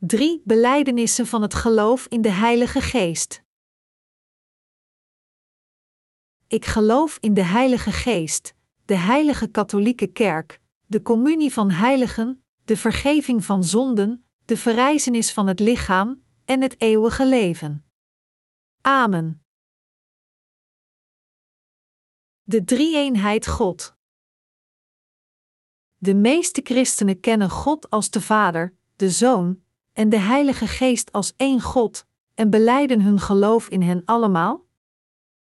3. Belijdenissen van het geloof in de Heilige Geest. Ik geloof in de Heilige Geest, de Heilige Katholieke Kerk, de communie van heiligen, de vergeving van zonden, de verrijzenis van het lichaam en het eeuwige leven. Amen. De drie-eenheid God. De meeste christenen kennen God als de Vader, de Zoon en de Heilige Geest als één God en beleiden hun geloof in hen allemaal?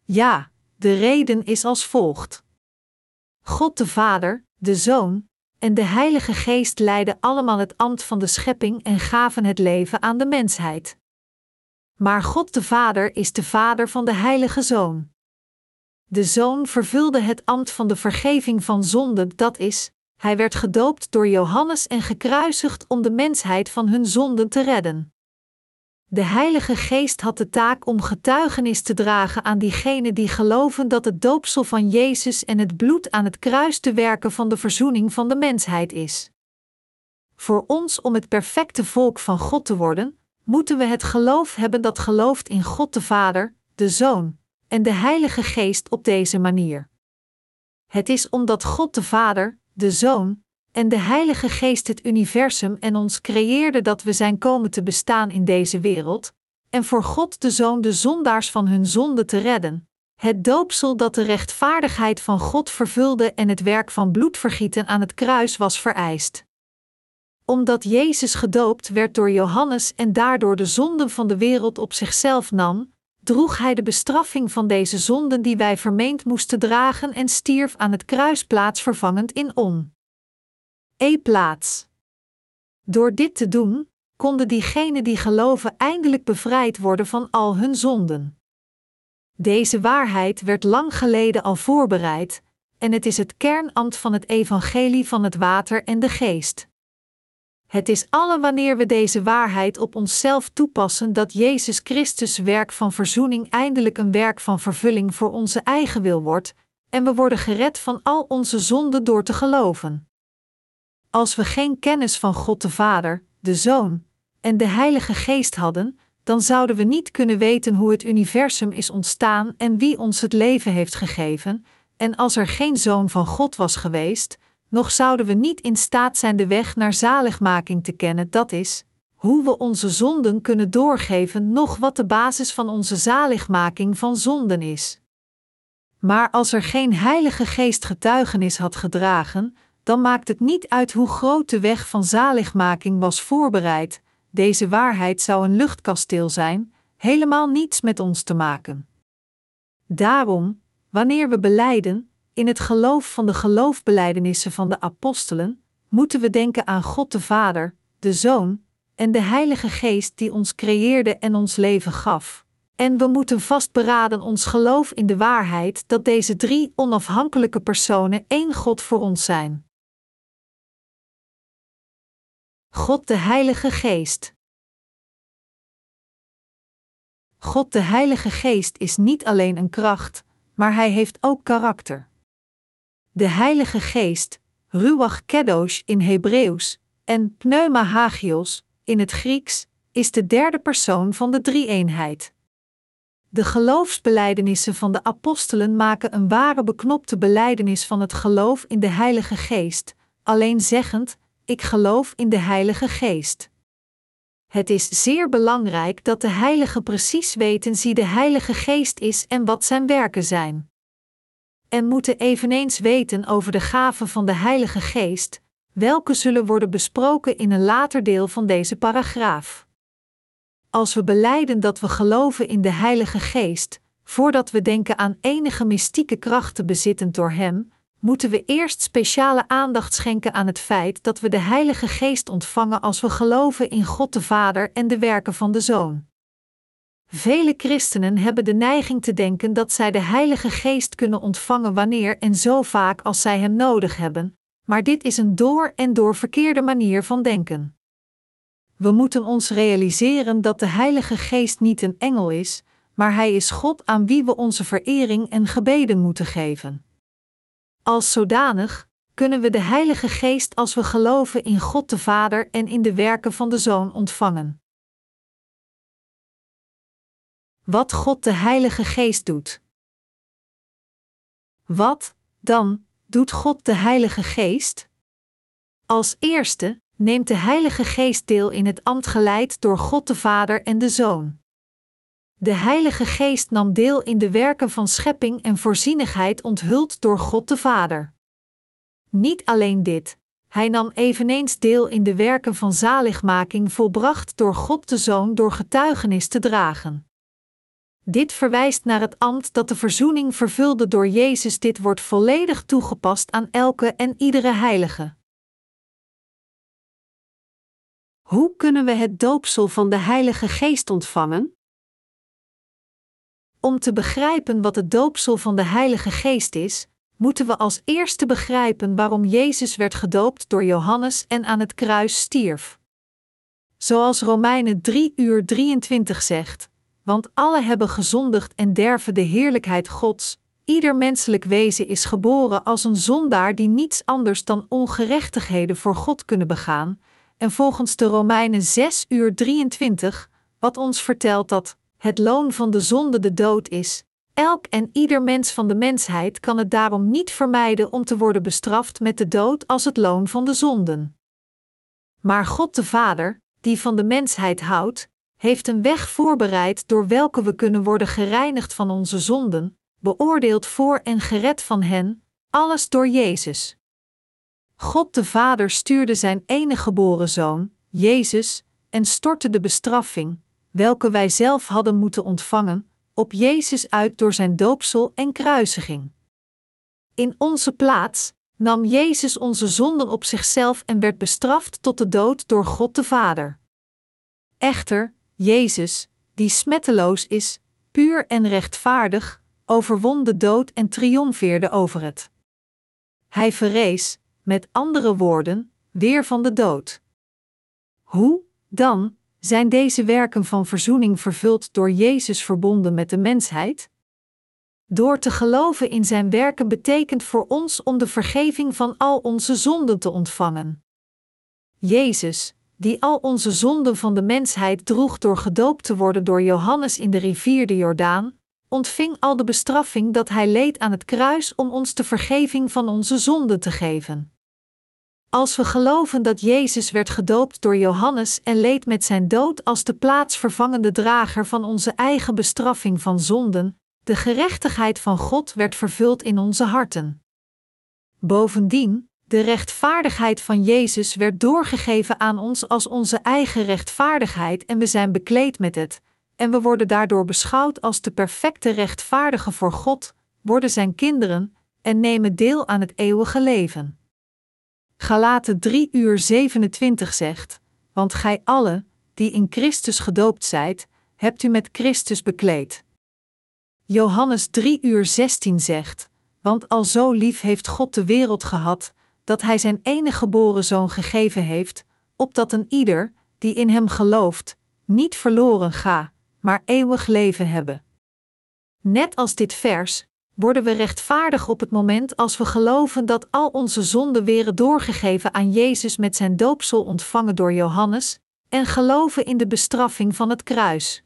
Ja, de reden is als volgt. God de Vader, de Zoon en de Heilige Geest leiden allemaal het ambt van de schepping en gaven het leven aan de mensheid. Maar God de Vader is de Vader van de Heilige Zoon. De Zoon vervulde het ambt van de vergeving van zonden, dat is, hij werd gedoopt door Johannes en gekruisigd om de mensheid van hun zonden te redden. De Heilige Geest had de taak om getuigenis te dragen aan diegenen die geloven dat het doopsel van Jezus en het bloed aan het kruis de werken van de verzoening van de mensheid is. Voor ons om het perfecte volk van God te worden, moeten we het geloof hebben dat gelooft in God de Vader, de Zoon en de Heilige Geest op deze manier. Het is omdat God de Vader, de Zoon en de Heilige Geest het universum en ons creëerde dat we zijn komen te bestaan in deze wereld, en voor God de Zoon de zondaars van hun zonde te redden. Het doopsel dat de rechtvaardigheid van God vervulde en het werk van bloedvergieten aan het kruis was vereist. Omdat Jezus gedoopt werd door Johannes en daardoor de zonden van de wereld op zichzelf nam, droeg hij de bestraffing van deze zonden die wij vermeend moesten dragen en stierf aan het kruis plaatsvervangend in on. E plaats. Door dit te doen, konden diegenen die geloven eindelijk bevrijd worden van al hun zonden. Deze waarheid werd lang geleden al voorbereid, en het is het kernambt van het evangelie van het water en de geest. Het is alle wanneer we deze waarheid op onszelf toepassen dat Jezus Christus werk van verzoening eindelijk een werk van vervulling voor onze eigen wil wordt, en we worden gered van al onze zonden door te geloven. Als we geen kennis van God de Vader, de Zoon en de Heilige Geest hadden, dan zouden we niet kunnen weten hoe het universum is ontstaan en wie ons het leven heeft gegeven, en als er geen Zoon van God was geweest, nog zouden we niet in staat zijn de weg naar zaligmaking te kennen, dat is, hoe we onze zonden kunnen doorgeven, nog wat de basis van onze zaligmaking van zonden is. Maar als er geen Heilige Geest getuigenis had gedragen, dan maakt het niet uit hoe groot de weg van zaligmaking was voorbereid, deze waarheid zou een luchtkasteel zijn, helemaal niets met ons te maken. Daarom, wanneer we beleiden, in het geloof van de geloofbelijdenissen van de apostelen, moeten we denken aan God de Vader, de Zoon en de Heilige Geest die ons creëerde en ons leven gaf. En we moeten vastberaden ons geloof in de waarheid dat deze drie onafhankelijke personen één God voor ons zijn. God de Heilige Geest. God de Heilige Geest is niet alleen een kracht, maar hij heeft ook karakter. De Heilige Geest, Ruach Kedosh in Hebreeuws en Pneuma Hagios in het Grieks, is de derde persoon van de drie-eenheid. De geloofsbelijdenissen van de apostelen maken een ware beknopte beleidenis van het geloof in de Heilige Geest, alleen zeggend: Ik geloof in de Heilige Geest. Het is zeer belangrijk dat de Heilige precies weten wie de Heilige Geest is en wat zijn werken zijn en moeten eveneens weten over de gaven van de Heilige Geest, welke zullen worden besproken in een later deel van deze paragraaf. Als we beleiden dat we geloven in de Heilige Geest, voordat we denken aan enige mystieke krachten bezitten door Hem, moeten we eerst speciale aandacht schenken aan het feit dat we de Heilige Geest ontvangen als we geloven in God de Vader en de werken van de Zoon. Vele christenen hebben de neiging te denken dat zij de Heilige Geest kunnen ontvangen wanneer en zo vaak als zij Hem nodig hebben, maar dit is een door en door verkeerde manier van denken. We moeten ons realiseren dat de Heilige Geest niet een engel is, maar Hij is God aan wie we onze verering en gebeden moeten geven. Als zodanig kunnen we de Heilige Geest als we geloven in God de Vader en in de werken van de Zoon ontvangen. Wat God de Heilige Geest doet. Wat, dan, doet God de Heilige Geest? Als eerste neemt de Heilige Geest deel in het ambt geleid door God de Vader en de Zoon. De Heilige Geest nam deel in de werken van schepping en voorzienigheid onthuld door God de Vader. Niet alleen dit, hij nam eveneens deel in de werken van zaligmaking volbracht door God de Zoon door getuigenis te dragen. Dit verwijst naar het ambt dat de verzoening vervulde door Jezus. Dit wordt volledig toegepast aan elke en iedere heilige. Hoe kunnen we het doopsel van de Heilige Geest ontvangen? Om te begrijpen wat het doopsel van de Heilige Geest is, moeten we als eerste begrijpen waarom Jezus werd gedoopt door Johannes en aan het kruis stierf. Zoals Romeinen 3 uur 23 zegt: Want alle hebben gezondigd en derven de heerlijkheid Gods. Ieder menselijk wezen is geboren als een zondaar die niets anders dan ongerechtigheden voor God kunnen begaan. En volgens de Romeinen 6 uur 23, wat ons vertelt dat het loon van de zonde de dood is, Elk en ieder mens van de mensheid kan het daarom niet vermijden om te worden bestraft met de dood als het loon van de zonden. Maar God de Vader, die van de mensheid houdt, heeft een weg voorbereid door welke we kunnen worden gereinigd van onze zonden, beoordeeld voor en gered van hen, alles door Jezus. God de Vader stuurde zijn enige geboren zoon, Jezus, en stortte de bestraffing, welke wij zelf hadden moeten ontvangen, op Jezus uit door zijn doopsel en kruisiging. In onze plaats nam Jezus onze zonden op zichzelf en werd bestraft tot de dood door God de Vader. Echter, Jezus, die smetteloos is, puur en rechtvaardig, overwon de dood en triomfeerde over het. Hij verrees, met andere woorden, weer van de dood. Hoe, dan, zijn deze werken van verzoening vervuld door Jezus verbonden met de mensheid? Door te geloven in zijn werken betekent voor ons om de vergeving van al onze zonden te ontvangen. Jezus, die al onze zonden van de mensheid droeg door gedoopt te worden door Johannes in de rivier de Jordaan, ontving al de bestraffing dat hij leed aan het kruis om ons de vergeving van onze zonden te geven. Als we geloven dat Jezus werd gedoopt door Johannes en leed met zijn dood als de plaatsvervangende drager van onze eigen bestraffing van zonden, de gerechtigheid van God werd vervuld in onze harten. Bovendien, de rechtvaardigheid van Jezus werd doorgegeven aan ons als onze eigen rechtvaardigheid en we zijn bekleed met het, en we worden daardoor beschouwd als de perfecte rechtvaardige voor God, worden zijn kinderen en nemen deel aan het eeuwige leven. Galaten 3 uur 27 zegt, want gij alle, die in Christus gedoopt zijt, hebt u met Christus bekleed. Johannes 3 uur 16 zegt, want al zo lief heeft God de wereld gehad, dat hij zijn enige geboren zoon gegeven heeft, opdat een ieder, die in hem gelooft, niet verloren ga, maar eeuwig leven hebben. Net als dit vers, worden we rechtvaardig op het moment als we geloven dat al onze zonden weren doorgegeven aan Jezus met zijn doopsel ontvangen door Johannes, en geloven in de bestraffing van het kruis.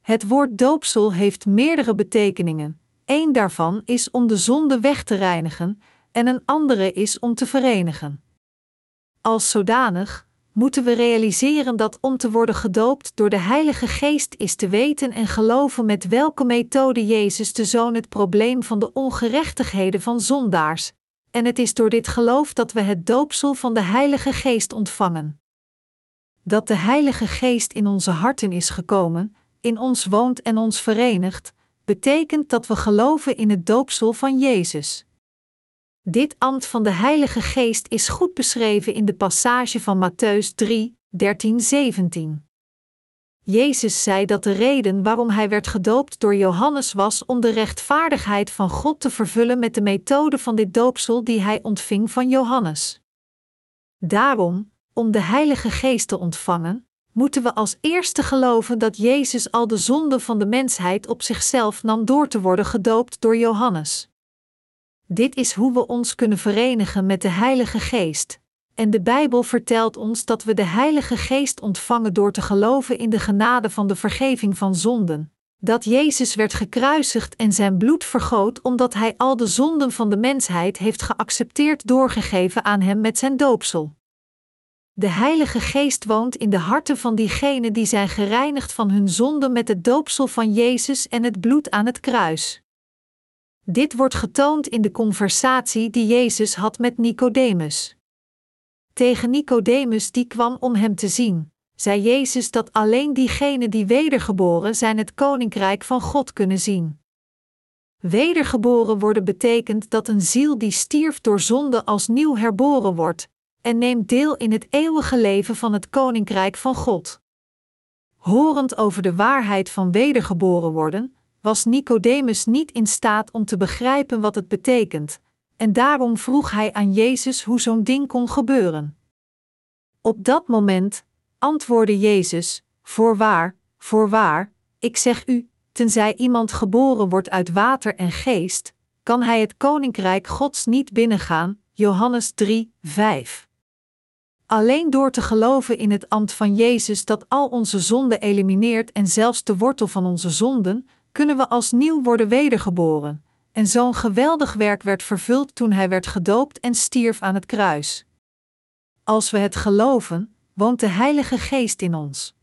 Het woord doopsel heeft meerdere betekeningen. Eén daarvan is om de zonde weg te reinigen, en een andere is om te verenigen. Als zodanig moeten we realiseren dat om te worden gedoopt door de Heilige Geest is te weten en geloven met welke methode Jezus de Zoon het probleem van de ongerechtigheden van zondaars, en het is door dit geloof dat we het doopsel van de Heilige Geest ontvangen. Dat de Heilige Geest in onze harten is gekomen, in ons woont en ons verenigt, betekent dat we geloven in het doopsel van Jezus. Dit ambt van de Heilige Geest is goed beschreven in de passage van Matthäus 3, 13, 17. Jezus zei dat de reden waarom hij werd gedoopt door Johannes was om de rechtvaardigheid van God te vervullen met de methode van dit doopsel die hij ontving van Johannes. Daarom, om de Heilige Geest te ontvangen, moeten we als eerste geloven dat Jezus al de zonde van de mensheid op zichzelf nam door te worden gedoopt door Johannes. Dit is hoe we ons kunnen verenigen met de Heilige Geest. En de Bijbel vertelt ons dat we de Heilige Geest ontvangen door te geloven in de genade van de vergeving van zonden. Dat Jezus werd gekruisigd en zijn bloed vergoot omdat hij al de zonden van de mensheid heeft geaccepteerd doorgegeven aan hem met zijn doopsel. De Heilige Geest woont in de harten van diegenen die zijn gereinigd van hun zonden met het doopsel van Jezus en het bloed aan het kruis. Dit wordt getoond in de conversatie die Jezus had met Nicodemus. Tegen Nicodemus die kwam om hem te zien, zei Jezus dat alleen diegenen die wedergeboren zijn het koninkrijk van God kunnen zien. Wedergeboren worden betekent dat een ziel die stierf door zonde als nieuw herboren wordt en neemt deel in het eeuwige leven van het koninkrijk van God. Horend over de waarheid van wedergeboren worden, was Nicodemus niet in staat om te begrijpen wat het betekent, en daarom vroeg hij aan Jezus hoe zo'n ding kon gebeuren. Op dat moment antwoordde Jezus: Voorwaar, voorwaar, ik zeg u, tenzij iemand geboren wordt uit water en geest, kan hij het koninkrijk Gods niet binnengaan. Johannes 3, 5. Alleen door te geloven in het ambt van Jezus dat al onze zonden elimineert en zelfs de wortel van onze zonden, kunnen we als nieuw worden wedergeboren. En zo'n geweldig werk werd vervuld toen hij werd gedoopt en stierf aan het kruis. Als we het geloven, woont de Heilige Geest in ons.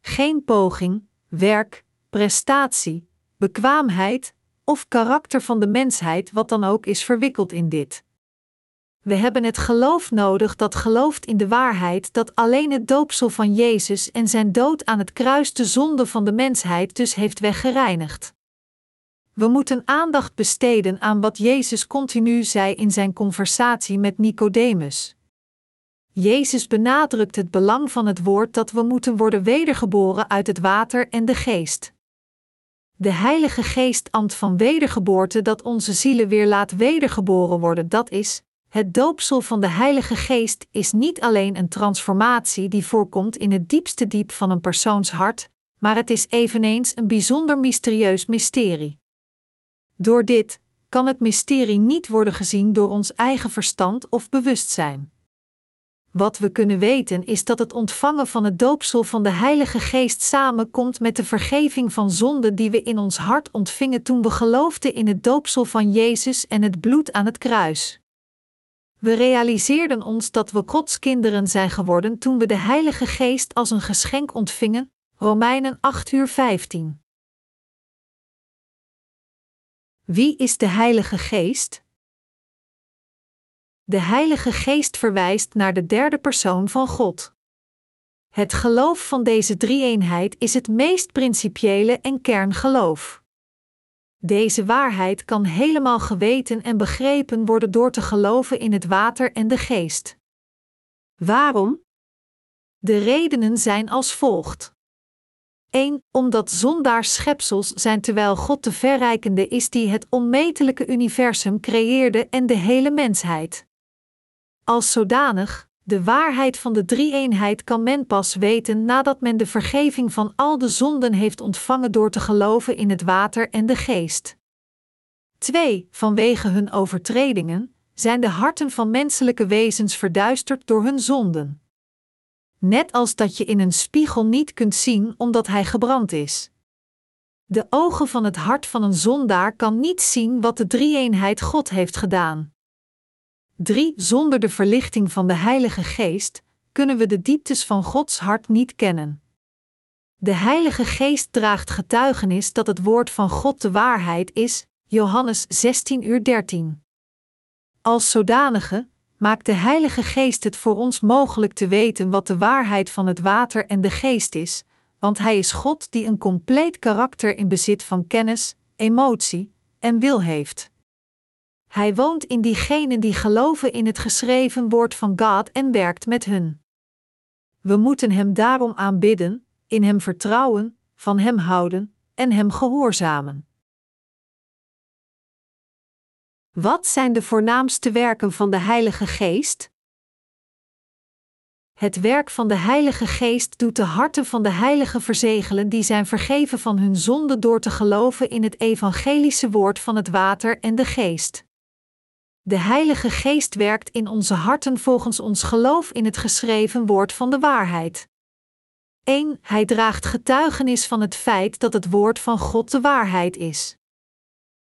Geen poging, werk, prestatie, bekwaamheid of karakter van de mensheid, wat dan ook, is verwikkeld in dit. We hebben het geloof nodig dat gelooft in de waarheid dat alleen het doopsel van Jezus en zijn dood aan het kruis de zonde van de mensheid dus heeft weggereinigd. We moeten aandacht besteden aan wat Jezus continu zei in zijn conversatie met Nicodemus. Jezus benadrukt het belang van het woord dat we moeten worden wedergeboren uit het water en de geest. De Heilige Geest ambt van wedergeboorte dat onze zielen weer laat wedergeboren worden, dat is, het doopsel van de Heilige Geest is niet alleen een transformatie die voorkomt in het diepste diep van een persoons hart, maar het is eveneens een bijzonder mysterieus mysterie. Door dit kan het mysterie niet worden gezien door ons eigen verstand of bewustzijn. Wat we kunnen weten is dat het ontvangen van het doopsel van de Heilige Geest samenkomt met de vergeving van zonden die we in ons hart ontvingen toen we geloofden in het doopsel van Jezus en het bloed aan het kruis. We realiseerden ons dat we Gods kinderen zijn geworden toen we de Heilige Geest als een geschenk ontvingen. Romeinen 8 uur 15. Wie is de Heilige Geest? De Heilige Geest verwijst naar de derde persoon van God. Het geloof van deze drie-eenheid is het meest principiële en kerngeloof. Deze waarheid kan helemaal geweten en begrepen worden door te geloven in het water en de geest. Waarom? De redenen zijn als volgt. 1. Omdat zondaars schepsels zijn terwijl God de verrijkende is die het onmetelijke universum creëerde en de hele mensheid. Als zodanig, de waarheid van de drie-eenheid kan men pas weten nadat men de vergeving van al de zonden heeft ontvangen door te geloven in het water en de geest. 2. Vanwege hun overtredingen zijn de harten van menselijke wezens verduisterd door hun zonden. Net als dat je in een spiegel niet kunt zien omdat hij gebrand is. De ogen van het hart van een zondaar kan niet zien wat de drie-eenheid God heeft gedaan. 3. Zonder de verlichting van de Heilige Geest kunnen we de dieptes van Gods hart niet kennen. De Heilige Geest draagt getuigenis dat het woord van God de waarheid is, Johannes 16 uur 13. Als zodanige maakt de Heilige Geest het voor ons mogelijk te weten wat de waarheid van het water en de geest is, want Hij is God die een compleet karakter in bezit van kennis, emotie en wil heeft. Hij woont in diegenen die geloven in het geschreven woord van God en werkt met hun. We moeten Hem daarom aanbidden, in Hem vertrouwen, van Hem houden en Hem gehoorzamen. Wat zijn de voornaamste werken van de Heilige Geest? Het werk van de Heilige Geest doet de harten van de heiligen verzegelen die zijn vergeven van hun zonde door te geloven in het evangelische woord van het water en de geest. De Heilige Geest werkt in onze harten volgens ons geloof in het geschreven woord van de waarheid. 1. Hij draagt getuigenis van het feit dat het woord van God de waarheid is.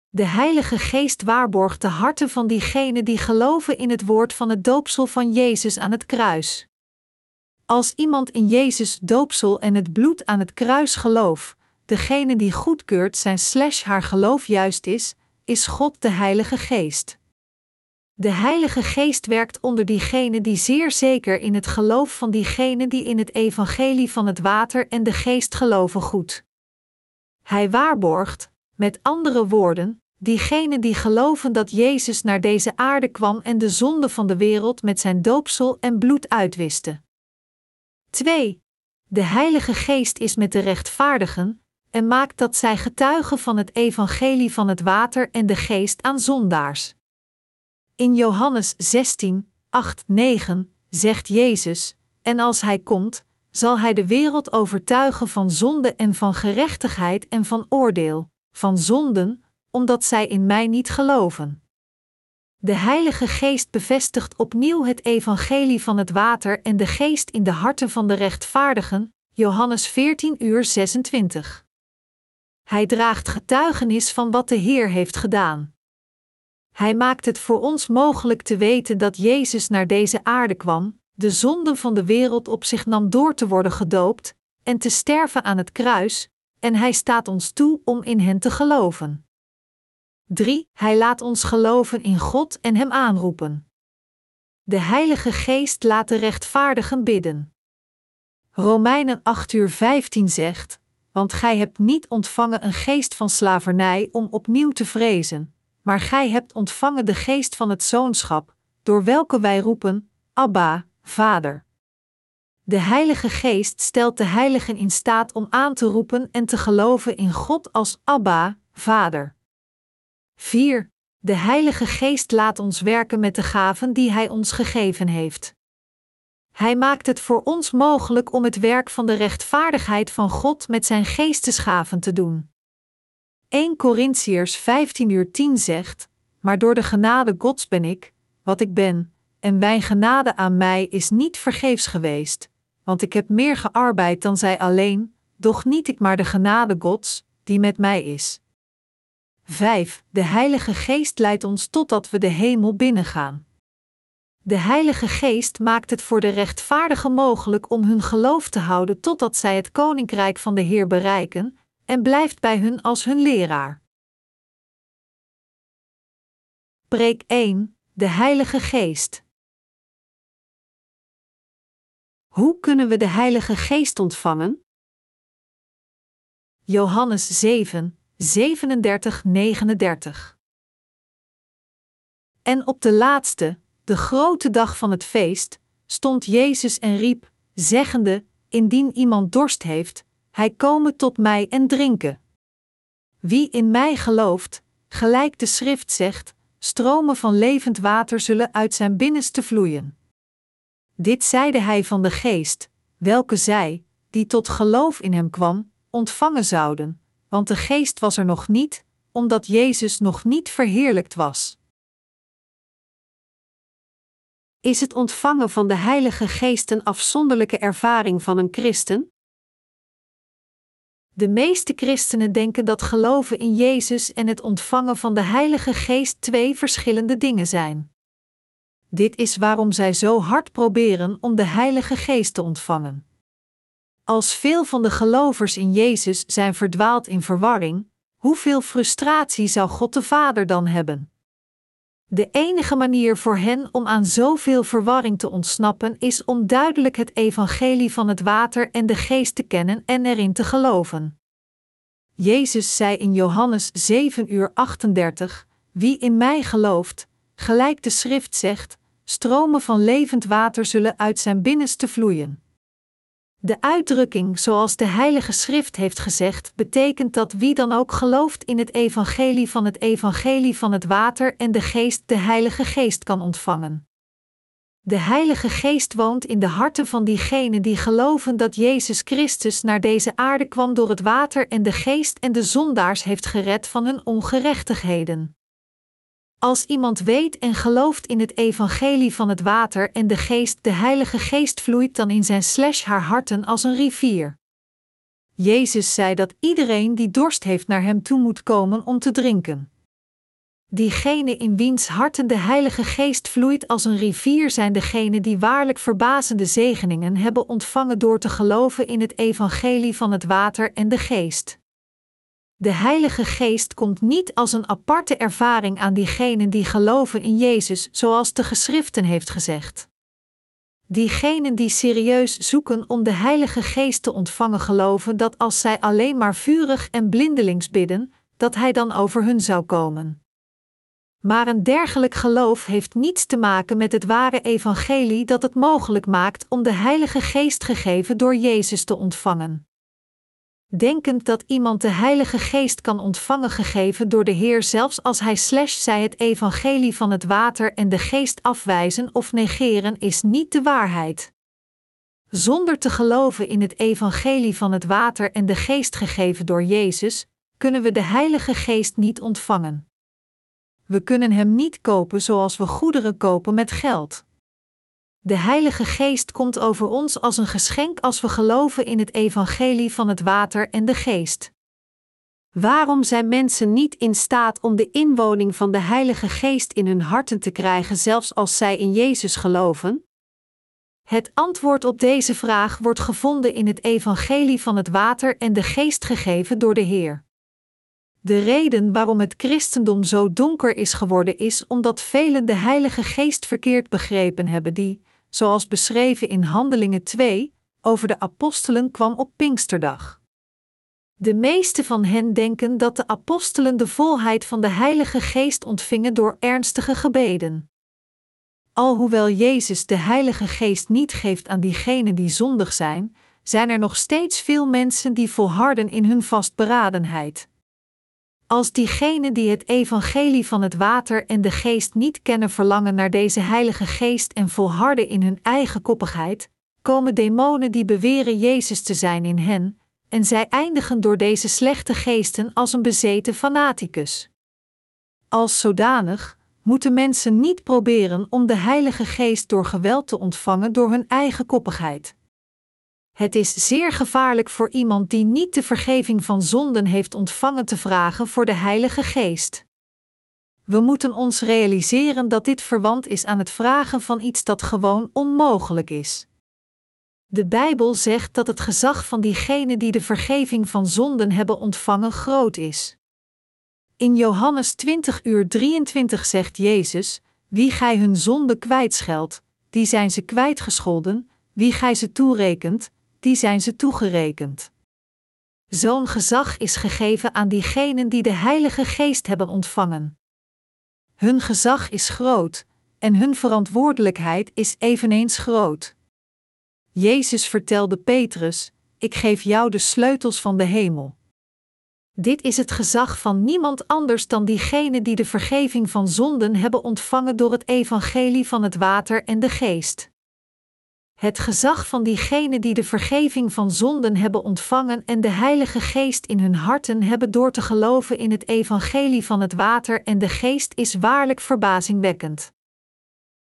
De Heilige Geest waarborgt de harten van diegenen die geloven in het woord van het doopsel van Jezus aan het kruis. Als iemand in Jezus doopsel en het bloed aan het kruis gelooft, degene die goedkeurt zijn slash haar geloof juist is, is God de Heilige Geest. De Heilige Geest werkt onder diegenen die zeer zeker in het geloof van diegenen die in het evangelie van het water en de geest geloven goed. Hij waarborgt, met andere woorden, diegenen die geloven dat Jezus naar deze aarde kwam en de zonde van de wereld met zijn doopsel en bloed uitwiste. 2. De Heilige Geest is met de rechtvaardigen en maakt dat zij getuigen van het evangelie van het water en de geest aan zondaars. In Johannes 16, 8, 9 zegt Jezus: En als Hij komt, zal Hij de wereld overtuigen van zonde en van gerechtigheid en van oordeel, van zonden, omdat zij in Mij niet geloven. De Heilige Geest bevestigt opnieuw het evangelie van het water en de geest in de harten van de rechtvaardigen, Johannes 14 uur 26. Hij draagt getuigenis van wat de Heer heeft gedaan. Hij maakt het voor ons mogelijk te weten dat Jezus naar deze aarde kwam, de zonden van de wereld op zich nam door te worden gedoopt en te sterven aan het kruis, en hij staat ons toe om in hen te geloven. 3. Hij laat ons geloven in God en Hem aanroepen. De Heilige Geest laat de rechtvaardigen bidden. Romeinen 8 uur 15 zegt: Want gij hebt niet ontvangen een geest van slavernij om opnieuw te vrezen, maar gij hebt ontvangen de geest van het zoonschap, door welke wij roepen: Abba, Vader. De Heilige Geest stelt de heiligen in staat om aan te roepen en te geloven in God als Abba, Vader. 4. De Heilige Geest laat ons werken met de gaven die Hij ons gegeven heeft. Hij maakt het voor ons mogelijk om het werk van de rechtvaardigheid van God met zijn geestesgaven te doen. 1 Corinthiërs 15 uur 10 zegt: Maar door de genade Gods ben ik, wat ik ben, en mijn genade aan mij is niet vergeefs geweest, want ik heb meer gearbeid dan zij alleen, doch niet ik maar de genade Gods, die met mij is. 5. De Heilige Geest leidt ons totdat we de hemel binnengaan. De Heilige Geest maakt het voor de rechtvaardigen mogelijk om hun geloof te houden totdat zij het koninkrijk van de Heer bereiken, en blijft bij hun als hun leraar. Preek 1: De Heilige Geest. Hoe kunnen we de Heilige Geest ontvangen? Johannes 7, 37, 39. En op de laatste, de grote dag van het feest, stond Jezus en riep, zeggende: Indien iemand dorst heeft, hij komen tot mij en drinken. Wie in mij gelooft, gelijk de schrift zegt, stromen van levend water zullen uit zijn binnenste vloeien. Dit zeide hij van de geest, welke zij, die tot geloof in hem kwam, ontvangen zouden, want de geest was er nog niet, omdat Jezus nog niet verheerlijkt was. Is het ontvangen van de Heilige Geest een afzonderlijke ervaring van een christen? De meeste christenen denken dat geloven in Jezus en het ontvangen van de Heilige Geest twee verschillende dingen zijn. Dit is waarom zij zo hard proberen om de Heilige Geest te ontvangen. Als veel van de gelovers in Jezus zijn verdwaald in verwarring, hoeveel frustratie zou God de Vader dan hebben? De enige manier voor hen om aan zoveel verwarring te ontsnappen is om duidelijk het evangelie van het water en de geest te kennen en erin te geloven. Jezus zei in Johannes 7 uur 38, Wie in mij gelooft, gelijk de schrift zegt, stromen van levend water zullen uit zijn binnenste vloeien. De uitdrukking zoals de Heilige Schrift heeft gezegd, betekent dat wie dan ook gelooft in het evangelie van het evangelie van het water en de geest de Heilige Geest kan ontvangen. De Heilige Geest woont in de harten van diegenen die geloven dat Jezus Christus naar deze aarde kwam door het water en de geest en de zondaars heeft gered van hun ongerechtigheden. Als iemand weet en gelooft in het evangelie van het water en de geest, de Heilige Geest vloeit dan in zijn slash haar harten als een rivier. Jezus zei dat iedereen die dorst heeft naar hem toe moet komen om te drinken. Diegenen in wiens harten de Heilige Geest vloeit als een rivier zijn degenen die waarlijk verbazende zegeningen hebben ontvangen door te geloven in het evangelie van het water en de geest. De Heilige Geest komt niet als een aparte ervaring aan diegenen die geloven in Jezus, zoals de geschriften heeft gezegd. Diegenen die serieus zoeken om de Heilige Geest te ontvangen geloven dat als zij alleen maar vurig en blindelings bidden, dat Hij dan over hun zou komen. Maar een dergelijk geloof heeft niets te maken met het ware evangelie dat het mogelijk maakt om de Heilige Geest gegeven door Jezus te ontvangen. Denkend dat iemand de Heilige Geest kan ontvangen gegeven door de Heer zelfs als hij slash zij het evangelie van het water en de geest afwijzen of negeren is niet de waarheid. Zonder te geloven in het evangelie van het water en de geest gegeven door Jezus, kunnen we de Heilige Geest niet ontvangen. We kunnen Hem niet kopen zoals we goederen kopen met geld. De Heilige Geest komt over ons als een geschenk als we geloven in het evangelie van het water en de geest. Waarom zijn mensen niet in staat om de inwoning van de Heilige Geest in hun harten te krijgen, zelfs als zij in Jezus geloven? Het antwoord op deze vraag wordt gevonden in het evangelie van het water en de geest gegeven door de Heer. De reden waarom het christendom zo donker is geworden is omdat velen de Heilige Geest verkeerd begrepen hebben, die, zoals beschreven in Handelingen 2, over de apostelen kwam op Pinksterdag. De meeste van hen denken dat de apostelen de volheid van de Heilige Geest ontvingen door ernstige gebeden. Alhoewel Jezus de Heilige Geest niet geeft aan diegenen die zondig zijn, zijn er nog steeds veel mensen die volharden in hun vastberadenheid. Als diegenen die het evangelie van het water en de geest niet kennen verlangen naar deze Heilige Geest en volharden in hun eigen koppigheid, komen demonen die beweren Jezus te zijn in hen, en zij eindigen door deze slechte geesten als een bezeten fanaticus. Als zodanig moeten mensen niet proberen om de Heilige Geest door geweld te ontvangen door hun eigen koppigheid. Het is zeer gevaarlijk voor iemand die niet de vergeving van zonden heeft ontvangen te vragen voor de Heilige Geest. We moeten ons realiseren dat dit verwant is aan het vragen van iets dat gewoon onmogelijk is. De Bijbel zegt dat het gezag van diegenen die de vergeving van zonden hebben ontvangen groot is. In Johannes 20 uur 23 zegt Jezus: Wie gij hun zonde kwijtscheldt, die zijn ze kwijtgescholden, wie gij ze toerekent, die zijn ze toegerekend. Zo'n gezag is gegeven aan diegenen die de Heilige Geest hebben ontvangen. Hun gezag is groot, en hun verantwoordelijkheid is eveneens groot. Jezus vertelde Petrus: Ik geef jou de sleutels van de hemel. Dit is het gezag van niemand anders dan diegenen die de vergeving van zonden hebben ontvangen door het evangelie van het water en de geest. Het gezag van diegenen die de vergeving van zonden hebben ontvangen en de Heilige Geest in hun harten hebben door te geloven in het evangelie van het water en de geest is waarlijk verbazingwekkend.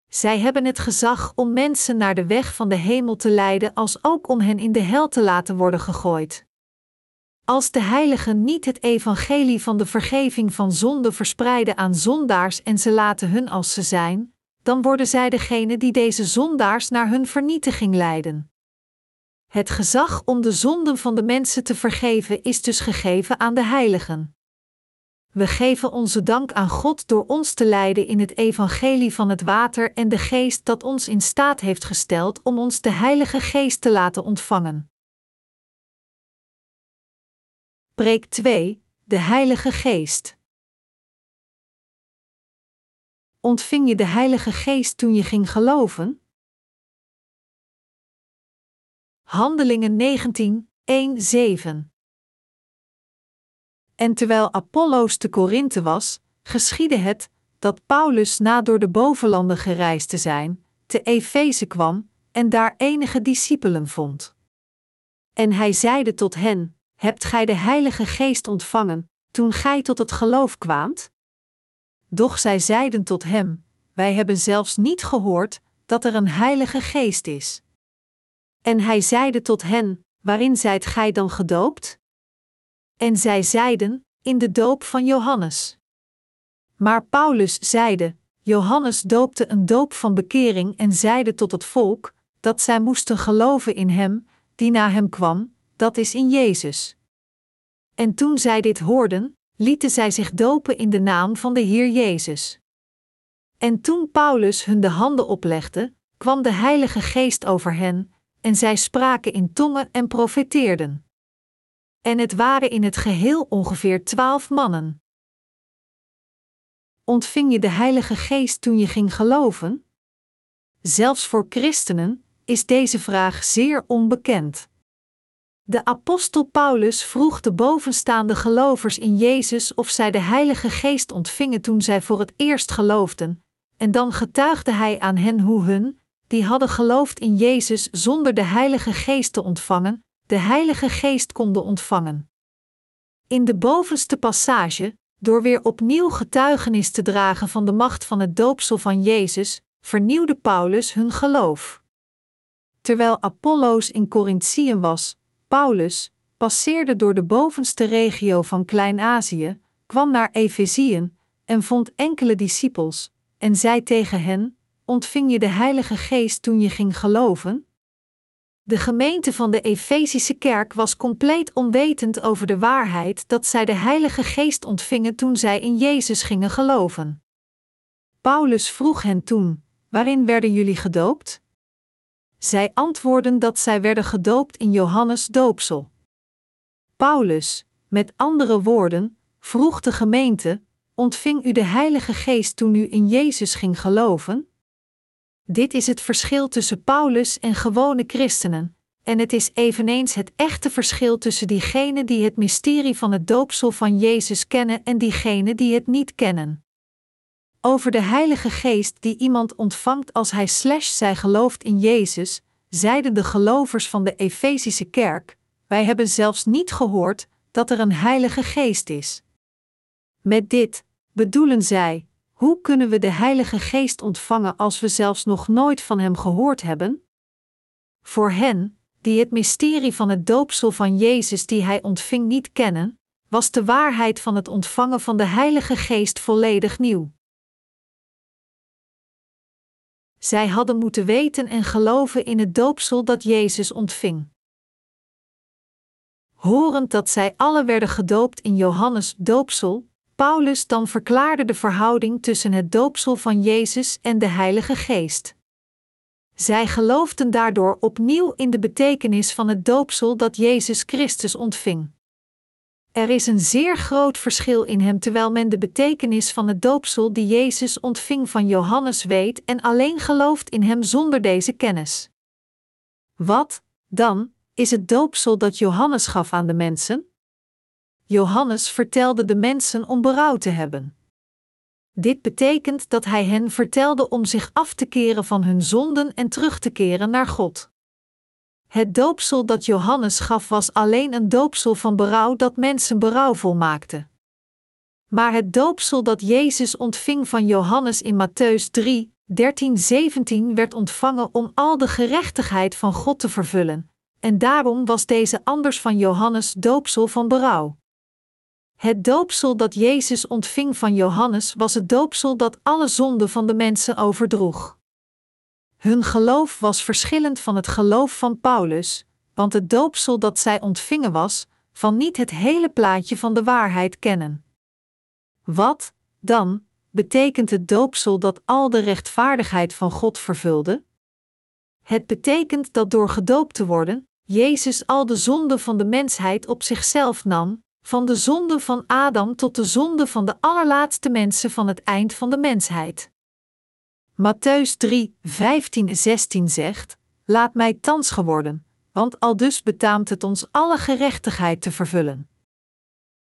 Zij hebben het gezag om mensen naar de weg van de hemel te leiden, als ook om hen in de hel te laten worden gegooid. Als de heiligen niet het evangelie van de vergeving van zonde verspreiden aan zondaars en ze laten hun als ze zijn, dan worden zij degene die deze zondaars naar hun vernietiging leiden. Het gezag om de zonden van de mensen te vergeven is dus gegeven aan de heiligen. We geven onze dank aan God door ons te leiden in het evangelie van het water en de geest dat ons in staat heeft gesteld om ons de Heilige Geest te laten ontvangen. Preek 2: De Heilige Geest. Ontving je de Heilige Geest toen je ging geloven? Handelingen 19, 1, 7 En terwijl Apollos te Korinthe was, geschiedde het dat Paulus na door de bovenlanden gereisd te zijn, te Efeze kwam en daar enige discipelen vond. En hij zeide tot hen: Hebt gij de Heilige Geest ontvangen toen gij tot het geloof kwaamt? Doch zij zeiden tot hem: Wij hebben zelfs niet gehoord dat er een Heilige Geest is. En hij zeide tot hen: Waarin zijt gij dan gedoopt? En zij zeiden: In de doop van Johannes. Maar Paulus zeide: Johannes doopte een doop van bekering en zeide tot het volk dat zij moesten geloven in hem, die na hem kwam, dat is in Jezus. En toen zij dit hoorden, lieten zij zich dopen in de naam van de Heer Jezus. En toen Paulus hun de handen oplegde, kwam de Heilige Geest over hen, en zij spraken in tongen en profeteerden. En het waren in het geheel ongeveer twaalf mannen. Ontving je de Heilige Geest toen je ging geloven? Zelfs voor christenen is deze vraag zeer onbekend. De apostel Paulus vroeg de bovenstaande gelovers in Jezus of zij de Heilige Geest ontvingen toen zij voor het eerst geloofden, en dan getuigde hij aan hen hoe hun, die hadden geloofd in Jezus zonder de Heilige Geest te ontvangen, de Heilige Geest konden ontvangen. In de bovenste passage, door weer opnieuw getuigenis te dragen van de macht van het doopsel van Jezus, vernieuwde Paulus hun geloof. Terwijl Apollos in Corinthië was, Paulus passeerde door de bovenste regio van Klein-Azië, kwam naar Efeziën en vond enkele discipels, en zei tegen hen: Ontving je de Heilige Geest toen je ging geloven? De gemeente van de Efezische kerk was compleet onwetend over de waarheid dat zij de Heilige Geest ontvingen toen zij in Jezus gingen geloven. Paulus vroeg hen toen: Waarin werden jullie gedoopt? Zij antwoordden dat zij werden gedoopt in Johannes doopsel. Paulus, met andere woorden, vroeg de gemeente: Ontving u de Heilige Geest toen u in Jezus ging geloven? Dit is het verschil tussen Paulus en gewone christenen, en het is eveneens het echte verschil tussen diegenen die het mysterie van het doopsel van Jezus kennen en diegenen die het niet kennen. Over de Heilige Geest die iemand ontvangt als hij slash zij gelooft in Jezus, zeiden de gelovers van de Efezische kerk: Wij hebben zelfs niet gehoord dat er een Heilige Geest is. Met dit bedoelen zij: hoe kunnen we de Heilige Geest ontvangen als we zelfs nog nooit van Hem gehoord hebben? Voor hen, die het mysterie van het doopsel van Jezus die Hij ontving niet kennen, was de waarheid van het ontvangen van de Heilige Geest volledig nieuw. Zij hadden moeten weten en geloven in het doopsel dat Jezus ontving. Horend dat zij alle werden gedoopt in Johannes doopsel, Paulus dan verklaarde de verhouding tussen het doopsel van Jezus en de Heilige Geest. Zij geloofden daardoor opnieuw in de betekenis van het doopsel dat Jezus Christus ontving. Er is een zeer groot verschil in hem terwijl men de betekenis van het doopsel die Jezus ontving van Johannes weet en alleen gelooft in hem zonder deze kennis. Wat, dan, is het doopsel dat Johannes gaf aan de mensen? Johannes vertelde de mensen om berouw te hebben. Dit betekent dat hij hen vertelde om zich af te keren van hun zonden en terug te keren naar God. Het doopsel dat Johannes gaf was alleen een doopsel van berouw dat mensen berouwvol maakte. Maar het doopsel dat Jezus ontving van Johannes in Matthäus 3, 13, 17 werd ontvangen om al de gerechtigheid van God te vervullen, en daarom was deze anders van Johannes doopsel van berouw. Het doopsel dat Jezus ontving van Johannes was het doopsel dat alle zonden van de mensen overdroeg. Hun geloof was verschillend van het geloof van Paulus, want het doopsel dat zij ontvingen was, van niet het hele plaatje van de waarheid kennen. Wat, dan, betekent het doopsel dat al de rechtvaardigheid van God vervulde? Het betekent dat door gedoopt te worden, Jezus al de zonden van de mensheid op zichzelf nam, van de zonde van Adam tot de zonde van de allerlaatste mensen van het eind van de mensheid. Matthäus 3, 15 16 zegt: Laat mij thans geworden, want al dus betaamt het ons alle gerechtigheid te vervullen.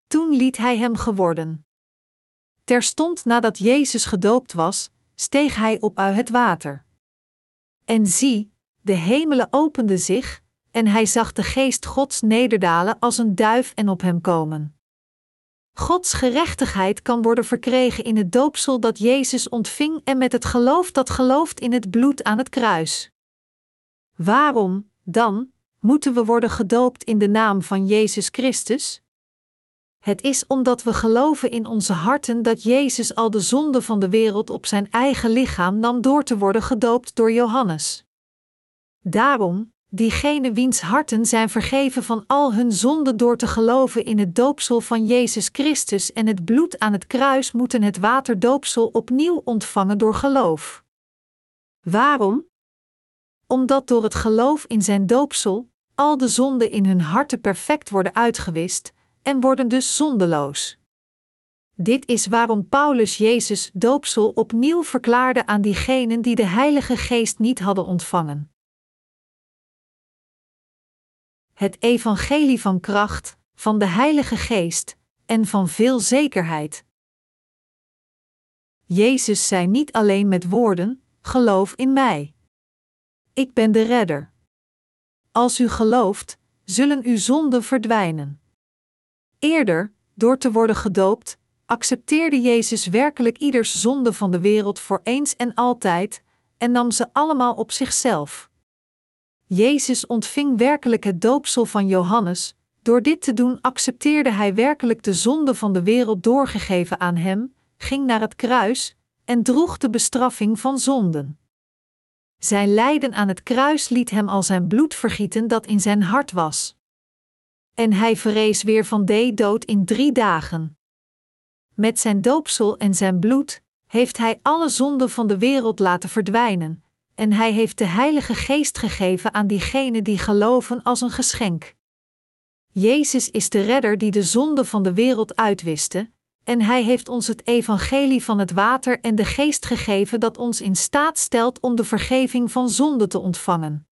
Toen liet hij hem geworden. Terstond nadat Jezus gedoopt was, steeg hij op uit het water. En zie, de hemelen openden zich, en hij zag de geest Gods nederdalen als een duif en op hem komen. Gods gerechtigheid kan worden verkregen in het doopsel dat Jezus ontving en met het geloof dat gelooft in het bloed aan het kruis. Waarom, dan, moeten we worden gedoopt in de naam van Jezus Christus? Het is omdat we geloven in onze harten dat Jezus al de zonde van de wereld op zijn eigen lichaam nam door te worden gedoopt door Johannes. Daarom, diegenen wiens harten zijn vergeven van al hun zonden door te geloven in het doopsel van Jezus Christus en het bloed aan het kruis, moeten het waterdoopsel opnieuw ontvangen door geloof. Waarom? Omdat door het geloof in zijn doopsel al de zonden in hun harten perfect worden uitgewist en worden dus zondeloos. Dit is waarom Paulus Jezus doopsel opnieuw verklaarde aan diegenen die de Heilige Geest niet hadden ontvangen. Het evangelie van kracht, van de Heilige Geest en van veel zekerheid. Jezus zei niet alleen met woorden: geloof in mij. Ik ben de redder. Als u gelooft, zullen uw zonden verdwijnen. Eerder, door te worden gedoopt, accepteerde Jezus werkelijk ieders zonde van de wereld voor eens en altijd en nam ze allemaal op zichzelf. Jezus ontving werkelijk het doopsel van Johannes, door dit te doen accepteerde hij werkelijk de zonde van de wereld doorgegeven aan hem, ging naar het kruis en droeg de bestraffing van zonden. Zijn lijden aan het kruis liet hem al zijn bloed vergieten dat in zijn hart was. En hij verrees weer van de dood in drie dagen. Met zijn doopsel en zijn bloed heeft hij alle zonden van de wereld laten verdwijnen, en hij heeft de Heilige Geest gegeven aan diegenen die geloven als een geschenk. Jezus is de redder die de zonde van de wereld uitwiste, en hij heeft ons het evangelie van het water en de geest gegeven dat ons in staat stelt om de vergeving van zonde te ontvangen.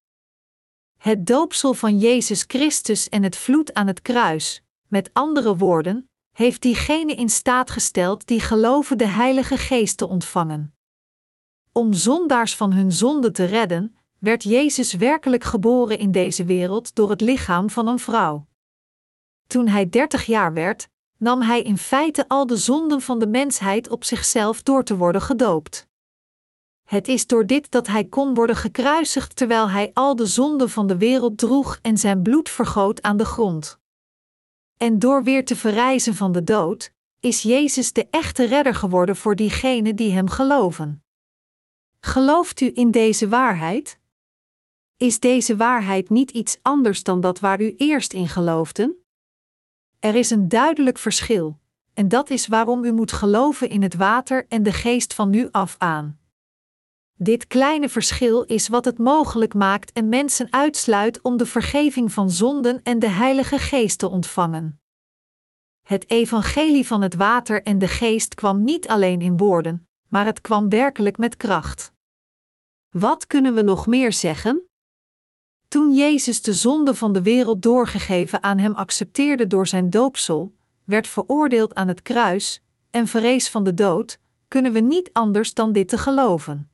Het doopsel van Jezus Christus en het vloed aan het kruis, met andere woorden, heeft diegenen in staat gesteld die geloven de Heilige Geest te ontvangen. Om zondaars van hun zonde te redden, werd Jezus werkelijk geboren in deze wereld door het lichaam van een vrouw. Toen hij dertig jaar werd, nam hij in feite al de zonden van de mensheid op zichzelf door te worden gedoopt. Het is door dit dat hij kon worden gekruisigd terwijl hij al de zonden van de wereld droeg en zijn bloed vergoot aan de grond. En door weer te verrijzen van de dood, is Jezus de echte redder geworden voor diegenen die hem geloven. Gelooft u in deze waarheid? Is deze waarheid niet iets anders dan dat waar u eerst in geloofden? Er is een duidelijk verschil, en dat is waarom u moet geloven in het water en de geest van nu af aan. Dit kleine verschil is wat het mogelijk maakt en mensen uitsluit om de vergeving van zonden en de Heilige Geest te ontvangen. Het evangelie van het water en de geest kwam niet alleen in woorden, maar het kwam werkelijk met kracht. Wat kunnen we nog meer zeggen? Toen Jezus de zonde van de wereld doorgegeven aan hem accepteerde door zijn doopsel, werd veroordeeld aan het kruis en verrees van de dood, kunnen we niet anders dan dit te geloven.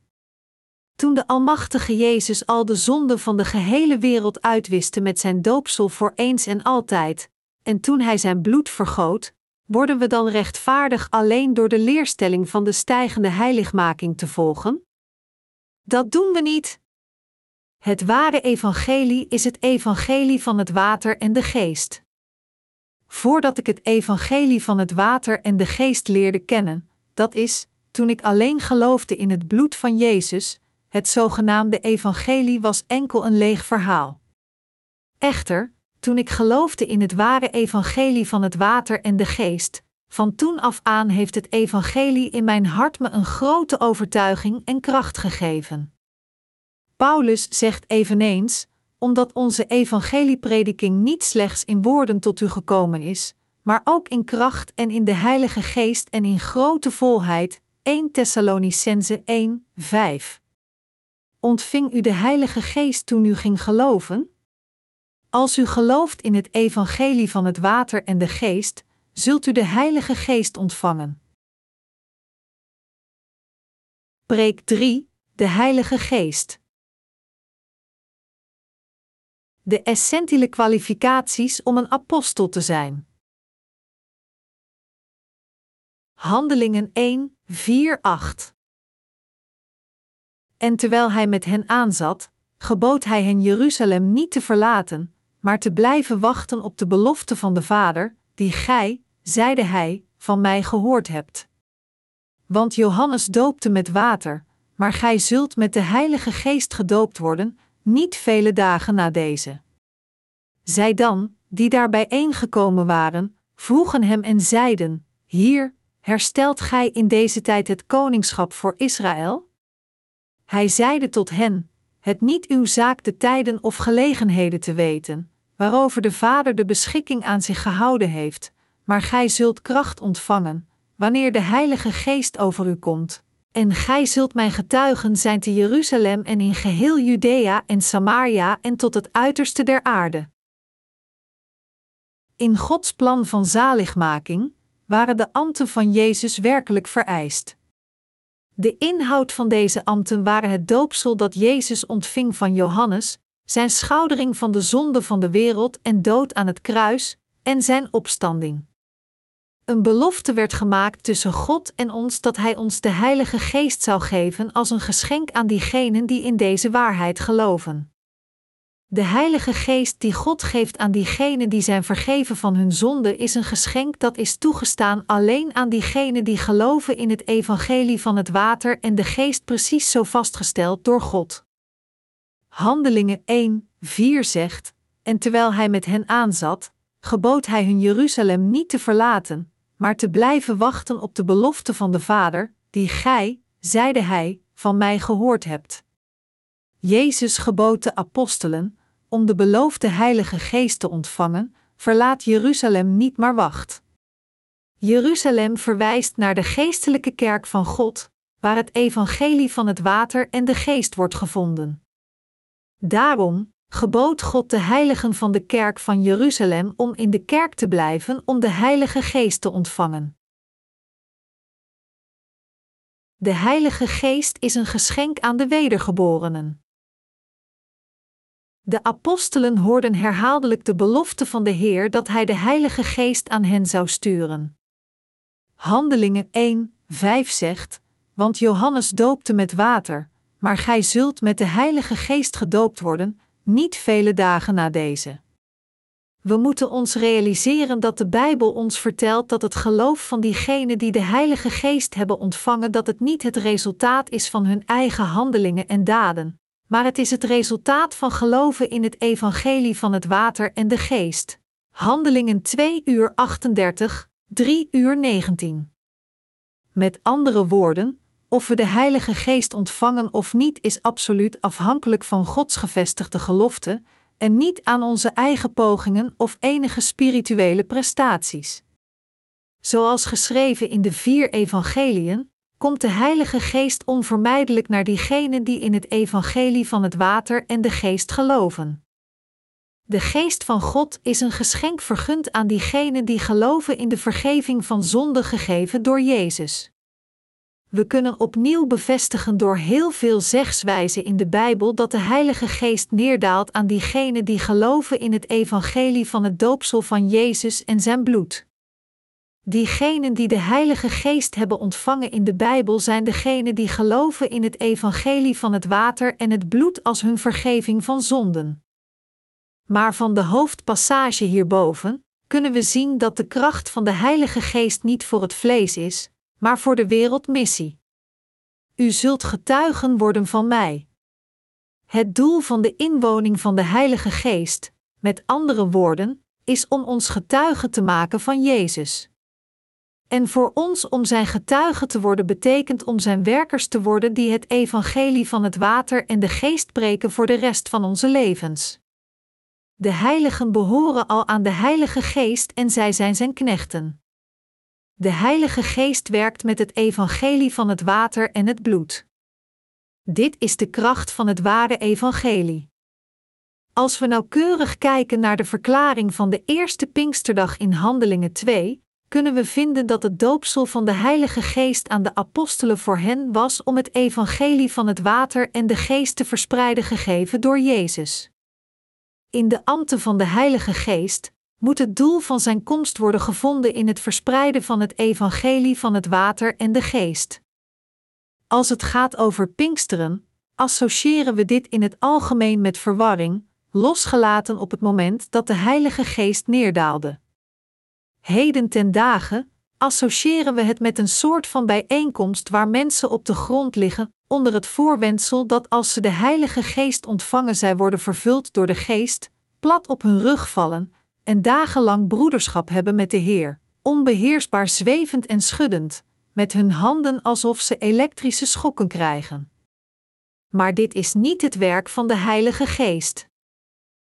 Toen de Almachtige Jezus al de zonde van de gehele wereld uitwiste met zijn doopsel voor eens en altijd, en toen hij zijn bloed vergoot, worden we dan rechtvaardig alleen door de leerstelling van de stijgende heiligmaking te volgen? Dat doen we niet. Het ware evangelie is het evangelie van het water en de geest. Voordat ik het evangelie van het water en de geest leerde kennen, dat is, toen ik alleen geloofde in het bloed van Jezus, het zogenaamde evangelie was enkel een leeg verhaal. Echter, toen ik geloofde in het ware evangelie van het water en de geest, van toen af aan heeft het evangelie in mijn hart me een grote overtuiging en kracht gegeven. Paulus zegt eveneens: omdat onze evangelieprediking niet slechts in woorden tot u gekomen is, maar ook in kracht en in de Heilige Geest en in grote volheid. 1 Thessalonicense 1, 5. Ontving u de Heilige Geest toen u ging geloven? Als u gelooft in het evangelie van het water en de geest, zult u de Heilige Geest ontvangen. Preek 3: De Heilige Geest. De essentiële kwalificaties om een apostel te zijn. Handelingen 1, 4, 8. En terwijl hij met hen aanzat, gebood hij hen Jeruzalem niet te verlaten, maar te blijven wachten op de belofte van de Vader, die gij, zeide hij, van mij gehoord hebt. Want Johannes doopte met water, maar gij zult met de Heilige Geest gedoopt worden, niet vele dagen na deze. Zij dan, die daar bijeengekomen waren, vroegen hem en zeiden: Hier, herstelt gij in deze tijd het koningschap voor Israël? Hij zeide tot hen: Het niet uw zaak de tijden of gelegenheden te weten, waarover de Vader de beschikking aan zich gehouden heeft, maar gij zult kracht ontvangen, wanneer de Heilige Geest over u komt. En gij zult mijn getuigen zijn te Jeruzalem en in geheel Judea en Samaria en tot het uiterste der aarde. In Gods plan van zaligmaking waren de ambten van Jezus werkelijk vereist. De inhoud van deze ambten waren het doopsel dat Jezus ontving van Johannes, zijn schoudering van de zonde van de wereld en dood aan het kruis, en zijn opstanding. Een belofte werd gemaakt tussen God en ons dat Hij ons de Heilige Geest zou geven als een geschenk aan diegenen die in deze waarheid geloven. De Heilige Geest die God geeft aan diegenen die zijn vergeven van hun zonde is een geschenk dat is toegestaan alleen aan diegenen die geloven in het evangelie van het water en de geest precies zo vastgesteld door God. Handelingen 1, 4 zegt, en terwijl hij met hen aanzat, gebood hij hun Jeruzalem niet te verlaten, maar te blijven wachten op de belofte van de Vader, die gij, zeide hij, van mij gehoord hebt. Jezus gebood de apostelen, om de beloofde Heilige Geest te ontvangen, verlaat Jeruzalem niet maar wacht. Jeruzalem verwijst naar de geestelijke kerk van God, waar het evangelie van het water en de geest wordt gevonden. Daarom gebood God de heiligen van de kerk van Jeruzalem om in de kerk te blijven om de Heilige Geest te ontvangen. De Heilige Geest is een geschenk aan de wedergeborenen. De apostelen hoorden herhaaldelijk de belofte van de Heer dat Hij de Heilige Geest aan hen zou sturen. Handelingen 1, 5 zegt: Want Johannes doopte met water, maar gij zult met de Heilige Geest gedoopt worden, niet vele dagen na deze. We moeten ons realiseren dat de Bijbel ons vertelt dat het geloof van diegenen die de Heilige Geest hebben ontvangen, dat het niet het resultaat is van hun eigen handelingen en daden, maar het is het resultaat van geloven in het evangelie van het water en de geest. Handelingen 2 uur 38, 3 uur 19. Met andere woorden, of we de Heilige Geest ontvangen of niet is absoluut afhankelijk van Gods gevestigde gelofte en niet aan onze eigen pogingen of enige spirituele prestaties. Zoals geschreven in de vier evangeliën, komt de Heilige Geest onvermijdelijk naar diegenen die in het evangelie van het water en de geest geloven. De geest van God is een geschenk vergund aan diegenen die geloven in de vergeving van zonde gegeven door Jezus. We kunnen opnieuw bevestigen door heel veel zegswijzen in de Bijbel dat de Heilige Geest neerdaalt aan diegenen die geloven in het evangelie van het doopsel van Jezus en zijn bloed. Diegenen die de Heilige Geest hebben ontvangen in de Bijbel zijn degenen die geloven in het evangelie van het water en het bloed als hun vergeving van zonden. Maar van de hoofdpassage hierboven kunnen we zien dat de kracht van de Heilige Geest niet voor het vlees is, maar voor de wereldmissie. U zult getuigen worden van mij. Het doel van de inwoning van de Heilige Geest, met andere woorden, is om ons getuigen te maken van Jezus. En voor ons om zijn getuige te worden betekent om zijn werkers te worden die het evangelie van het water en de geest preken voor de rest van onze levens. De heiligen behoren al aan de Heilige Geest en zij zijn zijn knechten. De Heilige Geest werkt met het evangelie van het water en het bloed. Dit is de kracht van het ware evangelie. Als we nauwkeurig kijken naar de verklaring van de eerste Pinksterdag in Handelingen 2, kunnen we vinden dat het doopsel van de Heilige Geest aan de apostelen voor hen was om het evangelie van het water en de geest te verspreiden gegeven door Jezus. In de ambten van de Heilige Geest, moet het doel van zijn komst worden gevonden in het verspreiden van het evangelie van het water en de geest. Als het gaat over Pinksteren, associëren we dit in het algemeen met verwarring, losgelaten op het moment dat de Heilige Geest neerdaalde. Heden ten dagen associëren we het met een soort van bijeenkomst waar mensen op de grond liggen, onder het voorwendsel dat als ze de Heilige Geest ontvangen, zij worden vervuld door de Geest, plat op hun rug vallen en dagenlang broederschap hebben met de Heer, onbeheersbaar zwevend en schuddend, met hun handen alsof ze elektrische schokken krijgen. Maar dit is niet het werk van de Heilige Geest.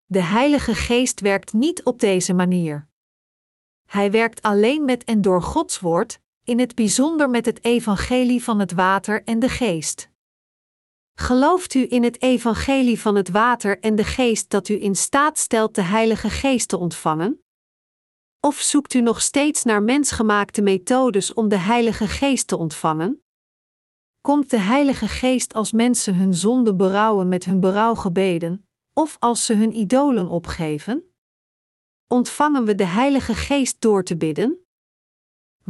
De Heilige Geest werkt niet op deze manier. Hij werkt alleen met en door Gods Woord, in het bijzonder met het evangelie van het water en de geest. Gelooft u in het evangelie van het water en de geest dat u in staat stelt de Heilige Geest te ontvangen? Of zoekt u nog steeds naar mensgemaakte methodes om de Heilige Geest te ontvangen? Komt de Heilige Geest als mensen hun zonde berouwen met hun berouwgebeden, of als ze hun idolen opgeven? Ontvangen we de Heilige Geest door te bidden?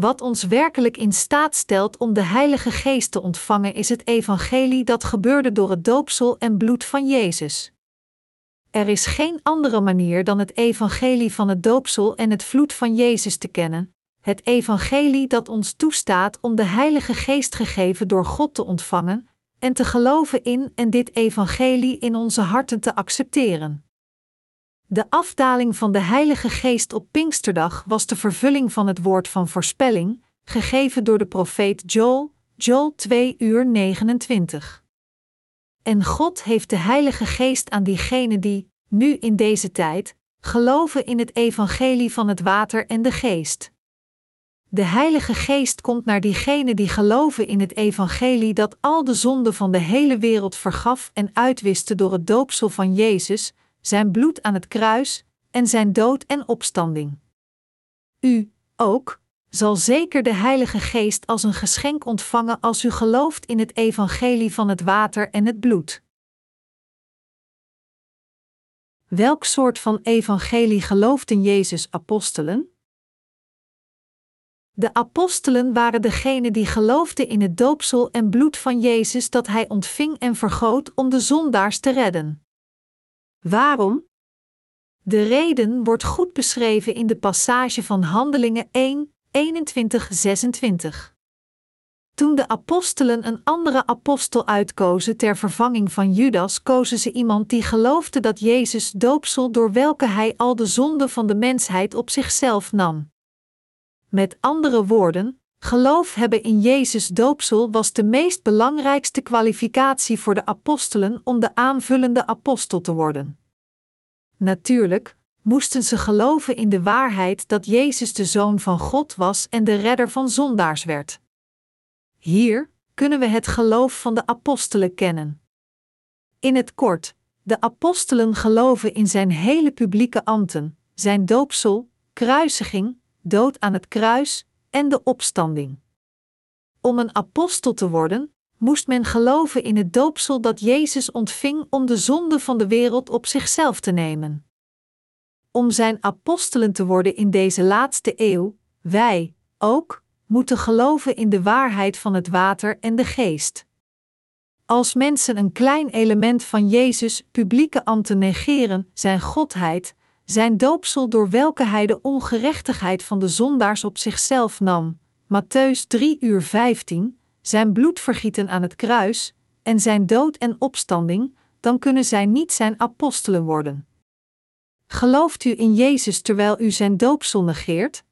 Wat ons werkelijk in staat stelt om de Heilige Geest te ontvangen is het evangelie dat gebeurde door het doopsel en bloed van Jezus. Er is geen andere manier dan het evangelie van het doopsel en het vloed van Jezus te kennen, het evangelie dat ons toestaat om de Heilige Geest gegeven door God te ontvangen en te geloven in en dit evangelie in onze harten te accepteren. De afdaling van de Heilige Geest op Pinksterdag was de vervulling van het woord van voorspelling, gegeven door de profeet Joel, Joel 2 uur 29. En God heeft de Heilige Geest aan diegenen die, nu in deze tijd, geloven in het evangelie van het water en de geest. De Heilige Geest komt naar diegenen die geloven in het evangelie dat al de zonden van de hele wereld vergaf en uitwiste door het doopsel van Jezus, zijn bloed aan het kruis en zijn dood en opstanding. U, ook, zal zeker de Heilige Geest als een geschenk ontvangen als u gelooft in het evangelie van het water en het bloed. Welk soort van evangelie geloofden Jezus' apostelen? De apostelen waren degenen die geloofden in het doopsel en bloed van Jezus dat hij ontving en vergoot om de zondaars te redden. Waarom? De reden wordt goed beschreven in de passage van Handelingen 1, 21, 26. Toen de apostelen een andere apostel uitkozen ter vervanging van Judas, kozen ze iemand die geloofde dat Jezus doopsel door welke hij al de zonde van de mensheid op zichzelf nam. Met andere woorden, geloof hebben in Jezus doopsel was de meest belangrijkste kwalificatie voor de apostelen om de aanvullende apostel te worden. Natuurlijk moesten ze geloven in de waarheid dat Jezus de Zoon van God was en de redder van zondaars werd. Hier kunnen we het geloof van de apostelen kennen. In het kort, de apostelen geloven in zijn hele publieke ambten, zijn doopsel, kruisiging, dood aan het kruis en de opstanding. Om een apostel te worden, moest men geloven in het doopsel dat Jezus ontving om de zonde van de wereld op zichzelf te nemen. Om zijn apostelen te worden in deze laatste eeuw, wij, ook, moeten geloven in de waarheid van het water en de geest. Als mensen een klein element van Jezus' publieke ambten negeren, zijn godheid, zijn doopsel door welke hij de ongerechtigheid van de zondaars op zichzelf nam, Matthäus 3 uur 15, zijn bloedvergieten aan het kruis, en zijn dood en opstanding, dan kunnen zij niet zijn apostelen worden. Gelooft u in Jezus terwijl u zijn doopsel negeert?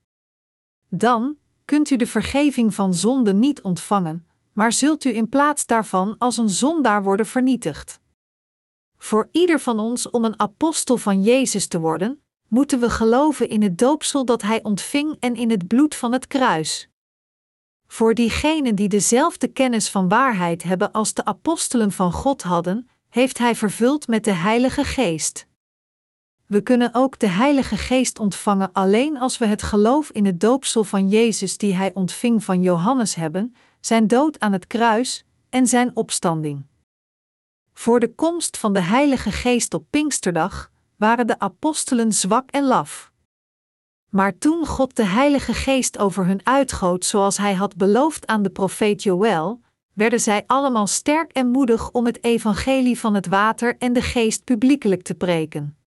Dan kunt u de vergeving van zonde niet ontvangen, maar zult u in plaats daarvan als een zondaar worden vernietigd. Voor ieder van ons om een apostel van Jezus te worden, moeten we geloven in het doopsel dat hij ontving en in het bloed van het kruis. Voor diegenen die dezelfde kennis van waarheid hebben als de apostelen van God hadden, heeft hij vervuld met de Heilige Geest. We kunnen ook de Heilige Geest ontvangen alleen als we het geloof in het doopsel van Jezus die hij ontving van Johannes hebben, zijn dood aan het kruis en zijn opstanding. Voor de komst van de Heilige Geest op Pinksterdag waren de apostelen zwak en laf. Maar toen God de Heilige Geest over hun uitgoot zoals hij had beloofd aan de profeet Joël, werden zij allemaal sterk en moedig om het evangelie van het water en de geest publiekelijk te preken.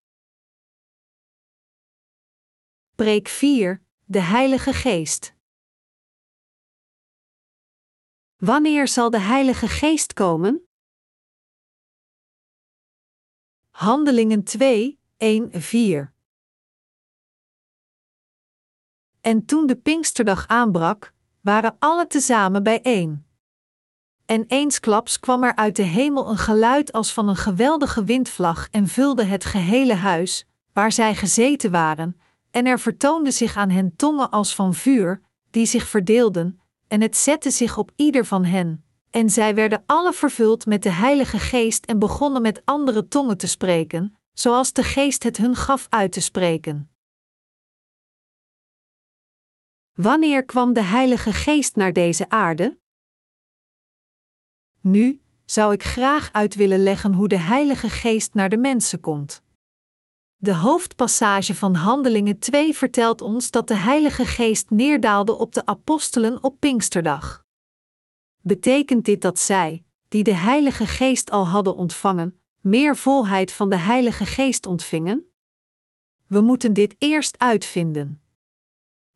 Preek 4: De Heilige Geest. Wanneer zal de Heilige Geest komen? Handelingen 2, 1, 4. En toen de Pinksterdag aanbrak, waren alle tezamen bijeen. En eensklaps kwam er uit de hemel een geluid als van een geweldige windvlag en vulde het gehele huis, waar zij gezeten waren, en er vertoonde zich aan hen tongen als van vuur, die zich verdeelden, en het zette zich op ieder van hen. En zij werden alle vervuld met de Heilige Geest en begonnen met andere tongen te spreken, zoals de Geest het hun gaf uit te spreken. Wanneer kwam de Heilige Geest naar deze aarde? Nu zou ik graag uit willen leggen hoe de Heilige Geest naar de mensen komt. De hoofdpassage van Handelingen 2 vertelt ons dat de Heilige Geest neerdaalde op de apostelen op Pinksterdag. Betekent dit dat zij, die de Heilige Geest al hadden ontvangen, meer volheid van de Heilige Geest ontvingen? We moeten dit eerst uitvinden.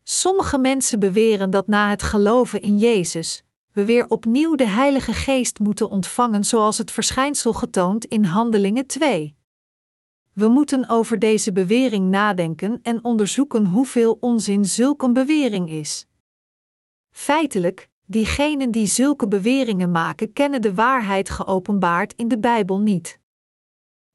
Sommige mensen beweren dat na het geloven in Jezus, we weer opnieuw de Heilige Geest moeten ontvangen zoals het verschijnsel getoond in Handelingen 2. We moeten over deze bewering nadenken en onderzoeken hoeveel onzin zulke bewering is. Feitelijk, diegenen die zulke beweringen maken, kennen de waarheid geopenbaard in de Bijbel niet.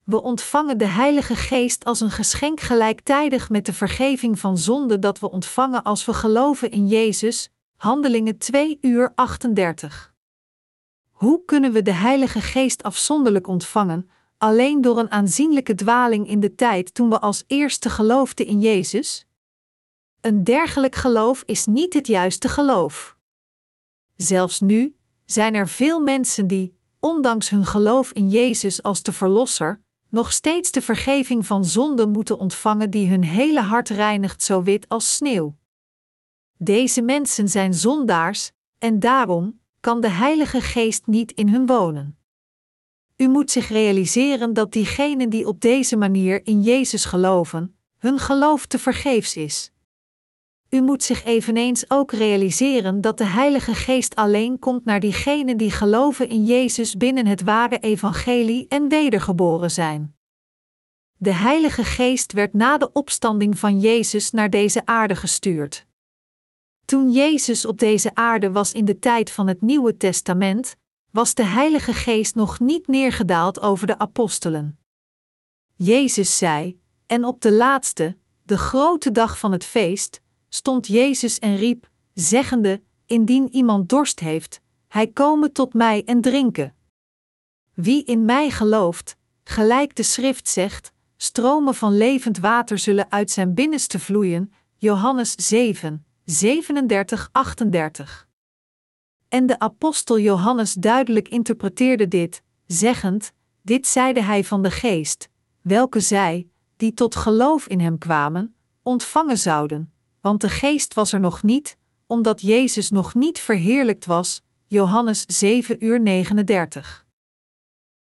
We ontvangen de Heilige Geest als een geschenk gelijktijdig met de vergeving van zonde dat we ontvangen als we geloven in Jezus. Handelingen 2 uur 38. Hoe kunnen we de Heilige Geest afzonderlijk ontvangen, alleen door een aanzienlijke dwaling in de tijd toen we als eerste geloofden in Jezus? Een dergelijk geloof is niet het juiste geloof. Zelfs nu zijn er veel mensen die, ondanks hun geloof in Jezus als de Verlosser, nog steeds de vergeving van zonden moeten ontvangen die hun hele hart reinigt zo wit als sneeuw. Deze mensen zijn zondaars, en daarom kan de Heilige Geest niet in hun wonen. U moet zich realiseren dat diegenen die op deze manier in Jezus geloven, hun geloof te vergeefs is. U moet zich eveneens ook realiseren dat de Heilige Geest alleen komt naar diegenen die geloven in Jezus binnen het ware evangelie en wedergeboren zijn. De Heilige Geest werd na de opstanding van Jezus naar deze aarde gestuurd. Toen Jezus op deze aarde was in de tijd van het Nieuwe Testament, was de Heilige Geest nog niet neergedaald over de apostelen. Jezus zei: En op de laatste, de grote dag van het feest, stond Jezus en riep, zeggende: Indien iemand dorst heeft, hij komen tot mij en drinken. Wie in mij gelooft, gelijk de schrift zegt, stromen van levend water zullen uit zijn binnenste vloeien. Johannes 7, 37, 38. En de apostel Johannes duidelijk interpreteerde dit, zeggend: Dit zeide hij van de geest, welke zij, die tot geloof in hem kwamen, ontvangen zouden want de geest was er nog niet, omdat Jezus nog niet verheerlijkt was. Johannes 7 uur 39.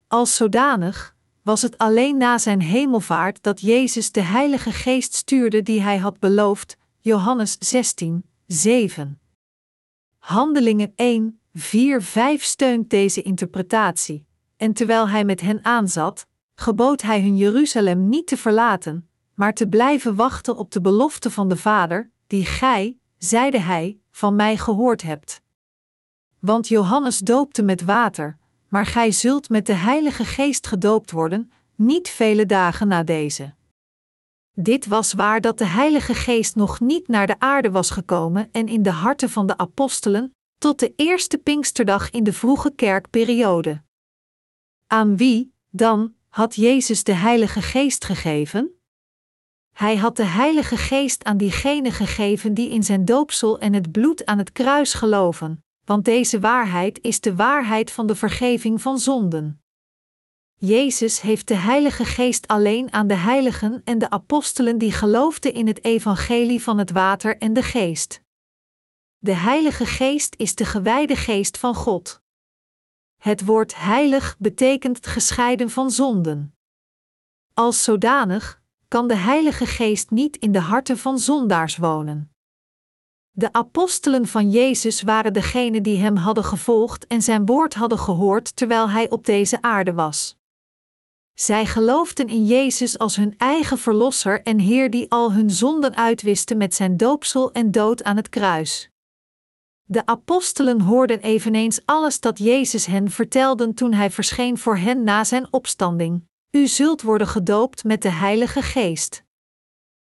Als zodanig was het alleen na zijn hemelvaart dat Jezus de Heilige Geest stuurde die hij had beloofd. Johannes 16, 7. Handelingen 1, 4, 5 steunt deze interpretatie, en terwijl hij met hen aanzat, gebood hij hun Jeruzalem niet te verlaten, maar te blijven wachten op de belofte van de Vader, die gij, zeide hij, van mij gehoord hebt. Want Johannes doopte met water, maar gij zult met de Heilige Geest gedoopt worden, niet vele dagen na deze. Dit was waar dat de Heilige Geest nog niet naar de aarde was gekomen en in de harten van de apostelen, tot de eerste Pinksterdag in de vroege kerkperiode. Aan wie, dan, had Jezus de Heilige Geest gegeven? Hij had de Heilige Geest aan diegenen gegeven die in zijn doopsel en het bloed aan het kruis geloven, want deze waarheid is de waarheid van de vergeving van zonden. Jezus heeft de Heilige Geest alleen aan de heiligen en de apostelen die geloofden in het evangelie van het water en de geest. De Heilige Geest is de gewijde geest van God. Het woord heilig betekent gescheiden van zonden. Als zodanig kan de Heilige Geest niet in de harten van zondaars wonen. De apostelen van Jezus waren degenen die hem hadden gevolgd en zijn woord hadden gehoord terwijl hij op deze aarde was. Zij geloofden in Jezus als hun eigen verlosser en Heer die al hun zonden uitwiste met zijn doopsel en dood aan het kruis. De apostelen hoorden eveneens alles dat Jezus hen vertelde toen hij verscheen voor hen na zijn opstanding. U zult worden gedoopt met de Heilige Geest.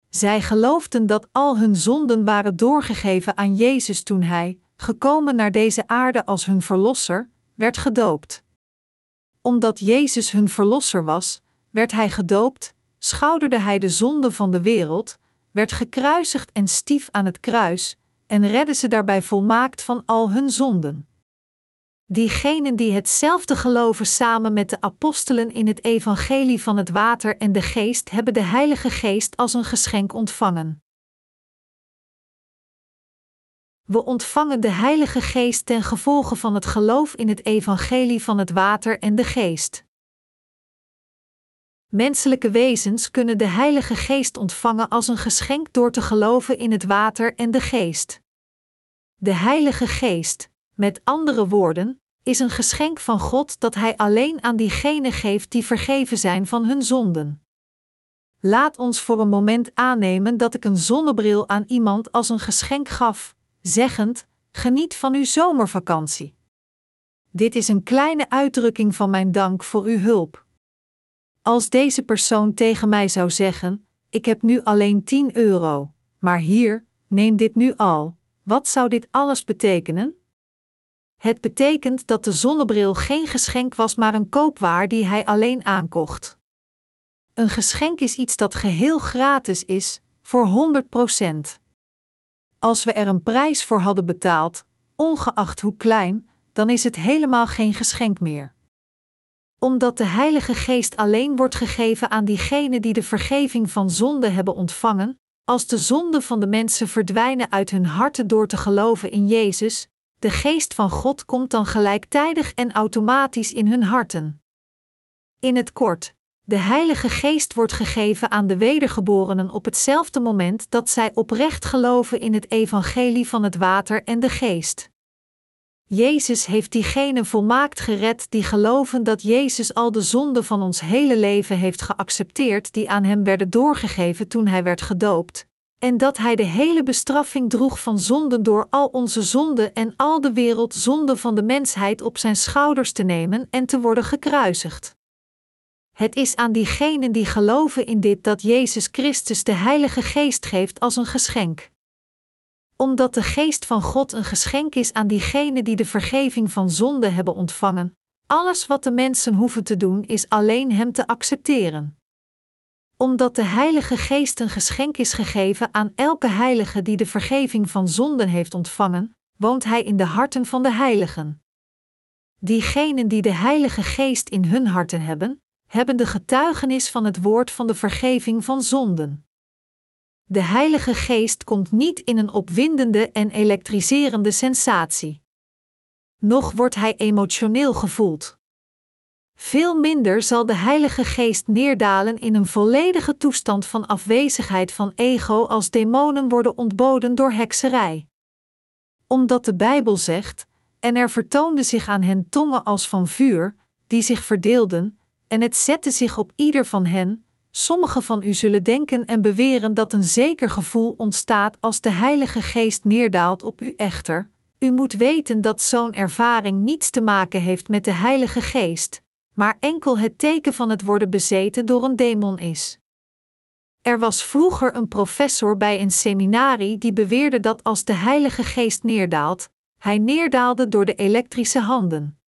Zij geloofden dat al hun zonden waren doorgegeven aan Jezus toen hij, gekomen naar deze aarde als hun verlosser, werd gedoopt. Omdat Jezus hun verlosser was, werd hij gedoopt, schouderde hij de zonde van de wereld, werd gekruisigd en stief aan het kruis, en redde ze daarbij volmaakt van al hun zonden. Diegenen die hetzelfde geloven samen met de apostelen in het evangelie van het water en de geest hebben de Heilige Geest als een geschenk ontvangen. We ontvangen de Heilige Geest ten gevolge van het geloof in het evangelie van het water en de geest. Menselijke wezens kunnen de Heilige Geest ontvangen als een geschenk door te geloven in het water en de geest. De Heilige Geest, met andere woorden, is een geschenk van God dat Hij alleen aan diegenen geeft die vergeven zijn van hun zonden. Laat ons voor een moment aannemen dat ik een zonnebril aan iemand als een geschenk gaf, zeggend: Geniet van uw zomervakantie. Dit is een kleine uitdrukking van mijn dank voor uw hulp. Als deze persoon tegen mij zou zeggen: Ik heb nu alleen 10 euro, maar hier, neem dit nu al, wat zou dit alles betekenen? Het betekent dat de zonnebril geen geschenk was, maar een koopwaar die hij alleen aankocht. Een geschenk is iets dat geheel gratis is, voor 100%. Als we er een prijs voor hadden betaald, ongeacht hoe klein, dan is het helemaal geen geschenk meer. Omdat de Heilige Geest alleen wordt gegeven aan diegenen die de vergeving van zonde hebben ontvangen, als de zonden van de mensen verdwijnen uit hun harten door te geloven in Jezus, de geest van God komt dan gelijktijdig en automatisch in hun harten. In het kort, de Heilige Geest wordt gegeven aan de wedergeborenen op hetzelfde moment dat zij oprecht geloven in het evangelie van het water en de geest. Jezus heeft diegenen volmaakt gered die geloven dat Jezus al de zonden van ons hele leven heeft geaccepteerd die aan hem werden doorgegeven toen hij werd gedoopt, en dat Hij de hele bestraffing droeg van zonden door al onze zonden en al de wereldzonde van de mensheid op zijn schouders te nemen en te worden gekruisigd. Het is aan diegenen die geloven in dit dat Jezus Christus de Heilige Geest geeft als een geschenk. Omdat de Geest van God een geschenk is aan diegenen die de vergeving van zonde hebben ontvangen, alles wat de mensen hoeven te doen is alleen Hem te accepteren omdat de Heilige Geest een geschenk is gegeven aan elke heilige die de vergeving van zonden heeft ontvangen, woont Hij in de harten van de heiligen. Diegenen die de Heilige Geest in hun harten hebben, hebben de getuigenis van het woord van de vergeving van zonden. De Heilige Geest komt niet in een opwindende en elektriserende sensatie. Nog wordt hij emotioneel gevoeld. Veel minder zal de Heilige Geest neerdalen in een volledige toestand van afwezigheid van ego als demonen worden ontboden door hekserij. Omdat de Bijbel zegt: En er vertoonde zich aan hen tongen als van vuur, die zich verdeelden, en het zette zich op ieder van hen. Sommigen van u zullen denken en beweren dat een zeker gevoel ontstaat als de Heilige Geest neerdaalt op u echter. U moet weten dat zo'n ervaring niets te maken heeft met de Heilige Geest, maar enkel het teken van het worden bezeten door een demon is. Er was vroeger een professor bij een seminarie die beweerde dat als de Heilige Geest neerdaalt, hij neerdaalde door de elektrische handen.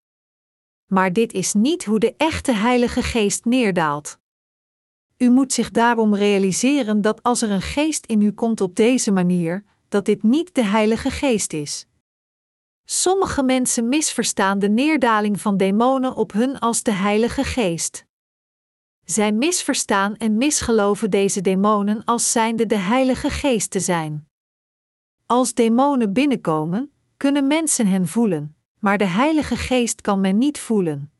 Maar dit is niet hoe de echte Heilige Geest neerdaalt. U moet zich daarom realiseren dat als er een geest in u komt op deze manier, dat dit niet de Heilige Geest is. Sommige mensen misverstaan de neerdaling van demonen op hun als de Heilige Geest. Zij misverstaan en misgeloven deze demonen als zijnde de Heilige Geest te zijn. Als demonen binnenkomen, kunnen mensen hen voelen, maar de Heilige Geest kan men niet voelen.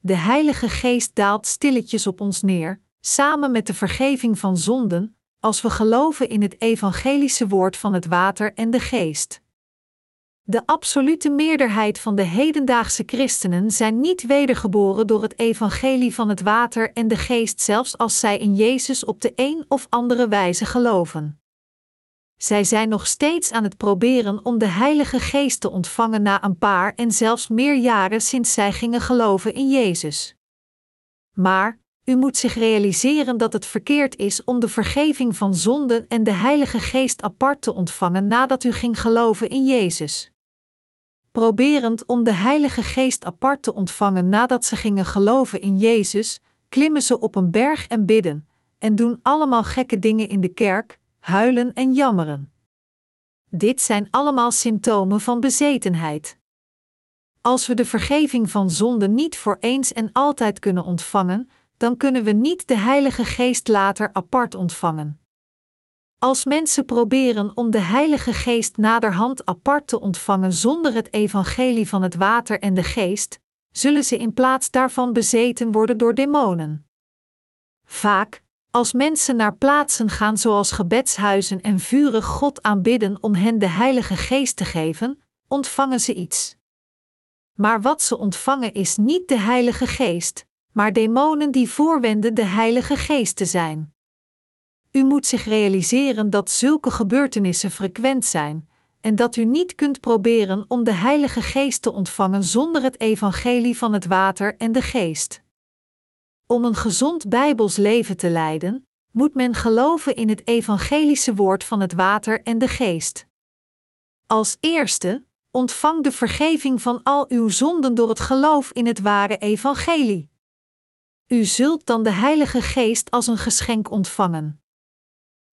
De Heilige Geest daalt stilletjes op ons neer, samen met de vergeving van zonden, als we geloven in het evangelische woord van het water en de geest. De absolute meerderheid van de hedendaagse christenen zijn niet wedergeboren door het evangelie van het water en de geest, zelfs als zij in Jezus op de een of andere wijze geloven. Zij zijn nog steeds aan het proberen om de Heilige Geest te ontvangen na een paar en zelfs meer jaren sinds zij gingen geloven in Jezus. Maar, u moet zich realiseren dat het verkeerd is om de vergeving van zonden en de Heilige Geest apart te ontvangen nadat u ging geloven in Jezus. Proberend om de Heilige Geest apart te ontvangen nadat ze gingen geloven in Jezus, klimmen ze op een berg en bidden, en doen allemaal gekke dingen in de kerk, huilen en jammeren. Dit zijn allemaal symptomen van bezetenheid. Als we de vergeving van zonde niet voor eens en altijd kunnen ontvangen, dan kunnen we niet de Heilige Geest later apart ontvangen. Als mensen proberen om de Heilige Geest naderhand apart te ontvangen zonder het evangelie van het water en de geest, zullen ze in plaats daarvan bezeten worden door demonen. Vaak, als mensen naar plaatsen gaan zoals gebedshuizen en vurig God aanbidden om hen de Heilige Geest te geven, ontvangen ze iets. Maar wat ze ontvangen is niet de Heilige Geest, maar demonen die voorwenden de Heilige Geest te zijn. U moet zich realiseren dat zulke gebeurtenissen frequent zijn en dat u niet kunt proberen om de Heilige Geest te ontvangen zonder het evangelie van het water en de geest. Om een gezond Bijbels leven te leiden, moet men geloven in het evangelische woord van het water en de geest. Als eerste, ontvang de vergeving van al uw zonden door het geloof in het ware evangelie. U zult dan de Heilige Geest als een geschenk ontvangen.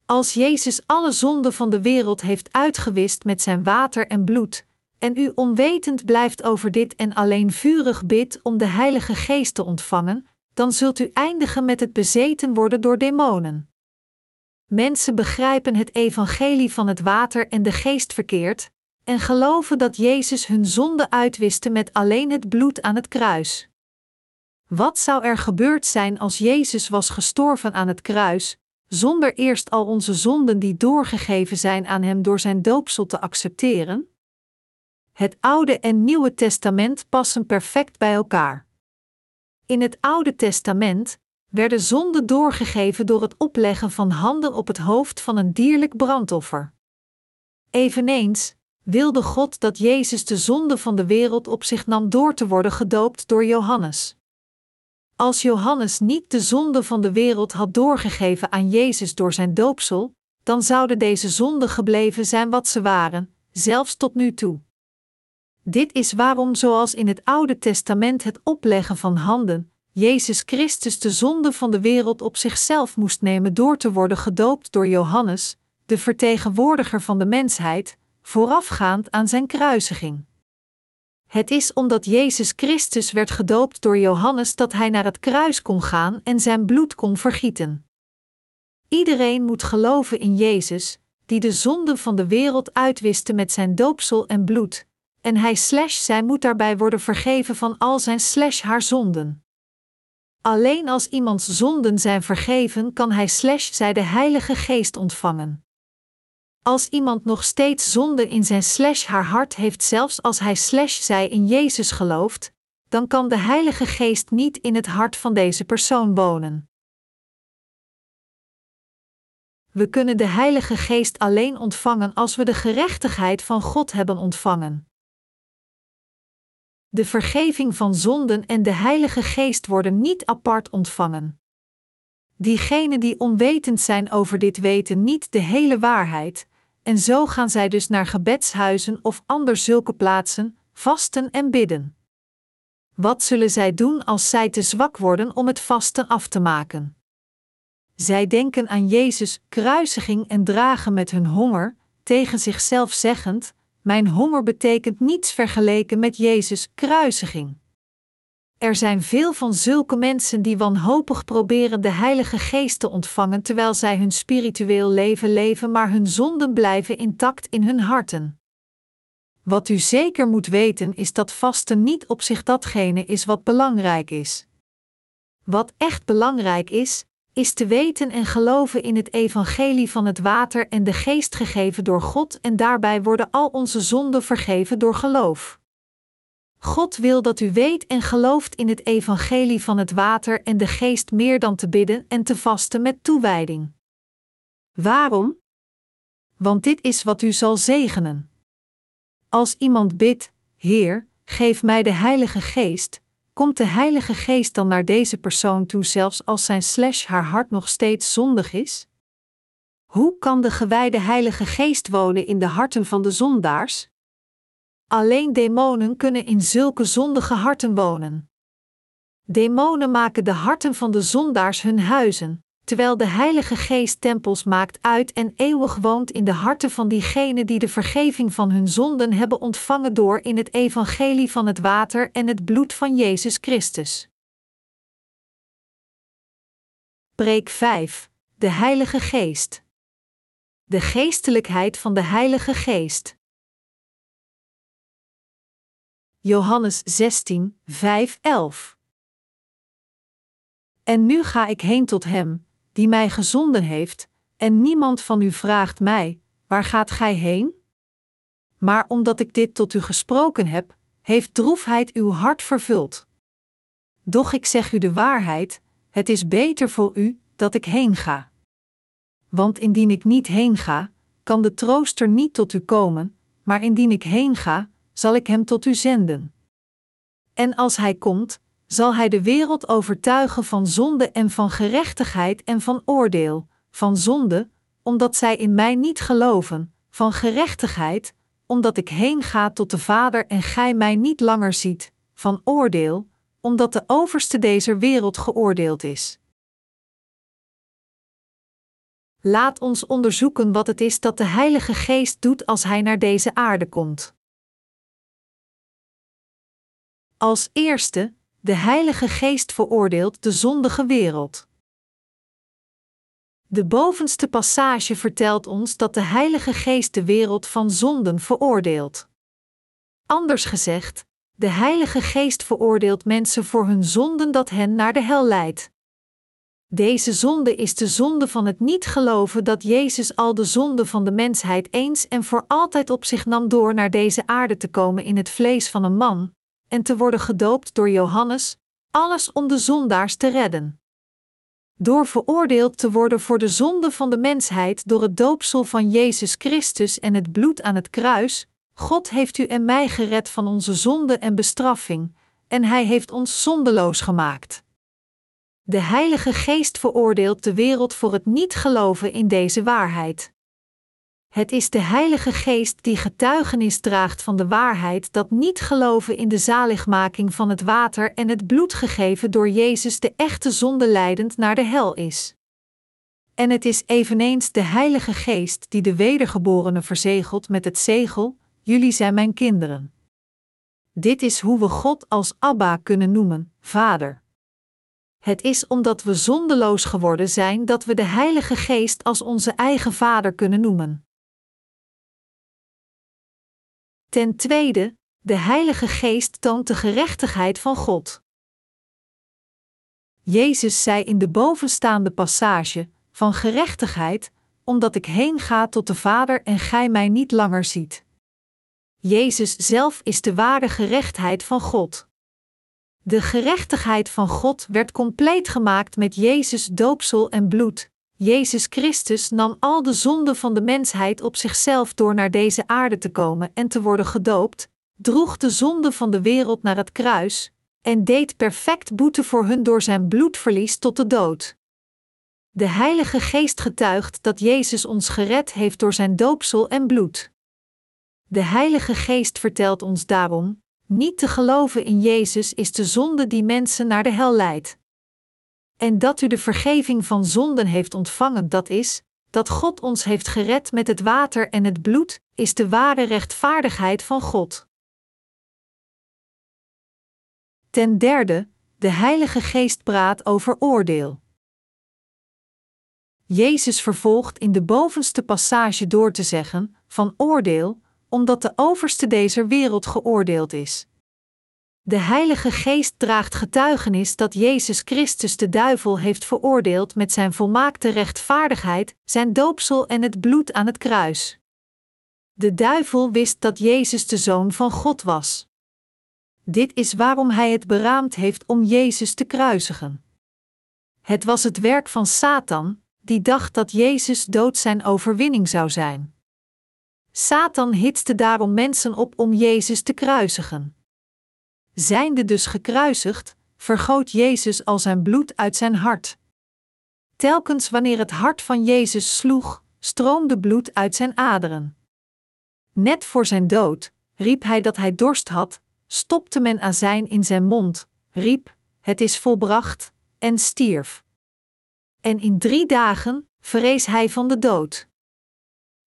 Als Jezus alle zonden van de wereld heeft uitgewist met zijn water en bloed, en u onwetend blijft over dit en alleen vurig bidt om de Heilige Geest te ontvangen, dan zult u eindigen met het bezeten worden door demonen. Mensen begrijpen het evangelie van het water en de geest verkeerd en geloven dat Jezus hun zonde uitwiste met alleen het bloed aan het kruis. Wat zou er gebeurd zijn als Jezus was gestorven aan het kruis, zonder eerst al onze zonden die doorgegeven zijn aan Hem door Zijn doopsel te accepteren? Het Oude en Nieuwe Testament passen perfect bij elkaar. In het Oude Testament werden zonden doorgegeven door het opleggen van handen op het hoofd van een dierlijk brandoffer. Eveneens wilde God dat Jezus de zonde van de wereld op zich nam door te worden gedoopt door Johannes. Als Johannes niet de zonde van de wereld had doorgegeven aan Jezus door zijn doopsel, dan zouden deze zonden gebleven zijn wat ze waren, zelfs tot nu toe. Dit is waarom, zoals in het Oude Testament het opleggen van handen, Jezus Christus de zonde van de wereld op zichzelf moest nemen door te worden gedoopt door Johannes, de vertegenwoordiger van de mensheid, voorafgaand aan zijn kruisiging. Het is omdat Jezus Christus werd gedoopt door Johannes dat hij naar het kruis kon gaan en zijn bloed kon vergieten. Iedereen moet geloven in Jezus, die de zonde van de wereld uitwiste met zijn doopsel en bloed, en hij slash zij moet daarbij worden vergeven van al zijn slash haar zonden. Alleen als iemands zonden zijn vergeven, kan hij slash zij de Heilige Geest ontvangen. Als iemand nog steeds zonde in zijn slash haar hart heeft, zelfs als hij slash zij in Jezus gelooft, dan kan de Heilige Geest niet in het hart van deze persoon wonen. We kunnen de Heilige Geest alleen ontvangen als we de gerechtigheid van God hebben ontvangen. De vergeving van zonden en de Heilige Geest worden niet apart ontvangen. Diegenen die onwetend zijn over dit weten niet de hele waarheid, en zo gaan zij dus naar gebedshuizen of ander zulke plaatsen, vasten en bidden. Wat zullen zij doen als zij te zwak worden om het vasten af te maken? Zij denken aan Jezus' kruisiging en dragen met hun honger, tegen zichzelf zeggend: Mijn honger betekent niets vergeleken met Jezus' kruisiging. Er zijn veel van zulke mensen die wanhopig proberen de Heilige Geest te ontvangen terwijl zij hun spiritueel leven leven, maar hun zonden blijven intact in hun harten. Wat u zeker moet weten is dat vasten niet op zich datgene is wat belangrijk is. Wat echt belangrijk is, is te weten en geloven in het evangelie van het water en de geest gegeven door God en daarbij worden al onze zonden vergeven door geloof. God wil dat u weet en gelooft in het evangelie van het water en de geest meer dan te bidden en te vasten met toewijding. Waarom? Want dit is wat u zal zegenen. Als iemand bidt: Heer, geef mij de Heilige Geest, komt de Heilige Geest dan naar deze persoon toe zelfs als zijn slash haar hart nog steeds zondig is? Hoe kan de gewijde Heilige Geest wonen in de harten van de zondaars? Alleen demonen kunnen in zulke zondige harten wonen. Demonen maken de harten van de zondaars hun huizen, terwijl de Heilige Geest tempels maakt uit en eeuwig woont in de harten van diegenen die de vergeving van hun zonden hebben ontvangen door in het evangelie van het water en het bloed van Jezus Christus. Preek 5. De Heilige Geest. De geestelijkheid van de Heilige Geest. Johannes 16, 5, 11. En nu ga ik heen tot hem, die mij gezonden heeft, en niemand van u vraagt mij: Waar gaat gij heen? Maar omdat ik dit tot u gesproken heb, heeft droefheid uw hart vervuld. Doch ik zeg u de waarheid: het is beter voor u dat ik heen ga. Want indien ik niet heen ga, kan de trooster niet tot u komen, maar indien ik heen ga, zal ik hem tot u zenden. En als hij komt, zal hij de wereld overtuigen van zonde en van gerechtigheid en van oordeel, van zonde, omdat zij in mij niet geloven, van gerechtigheid, omdat ik heen ga tot de Vader en gij mij niet langer ziet, van oordeel, omdat de overste deze wereld geoordeeld is. Laat ons onderzoeken wat het is dat de Heilige Geest doet als Hij naar deze aarde komt. Als eerste, de Heilige Geest veroordeelt de zondige wereld. De bovenste passage vertelt ons dat de Heilige Geest de wereld van zonden veroordeelt. Anders gezegd, de Heilige Geest veroordeelt mensen voor hun zonden dat hen naar de hel leidt. Deze zonde is de zonde van het niet geloven dat Jezus al de zonde van de mensheid eens en voor altijd op zich nam door naar deze aarde te komen in het vlees van een man, en te worden gedoopt door Johannes, alles om de zondaars te redden. Door veroordeeld te worden voor de zonde van de mensheid door het doopsel van Jezus Christus en het bloed aan het kruis, God heeft u en mij gered van onze zonde en bestraffing, en Hij heeft ons zondeloos gemaakt. De Heilige Geest veroordeelt de wereld voor het niet geloven in deze waarheid. Het is de Heilige Geest die getuigenis draagt van de waarheid dat niet geloven in de zaligmaking van het water en het bloed gegeven door Jezus de echte zonde leidend naar de hel is. En het is eveneens de Heilige Geest die de wedergeborenen verzegelt met het zegel: Jullie zijn mijn kinderen. Dit is hoe we God als Abba kunnen noemen, Vader. Het is omdat we zondeloos geworden zijn dat we de Heilige Geest als onze eigen Vader kunnen noemen. Ten tweede, de Heilige Geest toont de gerechtigheid van God. Jezus zei in de bovenstaande passage: van gerechtigheid, omdat ik heen ga tot de Vader en gij mij niet langer ziet. Jezus zelf is de ware gerechtheid van God. De gerechtigheid van God werd compleet gemaakt met Jezus doopsel en bloed, Jezus Christus nam al de zonden van de mensheid op zichzelf door naar deze aarde te komen en te worden gedoopt, droeg de zonde van de wereld naar het kruis en deed perfect boete voor hun door zijn bloedverlies tot de dood. De Heilige Geest getuigt dat Jezus ons gered heeft door zijn doopsel en bloed. De Heilige Geest vertelt ons daarom: niet te geloven in Jezus is de zonde die mensen naar de hel leidt. En dat u de vergeving van zonden heeft ontvangen, dat is, dat God ons heeft gered met het water en het bloed, is de ware rechtvaardigheid van God. Ten derde, de Heilige Geest praat over oordeel. Jezus vervolgt in de bovenste passage door te zeggen: van oordeel, omdat de overste deze wereld geoordeeld is. De Heilige Geest draagt getuigenis dat Jezus Christus de duivel heeft veroordeeld met zijn volmaakte rechtvaardigheid, zijn doopsel en het bloed aan het kruis. De duivel wist dat Jezus de Zoon van God was. Dit is waarom hij het beraamd heeft om Jezus te kruisigen. Het was het werk van Satan, die dacht dat Jezus dood zijn overwinning zou zijn. Satan hitste daarom mensen op om Jezus te kruisigen. Zijnde dus gekruisigd, vergoot Jezus al zijn bloed uit zijn hart. Telkens wanneer het hart van Jezus sloeg, stroomde bloed uit zijn aderen. Net voor zijn dood riep hij dat hij dorst had, stopte men azijn in zijn mond, riep: Het is volbracht, en stierf. En in drie dagen vrees hij van de dood.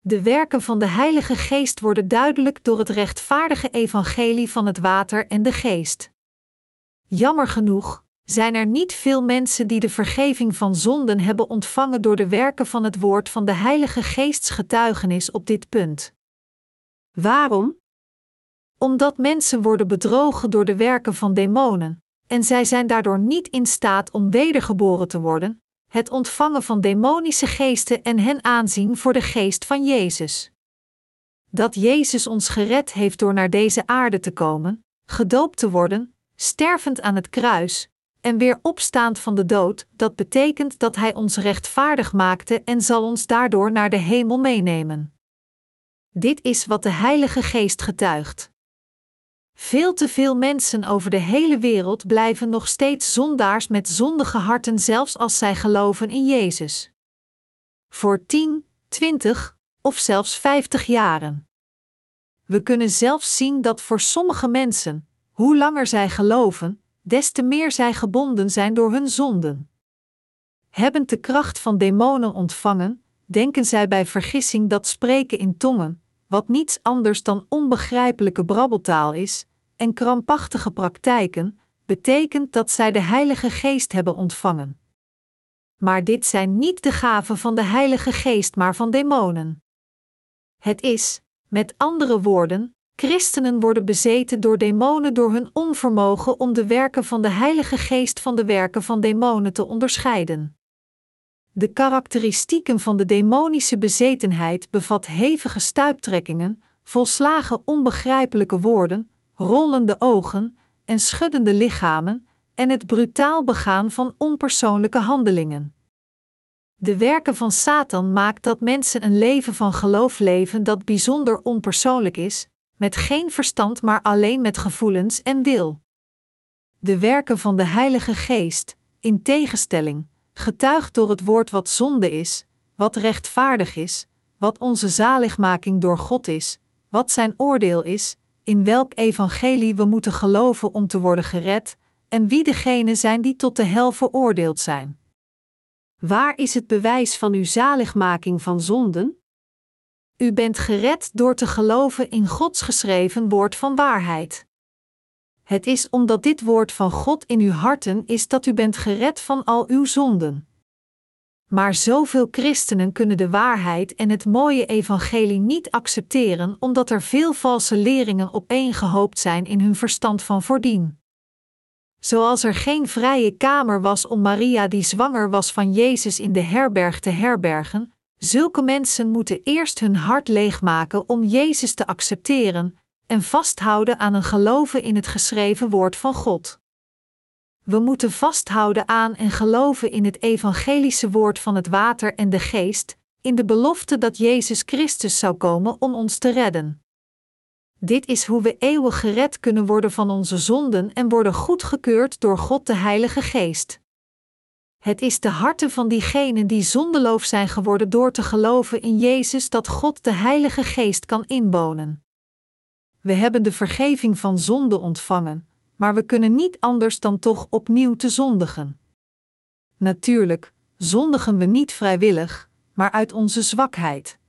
De werken van de Heilige Geest worden duidelijk door het rechtvaardige evangelie van het water en de geest. Jammer genoeg zijn er niet veel mensen die de vergeving van zonden hebben ontvangen door de werken van het woord van de Heilige Geests getuigenis op dit punt. Waarom? Omdat mensen worden bedrogen door de werken van demonen, en zij zijn daardoor niet in staat om wedergeboren te worden, het ontvangen van demonische geesten en hen aanzien voor de geest van Jezus. Dat Jezus ons gered heeft door naar deze aarde te komen, gedoopt te worden, stervend aan het kruis, en weer opstaand van de dood, dat betekent dat Hij ons rechtvaardig maakte en zal ons daardoor naar de hemel meenemen. Dit is wat de Heilige Geest getuigt. Veel te veel mensen over de hele wereld blijven nog steeds zondaars met zondige harten, zelfs als zij geloven in Jezus. Voor 10, 20 of zelfs 50 jaren. We kunnen zelfs zien dat voor sommige mensen, hoe langer zij geloven, des te meer zij gebonden zijn door hun zonden. Hebbend de kracht van demonen ontvangen, denken zij bij vergissing dat spreken in tongen, wat niets anders dan onbegrijpelijke brabbeltaal is, en krampachtige praktijken, betekent dat zij de Heilige Geest hebben ontvangen. Maar dit zijn niet de gaven van de Heilige Geest, maar van demonen. Het is, met andere woorden, christenen worden bezeten door demonen door hun onvermogen om de werken van de Heilige Geest van de werken van demonen te onderscheiden. De karakteristieken van de demonische bezetenheid bevat hevige stuiptrekkingen, volslagen onbegrijpelijke woorden, rollende ogen en schuddende lichamen en het brutaal begaan van onpersoonlijke handelingen. De werken van Satan maakt dat mensen een leven van geloof leven dat bijzonder onpersoonlijk is, met geen verstand maar alleen met gevoelens en wil. De werken van de Heilige Geest, in tegenstelling, getuigt door het woord wat zonde is, wat rechtvaardig is, wat onze zaligmaking door God is, wat zijn oordeel is, in welk evangelie we moeten geloven om te worden gered, en wie degenen zijn die tot de hel veroordeeld zijn. Waar is het bewijs van uw zaligmaking van zonden? U bent gered door te geloven in Gods geschreven woord van waarheid. Het is omdat dit woord van God in uw harten is dat u bent gered van al uw zonden. Maar zoveel christenen kunnen de waarheid en het mooie evangelie niet accepteren omdat er veel valse leringen opeengehoopt zijn in hun verstand van voordien. Zoals er geen vrije kamer was om Maria die zwanger was van Jezus in de herberg te herbergen, zulke mensen moeten eerst hun hart leegmaken om Jezus te accepteren en vasthouden aan een geloven in het geschreven woord van God. We moeten vasthouden aan en geloven in het evangelische woord van het water en de geest, in de belofte dat Jezus Christus zou komen om ons te redden. Dit is hoe we eeuwig gered kunnen worden van onze zonden en worden goedgekeurd door God de Heilige Geest. Het is de harten van diegenen die zondeloof zijn geworden door te geloven in Jezus dat God de Heilige Geest kan inwonen. We hebben de vergeving van zonde ontvangen, maar we kunnen niet anders dan toch opnieuw te zondigen. Natuurlijk, zondigen we niet vrijwillig, maar uit onze zwakheid.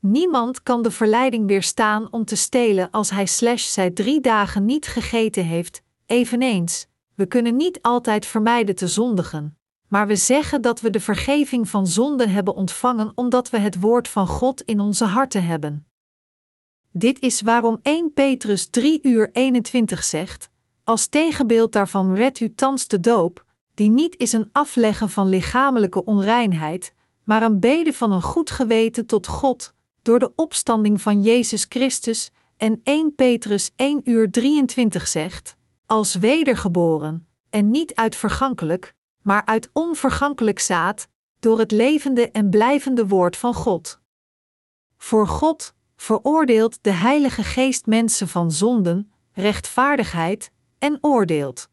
Niemand kan de verleiding weerstaan om te stelen als hij slash zij drie dagen niet gegeten heeft, eveneens, we kunnen niet altijd vermijden te zondigen, maar we zeggen dat we de vergeving van zonden hebben ontvangen omdat we het woord van God in onze harten hebben. Dit is waarom 1 Petrus 3 uur 21 zegt: Als tegenbeeld daarvan redt u thans de doop, die niet is een afleggen van lichamelijke onreinheid, maar een bede van een goed geweten tot God, door de opstanding van Jezus Christus, en 1 Petrus 1 uur 23 zegt: Als wedergeboren, en niet uit vergankelijk, maar uit onvergankelijk zaad, door het levende en blijvende woord van God. Voor God veroordeelt de Heilige Geest mensen van zonden, rechtvaardigheid en oordeelt.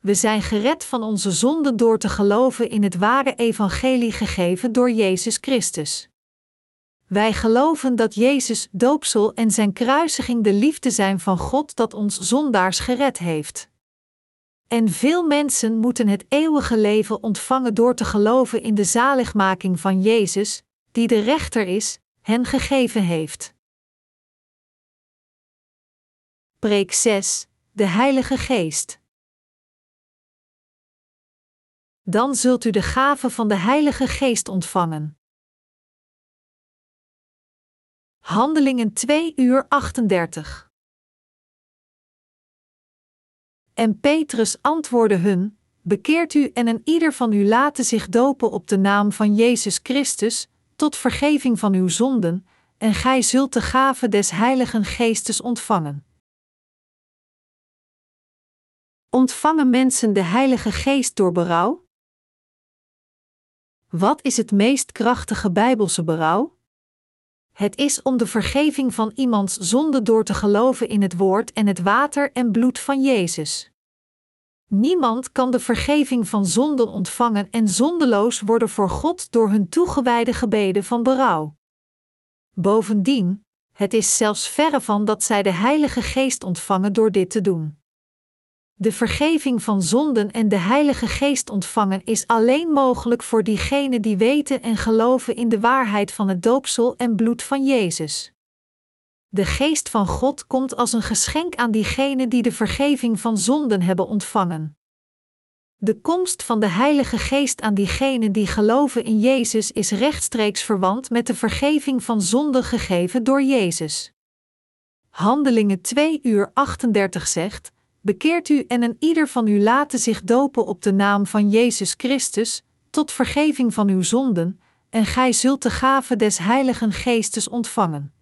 We zijn gered van onze zonden door te geloven in het ware evangelie gegeven door Jezus Christus. Wij geloven dat Jezus doopsel en zijn kruisiging de liefde zijn van God dat ons zondaars gered heeft. En veel mensen moeten het eeuwige leven ontvangen door te geloven in de zaligmaking van Jezus, die de rechter is, hen gegeven heeft. Preek 6 De Heilige Geest. Dan zult u de gave van de Heilige Geest ontvangen. Handelingen 2 uur 38. En Petrus antwoordde hun: Bekeert u en een ieder van u laten zich dopen op de naam van Jezus Christus, tot vergeving van uw zonden, en gij zult de gave des Heiligen Geestes ontvangen. Ontvangen mensen de Heilige Geest door berouw? Wat is het meest krachtige Bijbelse berouw? Het is om de vergeving van iemands zonde door te geloven in het woord en het water en bloed van Jezus. Niemand kan de vergeving van zonden ontvangen en zondeloos worden voor God door hun toegewijde gebeden van berouw. Bovendien, het is zelfs verre van dat zij de Heilige Geest ontvangen door dit te doen. De vergeving van zonden en de Heilige Geest ontvangen is alleen mogelijk voor diegenen die weten en geloven in de waarheid van het doopsel en bloed van Jezus. De Geest van God komt als een geschenk aan diegenen die de vergeving van zonden hebben ontvangen. De komst van de Heilige Geest aan diegenen die geloven in Jezus is rechtstreeks verwant met de vergeving van zonden gegeven door Jezus. Handelingen 2 uur 38 zegt: Bekeert u en een ieder van u laten zich dopen op de naam van Jezus Christus, tot vergeving van uw zonden, en gij zult de gave des Heiligen Geestes ontvangen.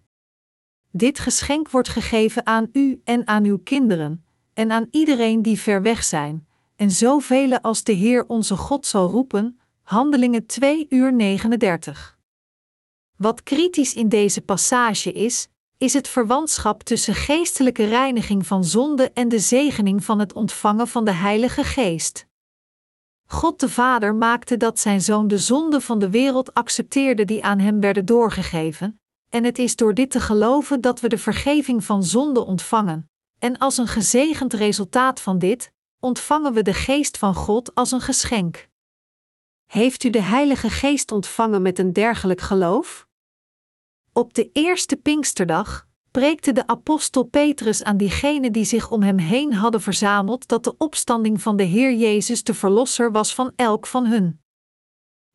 Dit geschenk wordt gegeven aan u en aan uw kinderen, en aan iedereen die ver weg zijn, en zoveel als de Heer onze God zal roepen. Handelingen 2 uur 39. Wat kritisch in deze passage is, is het verwantschap tussen geestelijke reiniging van zonde en de zegening van het ontvangen van de Heilige Geest. God de Vader maakte dat zijn zoon de zonde van de wereld accepteerde die aan hem werden doorgegeven, en het is door dit te geloven dat we de vergeving van zonde ontvangen, en als een gezegend resultaat van dit, ontvangen we de Geest van God als een geschenk. Heeft u de Heilige Geest ontvangen met een dergelijk geloof? Op de eerste Pinksterdag preekte de apostel Petrus aan diegenen die zich om hem heen hadden verzameld dat de opstanding van de Heer Jezus de Verlosser was van elk van hun.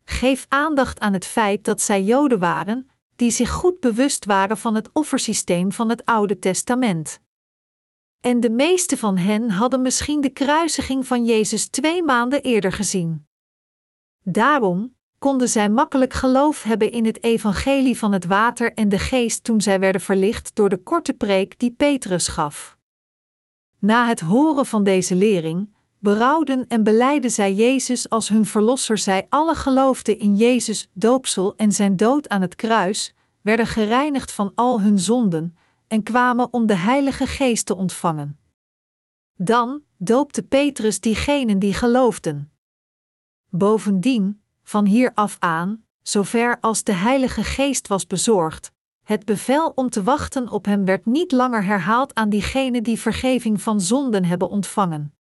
Geef aandacht aan het feit dat zij Joden waren, die zich goed bewust waren van het offersysteem van het Oude Testament. En de meeste van hen hadden misschien de kruisiging van Jezus twee maanden eerder gezien. Daarom, konden zij makkelijk geloof hebben in het evangelie van het water en de geest toen zij werden verlicht door de korte preek die Petrus gaf. Na het horen van deze lering, berouwden en beleidden zij Jezus als hun verlosser. Zij alle geloofden in Jezus' doopsel en zijn dood aan het kruis, werden gereinigd van al hun zonden en kwamen om de Heilige Geest te ontvangen. Dan doopte Petrus diegenen die geloofden. Bovendien van hier af aan, zover als de Heilige Geest was bezorgd, het bevel om te wachten op hem werd niet langer herhaald aan diegenen die vergeving van zonden hebben ontvangen.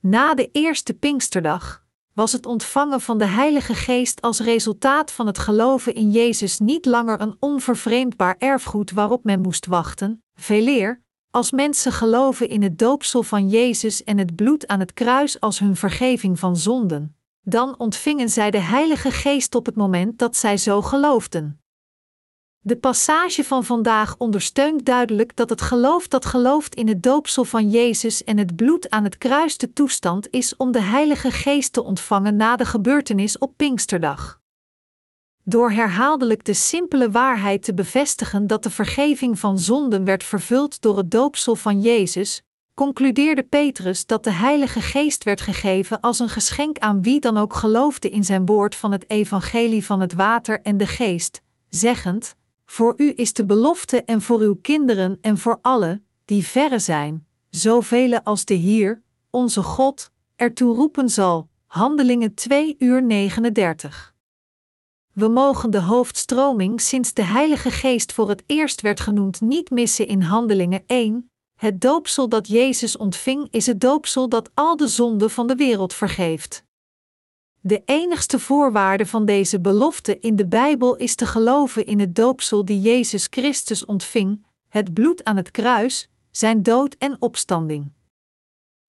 Na de eerste Pinksterdag was het ontvangen van de Heilige Geest als resultaat van het geloven in Jezus niet langer een onvervreemdbaar erfgoed waarop men moest wachten, veeleer, als mensen geloven in het doopsel van Jezus en het bloed aan het kruis als hun vergeving van zonden, dan ontvingen zij de Heilige Geest op het moment dat zij zo geloofden. De passage van vandaag ondersteunt duidelijk dat het geloof dat gelooft in het doopsel van Jezus en het bloed aan het kruis de toestand is om de Heilige Geest te ontvangen na de gebeurtenis op Pinksterdag. Door herhaaldelijk de simpele waarheid te bevestigen dat de vergeving van zonden werd vervuld door het doopsel van Jezus, concludeerde Petrus dat de Heilige Geest werd gegeven als een geschenk aan wie dan ook geloofde in zijn woord van het evangelie van het water en de geest, zeggend: Voor u is de belofte en voor uw kinderen en voor alle die verre zijn, zoveel als de Hier, onze God, ertoe roepen zal. Handelingen 2 uur 39. We mogen de hoofdstroming sinds de Heilige Geest voor het eerst werd genoemd niet missen in Handelingen 1. Het doopsel dat Jezus ontving is het doopsel dat al de zonden van de wereld vergeeft. De enigste voorwaarde van deze belofte in de Bijbel is te geloven in het doopsel die Jezus Christus ontving, het bloed aan het kruis, zijn dood en opstanding.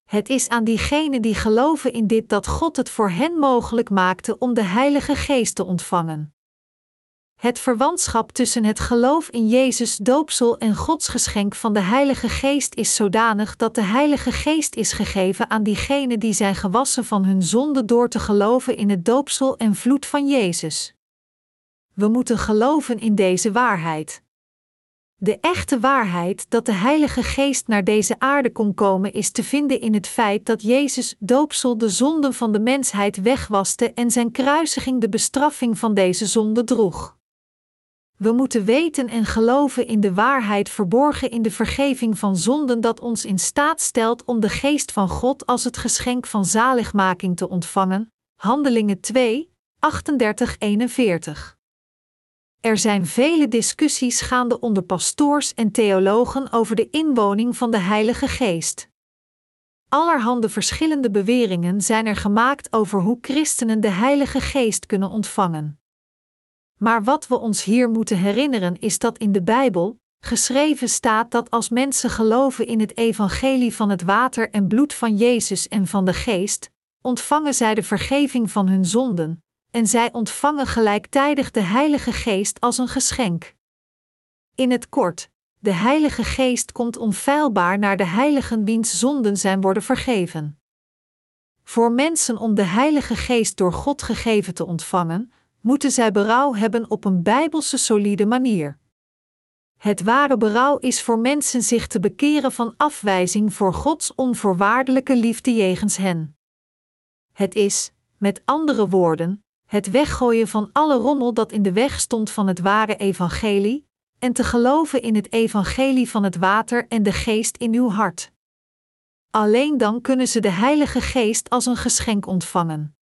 Het is aan diegenen die geloven in dit dat God het voor hen mogelijk maakte om de Heilige Geest te ontvangen. Het verwantschap tussen het geloof in Jezus doopsel en Gods geschenk van de Heilige Geest is zodanig dat de Heilige Geest is gegeven aan diegenen die zijn gewassen van hun zonde door te geloven in het doopsel en vloed van Jezus. We moeten geloven in deze waarheid. De echte waarheid dat de Heilige Geest naar deze aarde kon komen is te vinden in het feit dat Jezus doopsel de zonden van de mensheid wegwaste en zijn kruisiging de bestraffing van deze zonde droeg. We moeten weten en geloven in de waarheid verborgen in de vergeving van zonden dat ons in staat stelt om de geest van God als het geschenk van zaligmaking te ontvangen. Handelingen 2, 38-41. Er zijn vele discussies gaande onder pastoors en theologen over de inwoning van de Heilige Geest. Allerhande verschillende beweringen zijn er gemaakt over hoe christenen de Heilige Geest kunnen ontvangen. Maar wat we ons hier moeten herinneren is dat in de Bijbel geschreven staat dat als mensen geloven in het evangelie van het water en bloed van Jezus en van de Geest, ontvangen zij de vergeving van hun zonden, en zij ontvangen gelijktijdig de Heilige Geest als een geschenk. In het kort, de Heilige Geest komt onfeilbaar naar de heiligen wiens zonden zijn worden vergeven. Voor mensen om de Heilige Geest door God gegeven te ontvangen, moeten zij berouw hebben op een bijbelse solide manier. Het ware berouw is voor mensen zich te bekeren van afwijzing voor Gods onvoorwaardelijke liefde jegens hen. Het is, met andere woorden, het weggooien van alle rommel dat in de weg stond van het ware evangelie, en te geloven in het evangelie van het water en de geest in uw hart. Alleen dan kunnen ze de Heilige Geest als een geschenk ontvangen.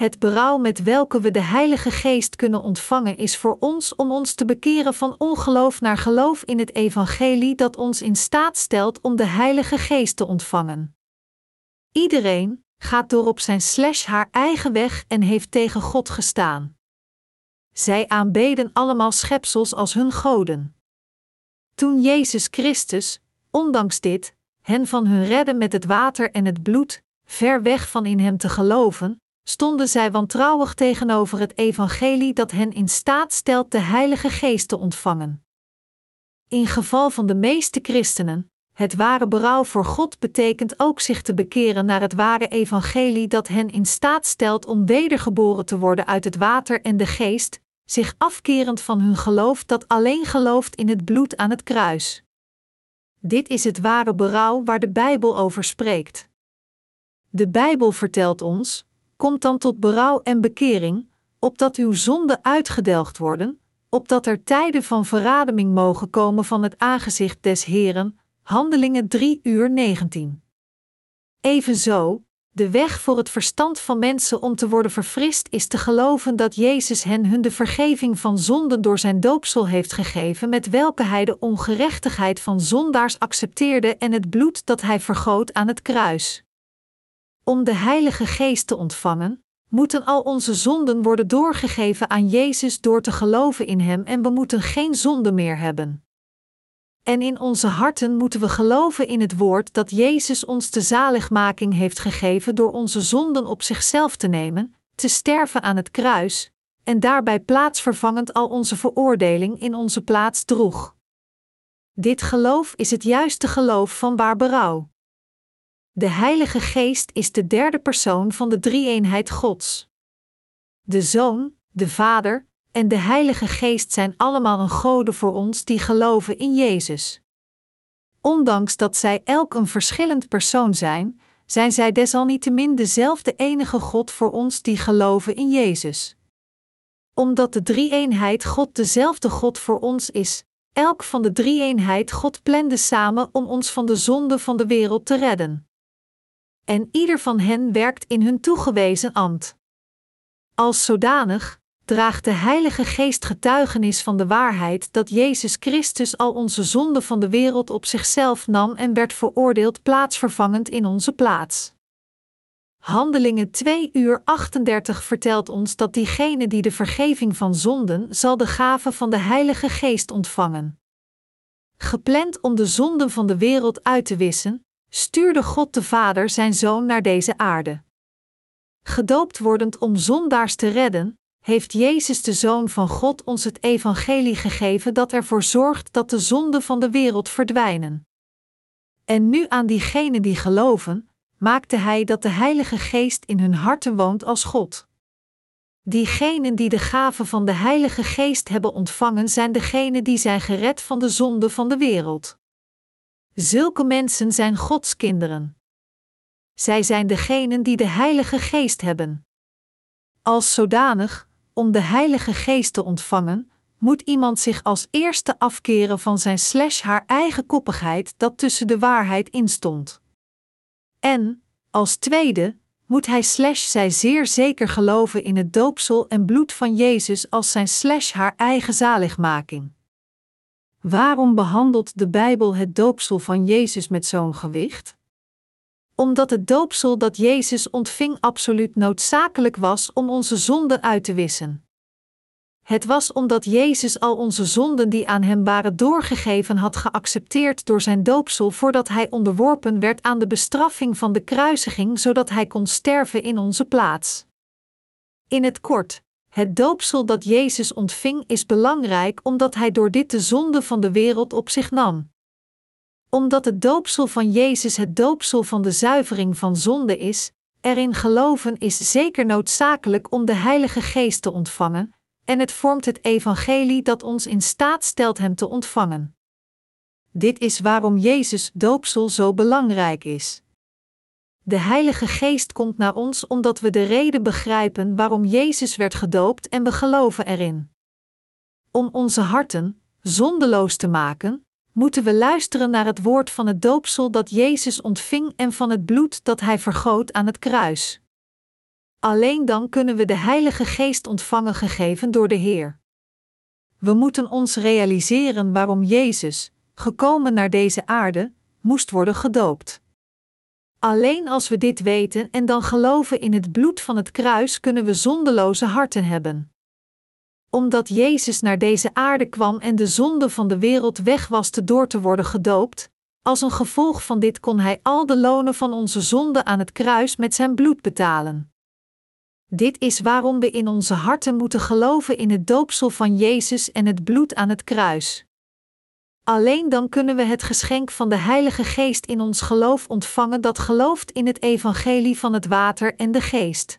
Het berouw met welke we de Heilige Geest kunnen ontvangen is voor ons om ons te bekeren van ongeloof naar geloof in het evangelie dat ons in staat stelt om de Heilige Geest te ontvangen. Iedereen, gaat door op zijn slash haar eigen weg en heeft tegen God gestaan. Zij aanbeden allemaal schepsels als hun goden. Toen Jezus Christus, ondanks dit, hen van hun redden met het water en het bloed, ver weg van in hem te geloven, stonden zij wantrouwig tegenover het evangelie dat hen in staat stelt de Heilige Geest te ontvangen. In geval van de meeste christenen, het ware berouw voor God betekent ook zich te bekeren naar het ware evangelie dat hen in staat stelt om wedergeboren te worden uit het water en de geest, zich afkerend van hun geloof dat alleen gelooft in het bloed aan het kruis. Dit is het ware berouw waar de Bijbel over spreekt. De Bijbel vertelt ons: Komt dan tot berouw en bekering, opdat uw zonden uitgedelgd worden, opdat er tijden van verrademing mogen komen van het aangezicht des Heren, Handelingen 3 uur 19. Evenzo, de weg voor het verstand van mensen om te worden verfrist is te geloven dat Jezus hen hun de vergeving van zonden door zijn doopsel heeft gegeven, met welke hij de ongerechtigheid van zondaars accepteerde en het bloed dat hij vergoot aan het kruis. Om de Heilige Geest te ontvangen, moeten al onze zonden worden doorgegeven aan Jezus door te geloven in Hem en we moeten geen zonde meer hebben. En in onze harten moeten we geloven in het woord dat Jezus ons de zaligmaking heeft gegeven door onze zonden op zichzelf te nemen, te sterven aan het kruis, en daarbij plaatsvervangend al onze veroordeling in onze plaats droeg. Dit geloof is het juiste geloof van waar berouw. De Heilige Geest is de derde persoon van de drie-eenheid Gods. De Zoon, de Vader en de Heilige Geest zijn allemaal een goden voor ons die geloven in Jezus. Ondanks dat zij elk een verschillend persoon zijn, zijn zij desalniettemin dezelfde enige God voor ons die geloven in Jezus. Omdat de drie-eenheid God dezelfde God voor ons is, elk van de drie-eenheid God plande samen om ons van de zonde van de wereld te redden. En ieder van hen werkt in hun toegewezen ambt. Als zodanig draagt de Heilige Geest getuigenis van de waarheid dat Jezus Christus al onze zonde van de wereld op zichzelf nam en werd veroordeeld plaatsvervangend in onze plaats. Handelingen 2 uur 38 vertelt ons dat diegene die de vergeving van zonden zal de gave van de Heilige Geest ontvangen. Gepland om de zonden van de wereld uit te wissen, stuurde God de Vader zijn Zoon naar deze aarde. Gedoopt wordend om zondaars te redden, heeft Jezus de Zoon van God ons het evangelie gegeven dat ervoor zorgt dat de zonden van de wereld verdwijnen. En nu aan diegenen die geloven, maakte Hij dat de Heilige Geest in hun harten woont als God. Diegenen die de gave van de Heilige Geest hebben ontvangen, zijn degenen die zijn gered van de zonde van de wereld. Zulke mensen zijn Gods kinderen. Zij zijn degenen die de Heilige Geest hebben. Als zodanig, om de Heilige Geest te ontvangen, moet iemand zich als eerste afkeren van zijn slash haar eigen koppigheid dat tussen de waarheid instond. En, als tweede, moet hij slash zij zeer zeker geloven in het doopsel en bloed van Jezus als zijn slash haar eigen zaligmaking. Waarom behandelt de Bijbel het doopsel van Jezus met zo'n gewicht? Omdat het doopsel dat Jezus ontving absoluut noodzakelijk was om onze zonden uit te wissen. Het was omdat Jezus al onze zonden die aan hem waren doorgegeven had geaccepteerd door zijn doopsel voordat hij onderworpen werd aan de bestraffing van de kruisiging, zodat hij kon sterven in onze plaats. In het kort, het doopsel dat Jezus ontving is belangrijk omdat hij door dit de zonde van de wereld op zich nam. Omdat het doopsel van Jezus het doopsel van de zuivering van zonde is, erin geloven is zeker noodzakelijk om de Heilige Geest te ontvangen, en het vormt het evangelie dat ons in staat stelt Hem te ontvangen. Dit is waarom Jezus doopsel zo belangrijk is. De Heilige Geest komt naar ons omdat we de reden begrijpen waarom Jezus werd gedoopt en we geloven erin. Om onze harten zondeloos te maken, moeten we luisteren naar het woord van het doopsel dat Jezus ontving en van het bloed dat Hij vergoot aan het kruis. Alleen dan kunnen we de Heilige Geest ontvangen gegeven door de Heer. We moeten ons realiseren waarom Jezus, gekomen naar deze aarde, moest worden gedoopt. Alleen als we dit weten en dan geloven in het bloed van het kruis, kunnen we zondeloze harten hebben. Omdat Jezus naar deze aarde kwam en de zonde van de wereld wegwaste door te worden gedoopt, als een gevolg van dit kon Hij al de lonen van onze zonde aan het kruis met zijn bloed betalen. Dit is waarom we in onze harten moeten geloven in het doopsel van Jezus en het bloed aan het kruis. Alleen dan kunnen we het geschenk van de Heilige Geest in ons geloof ontvangen dat gelooft in het evangelie van het water en de geest.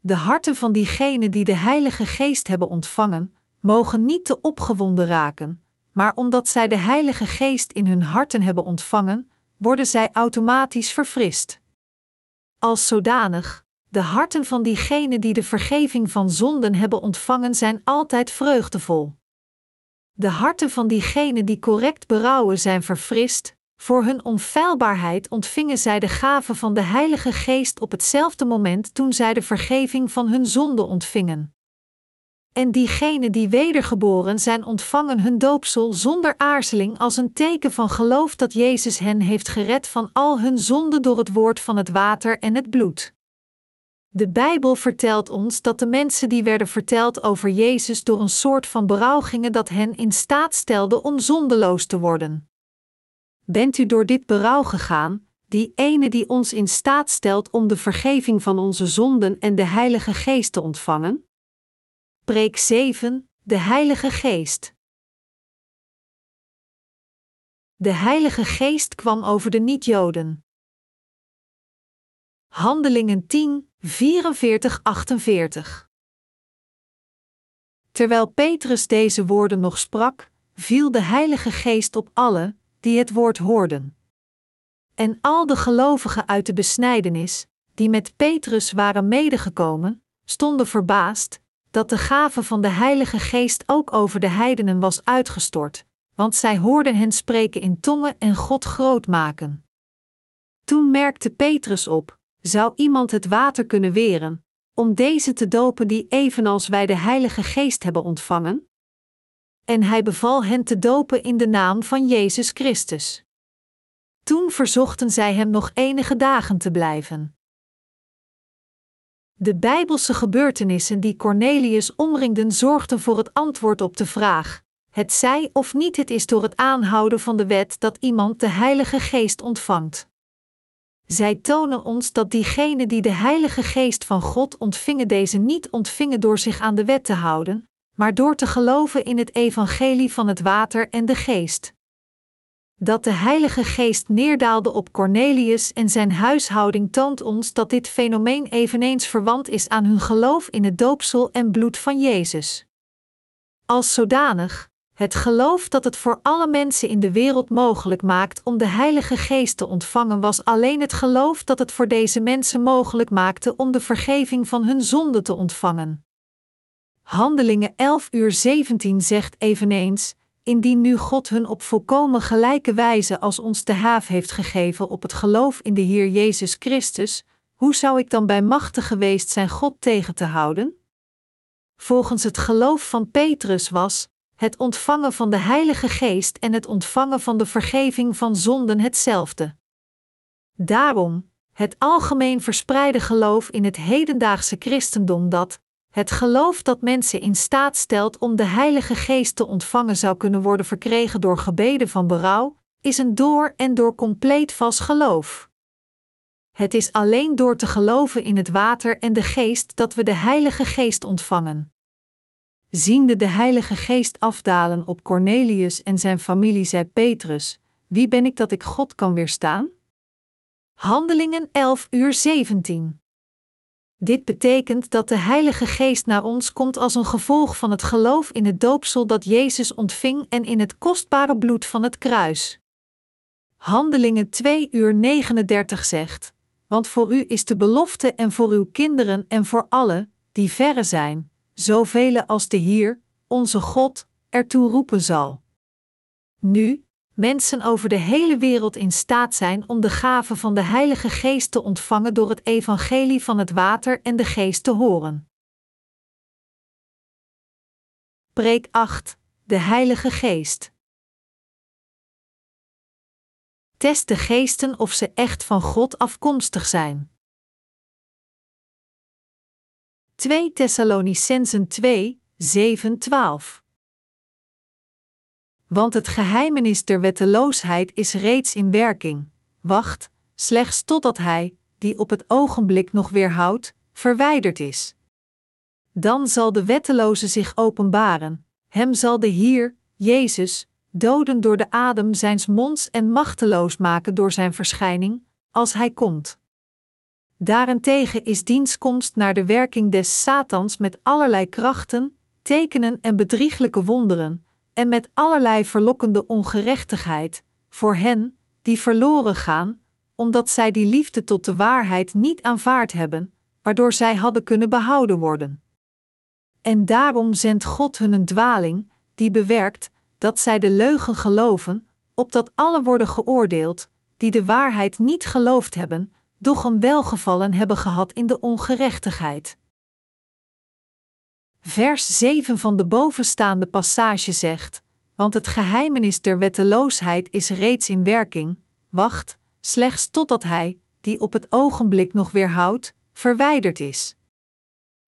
De harten van diegenen die de Heilige Geest hebben ontvangen, mogen niet te opgewonden raken, maar omdat zij de Heilige Geest in hun harten hebben ontvangen, worden zij automatisch verfrist. Als zodanig, de harten van diegenen die de vergeving van zonden hebben ontvangen zijn altijd vreugdevol. De harten van diegenen die correct berouwen zijn verfrist, voor hun onfeilbaarheid ontvingen zij de gave van de Heilige Geest op hetzelfde moment toen zij de vergeving van hun zonde ontvingen. En diegenen die wedergeboren zijn ontvangen hun doopsel zonder aarzeling als een teken van geloof dat Jezus hen heeft gered van al hun zonden door het woord van het water en het bloed. De Bijbel vertelt ons dat de mensen die werden verteld over Jezus door een soort van berouw gingen dat hen in staat stelde om zondeloos te worden. Bent u door dit berouw gegaan, die ene die ons in staat stelt om de vergeving van onze zonden en de Heilige Geest te ontvangen? Preek 7, de Heilige Geest. De Heilige Geest kwam over de niet-Joden. Handelingen 10, 44-48. Terwijl Petrus deze woorden nog sprak, viel de Heilige Geest op alle die het woord hoorden. En al de gelovigen uit de besnijdenis, die met Petrus waren medegekomen, stonden verbaasd dat de gave van de Heilige Geest ook over de heidenen was uitgestort, want zij hoorden hen spreken in tongen en God groot maken. Toen merkte Petrus op: zou iemand het water kunnen weren, om deze te dopen die evenals wij de Heilige Geest hebben ontvangen? En hij beval hen te dopen in de naam van Jezus Christus. Toen verzochten zij hem nog enige dagen te blijven. De bijbelse gebeurtenissen die Cornelius omringden zorgden voor het antwoord op de vraag: het zij of niet het is door het aanhouden van de wet dat iemand de Heilige Geest ontvangt. Zij tonen ons dat diegenen die de Heilige Geest van God ontvingen deze niet ontvingen door zich aan de wet te houden, maar door te geloven in het evangelie van het water en de geest. Dat de Heilige Geest neerdaalde op Cornelius en zijn huishouding toont ons dat dit fenomeen eveneens verwant is aan hun geloof in het doopsel en bloed van Jezus. Als zodanig, het geloof dat het voor alle mensen in de wereld mogelijk maakt om de Heilige Geest te ontvangen, was alleen het geloof dat het voor deze mensen mogelijk maakte om de vergeving van hun zonde te ontvangen. Handelingen 11 uur 17 zegt eveneens: Indien nu God hun op volkomen gelijke wijze als ons de haaf heeft gegeven op het geloof in de Heer Jezus Christus, hoe zou ik dan bij machten geweest zijn God tegen te houden? Volgens het geloof van Petrus was het ontvangen van de Heilige Geest en het ontvangen van de vergeving van zonden hetzelfde. Daarom, het algemeen verspreide geloof in het hedendaagse christendom dat, het geloof dat mensen in staat stelt om de Heilige Geest te ontvangen zou kunnen worden verkregen door gebeden van berouw, is een door en door compleet vast geloof. Het is alleen door te geloven in het water en de Geest dat we de Heilige Geest ontvangen. Ziende de Heilige Geest afdalen op Cornelius en zijn familie, zei Petrus: Wie ben ik dat ik God kan weerstaan? Handelingen 11 uur 17. Dit betekent dat de Heilige Geest naar ons komt als een gevolg van het geloof in het doopsel dat Jezus ontving en in het kostbare bloed van het kruis. Handelingen 2 uur 39 zegt: Want voor u is de belofte en voor uw kinderen en voor alle die verre zijn zoveel als de Heer, onze God, ertoe roepen zal. Nu, mensen over de hele wereld in staat zijn om de gave van de Heilige Geest te ontvangen door het evangelie van het water en de geest te horen. Preek 8. De Heilige Geest. Test de geesten of ze echt van God afkomstig zijn. 2 Thessalonicensen 2, 7, 12. Want het geheimenis der wetteloosheid is reeds in werking. Wacht, slechts totdat hij, die op het ogenblik nog weerhoudt, verwijderd is. Dan zal de wetteloze zich openbaren, hem zal de Heer, Jezus, doden door de adem zijns monds en machteloos maken door zijn verschijning, als hij komt. Daarentegen is dienstkomst naar de werking des Satans met allerlei krachten, tekenen en bedrieglijke wonderen, en met allerlei verlokkende ongerechtigheid, voor hen die verloren gaan, omdat zij die liefde tot de waarheid niet aanvaard hebben, waardoor zij hadden kunnen behouden worden. En daarom zendt God hun een dwaling, die bewerkt dat zij de leugen geloven, opdat alle worden geoordeeld, die de waarheid niet geloofd hebben, doch een welgevallen hebben gehad in de ongerechtigheid. Vers 7 van de bovenstaande passage zegt: Want het geheimenis der wetteloosheid is reeds in werking, wacht, slechts totdat hij, die op het ogenblik nog weerhoudt, verwijderd is.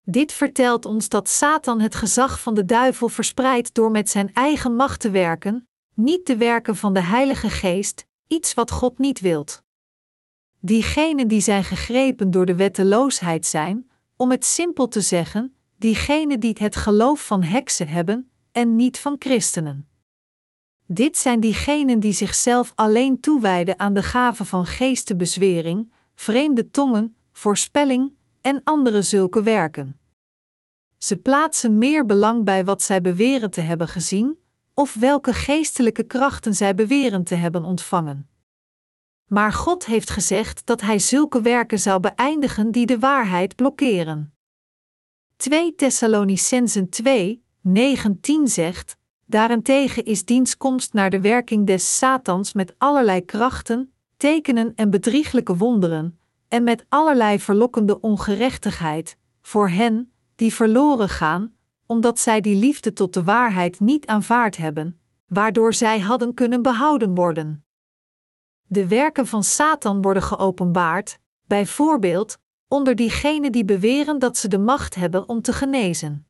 Dit vertelt ons dat Satan het gezag van de duivel verspreidt door met zijn eigen macht te werken, niet de werken van de Heilige Geest, iets wat God niet wilt. Diegenen die zijn gegrepen door de wetteloosheid zijn, om het simpel te zeggen, diegenen die het geloof van heksen hebben en niet van christenen. Dit zijn diegenen die zichzelf alleen toewijden aan de gave van geestenbezwering, vreemde tongen, voorspelling en andere zulke werken. Ze plaatsen meer belang bij wat zij beweren te hebben gezien, of welke geestelijke krachten zij beweren te hebben ontvangen. Maar God heeft gezegd dat Hij zulke werken zou beëindigen die de waarheid blokkeren. 2 Thessalonicensen 2, 19 zegt: Daarentegen is diens komst naar de werking des Satans met allerlei krachten, tekenen en bedrieglijke wonderen, en met allerlei verlokkende ongerechtigheid, voor hen die verloren gaan, omdat zij die liefde tot de waarheid niet aanvaard hebben, waardoor zij hadden kunnen behouden worden. De werken van Satan worden geopenbaard, bijvoorbeeld onder diegenen die beweren dat ze de macht hebben om te genezen.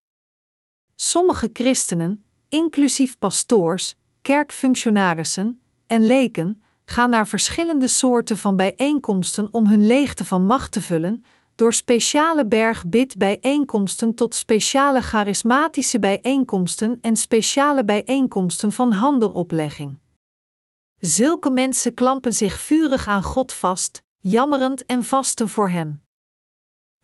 Sommige christenen, inclusief pastoors, kerkfunctionarissen en leken, gaan naar verschillende soorten van bijeenkomsten om hun leegte van macht te vullen, door speciale bergbidbijeenkomsten tot speciale charismatische bijeenkomsten en speciale bijeenkomsten van handeloplegging. Zulke mensen klampen zich vurig aan God vast, jammerend en vasten voor Hem.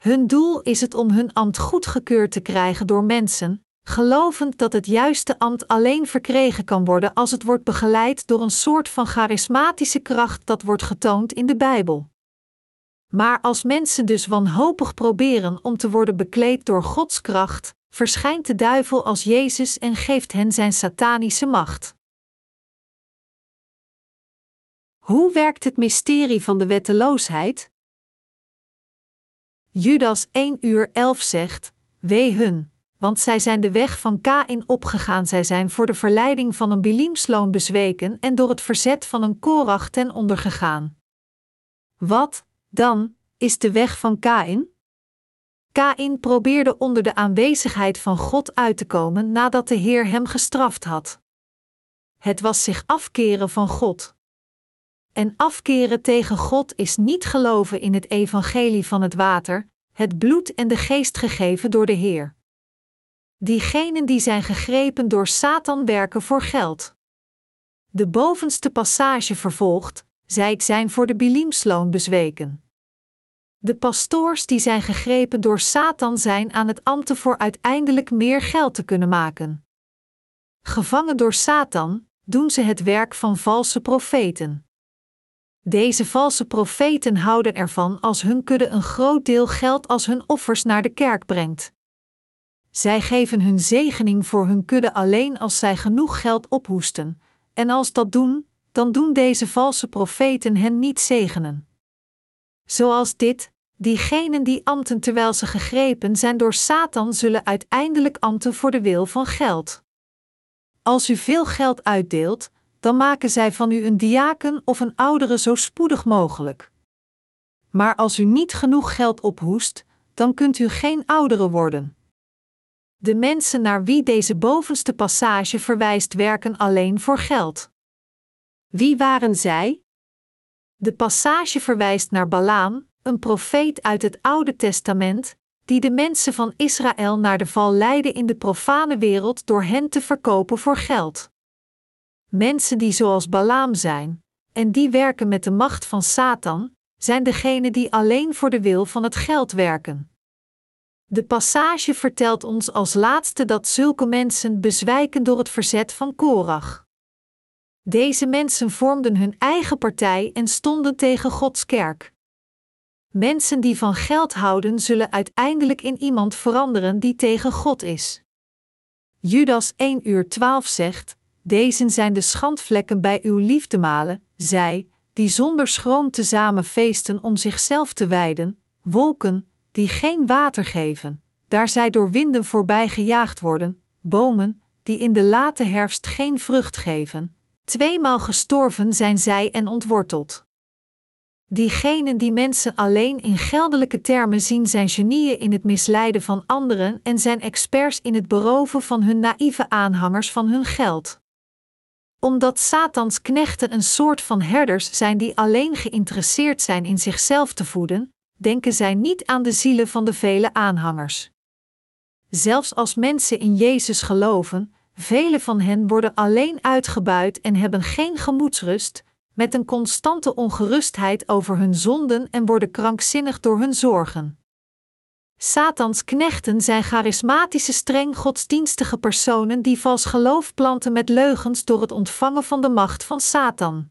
Hun doel is het om hun ambt goedgekeurd te krijgen door mensen, gelovend dat het juiste ambt alleen verkregen kan worden als het wordt begeleid door een soort van charismatische kracht dat wordt getoond in de Bijbel. Maar als mensen dus wanhopig proberen om te worden bekleed door Gods kracht, verschijnt de duivel als Jezus en geeft hen zijn satanische macht. Hoe werkt het mysterie van de wetteloosheid? Judas 1 uur 11 zegt: Wee hun, want zij zijn de weg van Kain opgegaan, zij zijn voor de verleiding van een bilimsloon bezweken en door het verzet van een Korach ten onder gegaan. Wat, dan, is de weg van Kain? Kain probeerde onder de aanwezigheid van God uit te komen nadat de Heer hem gestraft had. Het was zich afkeren van God. En afkeren tegen God is niet geloven in het evangelie van het water, het bloed en de geest gegeven door de Heer. Diegenen die zijn gegrepen door Satan werken voor geld. De bovenste passage vervolgt: zij zijn voor de bilimsloon bezweken. De pastoors die zijn gegrepen door Satan zijn aan het ambten voor uiteindelijk meer geld te kunnen maken. Gevangen door Satan, doen ze het werk van valse profeten. Deze valse profeten houden ervan als hun kudde een groot deel geld als hun offers naar de kerk brengt. Zij geven hun zegening voor hun kudde alleen als zij genoeg geld ophoesten, en als dat doen, dan doen deze valse profeten hen niet zegenen. Zoals dit, diegenen die ambten terwijl ze gegrepen zijn door Satan zullen uiteindelijk ambten voor de wil van geld. Als u veel geld uitdeelt, dan maken zij van u een diaken of een oudere zo spoedig mogelijk. Maar als u niet genoeg geld ophoest, dan kunt u geen oudere worden. De mensen naar wie deze bovenste passage verwijst werken alleen voor geld. Wie waren zij? De passage verwijst naar Balaam, een profeet uit het Oude Testament, die de mensen van Israël naar de val leidde in de profane wereld door hen te verkopen voor geld. Mensen die zoals Balaam zijn, en die werken met de macht van Satan, zijn degenen die alleen voor de wil van het geld werken. De passage vertelt ons als laatste dat zulke mensen bezwijken door het verzet van Korach. Deze mensen vormden hun eigen partij en stonden tegen Gods kerk. Mensen die van geld houden, zullen uiteindelijk in iemand veranderen die tegen God is. Judas 1 uur 12 zegt: Deze zijn de schandvlekken bij uw liefdemalen, zij, die zonder schroom tezamen feesten om zichzelf te wijden, wolken, die geen water geven, daar zij door winden voorbij gejaagd worden, bomen, die in de late herfst geen vrucht geven. Tweemaal gestorven zijn zij en ontworteld. Diegenen die mensen alleen in geldelijke termen zien zijn genieën in het misleiden van anderen en zijn experts in het beroven van hun naïeve aanhangers van hun geld. Omdat Satans knechten een soort van herders zijn die alleen geïnteresseerd zijn in zichzelf te voeden, denken zij niet aan de zielen van de vele aanhangers. Zelfs als mensen in Jezus geloven, vele van hen worden alleen uitgebuit en hebben geen gemoedsrust, met een constante ongerustheid over hun zonden en worden krankzinnig door hun zorgen. Satans knechten zijn charismatische, streng godsdienstige personen die vals geloof planten met leugens door het ontvangen van de macht van Satan.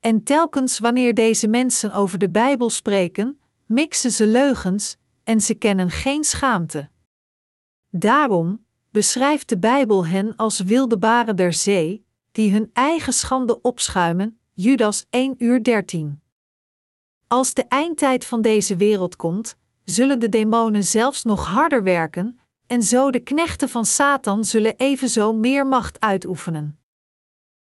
En telkens wanneer deze mensen over de Bijbel spreken, mixen ze leugens en ze kennen geen schaamte. Daarom beschrijft de Bijbel hen als wilde baren der zee, die hun eigen schande opschuimen, Judas 1 uur 13. Als de eindtijd van deze wereld komt, zullen de demonen zelfs nog harder werken, en zo de knechten van Satan zullen evenzo meer macht uitoefenen.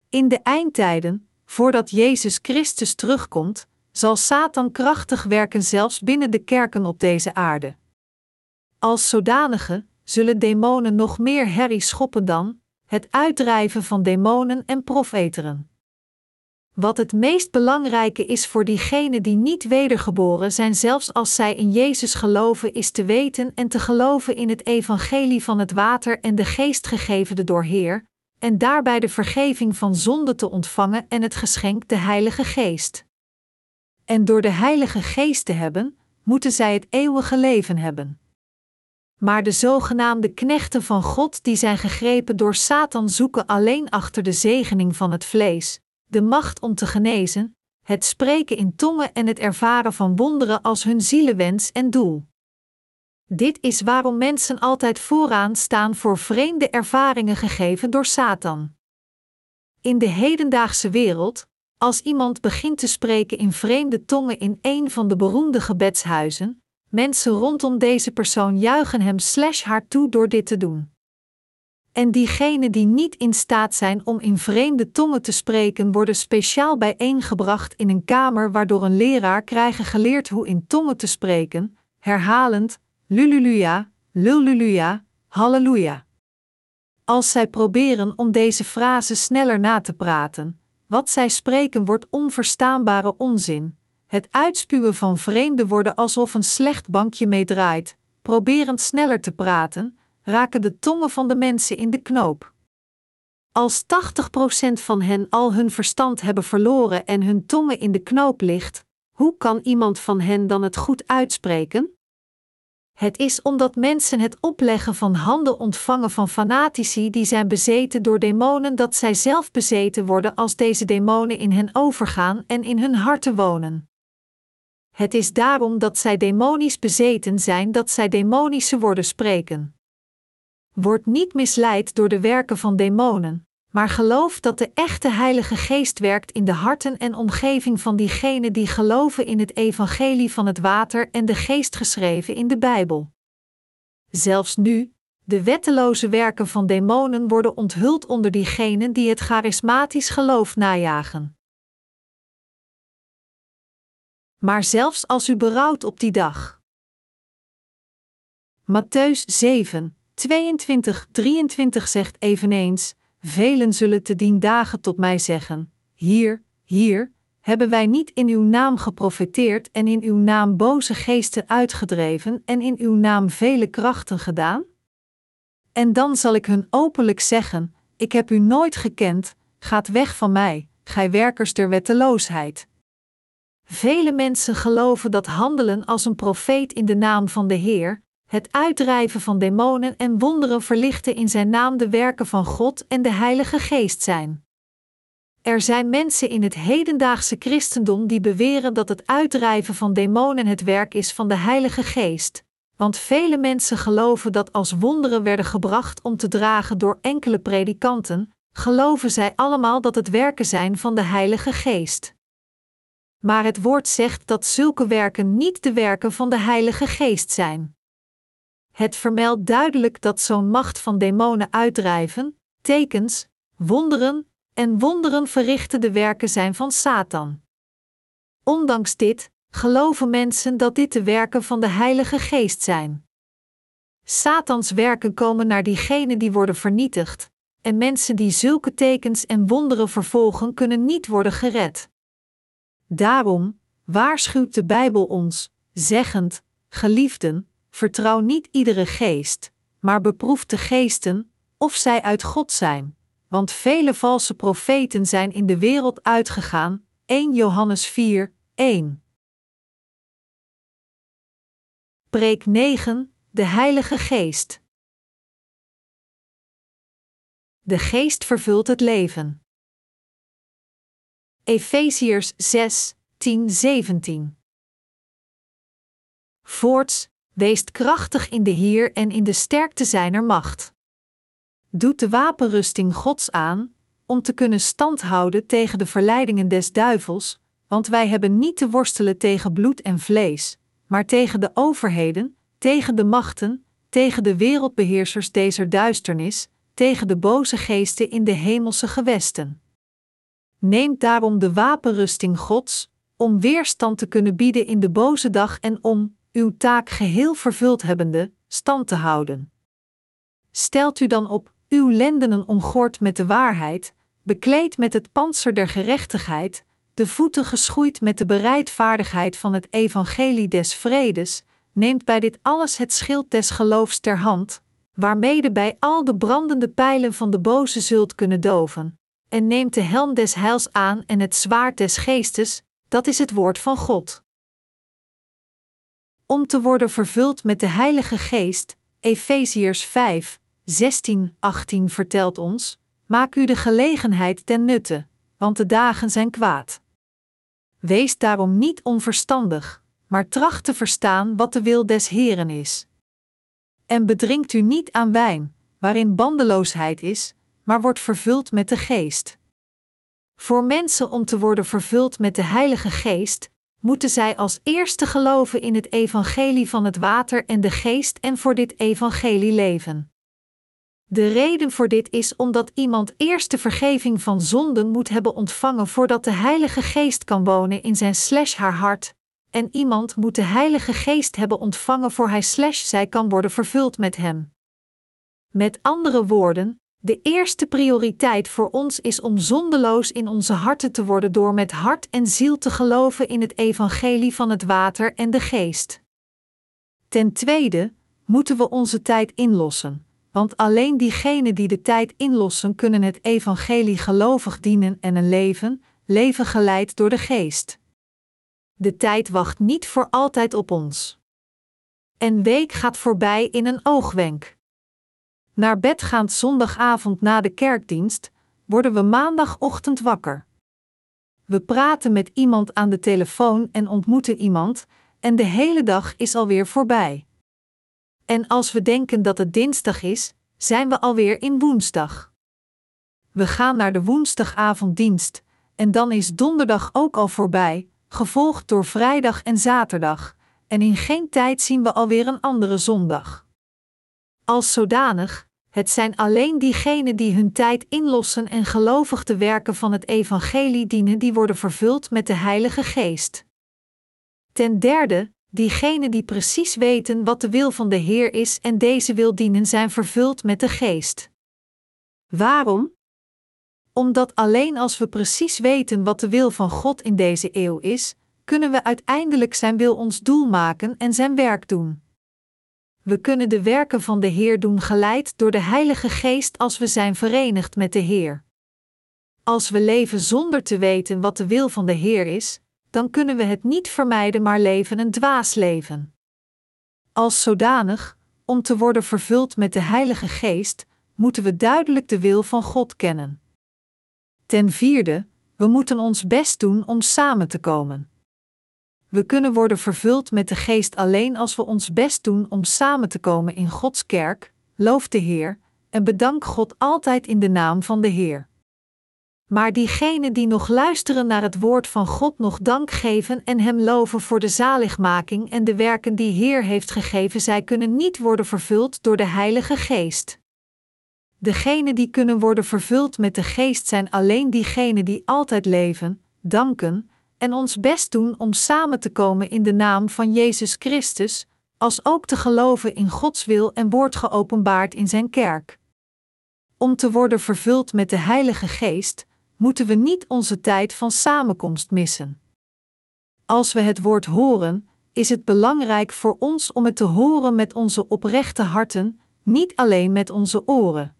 In de eindtijden, voordat Jezus Christus terugkomt, zal Satan krachtig werken zelfs binnen de kerken op deze aarde. Als zodanige zullen demonen nog meer herrie schoppen dan het uitdrijven van demonen en profeteren. Wat het meest belangrijke is voor diegenen die niet wedergeboren zijn, zelfs als zij in Jezus geloven, is te weten en te geloven in het evangelie van het water en de geest gegeven door Heer, en daarbij de vergeving van zonde te ontvangen en het geschenk de Heilige Geest. En door de Heilige Geest te hebben, moeten zij het eeuwige leven hebben. Maar de zogenaamde knechten van God die zijn gegrepen door Satan zoeken alleen achter de zegening van het vlees, de macht om te genezen, het spreken in tongen en het ervaren van wonderen als hun zielenwens en doel. Dit is waarom mensen altijd vooraan staan voor vreemde ervaringen gegeven door Satan. In de hedendaagse wereld, als iemand begint te spreken in vreemde tongen in een van de beroemde gebedshuizen, mensen rondom deze persoon juichen hem slash haar toe door dit te doen. En diegenen die niet in staat zijn om in vreemde tongen te spreken, worden speciaal bijeengebracht in een kamer waardoor een leraar krijgen geleerd hoe in tongen te spreken, herhalend: Lululuja, Lululuja, Halleluja. Als zij proberen om deze frase sneller na te praten, wat zij spreken wordt onverstaanbare onzin. Het uitspuwen van vreemde woorden alsof een slecht bankje meedraait, proberend sneller te praten, raken de tongen van de mensen in de knoop. Als 80% van hen al hun verstand hebben verloren en hun tongen in de knoop ligt, hoe kan iemand van hen dan het goed uitspreken? Het is omdat mensen het opleggen van handen ontvangen van fanatici die zijn bezeten door demonen dat zij zelf bezeten worden als deze demonen in hen overgaan en in hun harten wonen. Het is daarom dat zij demonisch bezeten zijn dat zij demonische woorden spreken. Word niet misleid door de werken van demonen, maar geloof dat de echte Heilige Geest werkt in de harten en omgeving van diegenen die geloven in het evangelie van het water en de geest geschreven in de Bijbel. Zelfs nu, de wetteloze werken van demonen worden onthuld onder diegenen die het charismatisch geloof najagen. Maar zelfs als u berouwt op die dag. Matthäus 7, 22, 23 zegt eveneens: Velen zullen te dien dagen tot mij zeggen: Hier, hier, hebben wij niet in uw naam geprofeteerd en in uw naam boze geesten uitgedreven en in uw naam vele krachten gedaan? En dan zal ik hun openlijk zeggen: Ik heb u nooit gekend, gaat weg van mij, gij werkers der wetteloosheid. Vele mensen geloven dat handelen als een profeet in de naam van de Heer, het uitdrijven van demonen en wonderen verlichten in zijn naam de werken van God en de Heilige Geest zijn. Er zijn mensen in het hedendaagse christendom die beweren dat het uitdrijven van demonen het werk is van de Heilige Geest, want vele mensen geloven dat als wonderen werden gebracht om te dragen door enkele predikanten, geloven zij allemaal dat het werken zijn van de Heilige Geest. Maar het woord zegt dat zulke werken niet de werken van de Heilige Geest zijn. Het vermeldt duidelijk dat zo'n macht van demonen uitdrijven, tekens, wonderen en wonderen verrichten de werken zijn van Satan. Ondanks dit geloven mensen dat dit de werken van de Heilige Geest zijn. Satans werken komen naar diegenen die worden vernietigd, en mensen die zulke tekens en wonderen vervolgen kunnen niet worden gered. Daarom waarschuwt de Bijbel ons, zeggend: Geliefden, vertrouw niet iedere geest, maar beproef de geesten, of zij uit God zijn, want vele valse profeten zijn in de wereld uitgegaan. 1 Johannes 4, 1. Preek 9 De Heilige Geest. De Geest vervult het leven. Efeziërs 6, 10, 17. Voorts, weest krachtig in de Heer en in de sterkte zijner macht. Doet de wapenrusting Gods aan, om te kunnen standhouden tegen de verleidingen des duivels, want wij hebben niet te worstelen tegen bloed en vlees, maar tegen de overheden, tegen de machten, tegen de wereldbeheersers deze duisternis, tegen de boze geesten in de hemelse gewesten. Neemt daarom de wapenrusting Gods, om weerstand te kunnen bieden in de boze dag en om, uw taak geheel vervuld hebbende, stand te houden. Stelt u dan op, uw lendenen omgord met de waarheid, bekleed met het panzer der gerechtigheid, de voeten geschoeid met de bereidvaardigheid van het evangelie des vredes, neemt bij dit alles het schild des geloofs ter hand, waarmede bij al de brandende pijlen van de boze zult kunnen doven, en neemt de helm des heils aan en het zwaard des geestes, dat is het woord van God. Om te worden vervuld met de Heilige Geest, Efeziërs 5, 16, 18 vertelt ons: Maak u de gelegenheid ten nutte, want de dagen zijn kwaad. Wees daarom niet onverstandig, maar tracht te verstaan wat de wil des Heren is. En bedrinkt u niet aan wijn, waarin bandeloosheid is, maar wordt vervuld met de Geest. Voor mensen om te worden vervuld met de Heilige Geest, moeten zij als eerste geloven in het evangelie van het water en de geest en voor dit evangelie leven. De reden voor dit is omdat iemand eerst de vergeving van zonden moet hebben ontvangen voordat de Heilige Geest kan wonen in zijn slash haar hart, en iemand moet de Heilige Geest hebben ontvangen voor hij slash zij kan worden vervuld met hem. Met andere woorden, de eerste prioriteit voor ons is om zondeloos in onze harten te worden door met hart en ziel te geloven in het evangelie van het water en de geest. Ten tweede moeten we onze tijd inlossen, want alleen diegenen die de tijd inlossen kunnen het evangelie gelovig dienen en een leven, leven geleid door de geest. De tijd wacht niet voor altijd op ons. Een week gaat voorbij in een oogwenk. Naar bed gaand zondagavond na de kerkdienst, worden we maandagochtend wakker. We praten met iemand aan de telefoon en ontmoeten iemand, en de hele dag is alweer voorbij. En als we denken dat het dinsdag is, zijn we alweer in woensdag. We gaan naar de woensdagavonddienst, en dan is donderdag ook al voorbij, gevolgd door vrijdag en zaterdag, en in geen tijd zien we alweer een andere zondag. Als zodanig, het zijn alleen diegenen die hun tijd inlossen en gelovig de werken van het evangelie dienen, die worden vervuld met de Heilige Geest. Ten derde, diegenen die precies weten wat de wil van de Heer is en deze wil dienen, zijn vervuld met de Geest. Waarom? Omdat alleen als we precies weten wat de wil van God in deze eeuw is, kunnen we uiteindelijk Zijn wil ons doel maken en Zijn werk doen. We kunnen de werken van de Heer doen geleid door de Heilige Geest als we zijn verenigd met de Heer. Als we leven zonder te weten wat de wil van de Heer is, dan kunnen we het niet vermijden, maar leven een dwaas leven. Als zodanig, om te worden vervuld met de Heilige Geest, moeten we duidelijk de wil van God kennen. Ten vierde, we moeten ons best doen om samen te komen. We kunnen worden vervuld met de Geest alleen als we ons best doen om samen te komen in Gods kerk, loof de Heer en bedank God altijd in de naam van de Heer. Maar diegenen die nog luisteren naar het woord van God nog dank geven en Hem loven voor de zaligmaking en de werken die Heer heeft gegeven, zij kunnen niet worden vervuld door de Heilige Geest. Degenen die kunnen worden vervuld met de Geest zijn alleen diegenen die altijd leven, danken en ons best doen om samen te komen in de naam van Jezus Christus, als ook te geloven in Gods wil en woord geopenbaard in Zijn kerk. Om te worden vervuld met de Heilige Geest, moeten we niet onze tijd van samenkomst missen. Als we het woord horen, is het belangrijk voor ons om het te horen met onze oprechte harten, niet alleen met onze oren.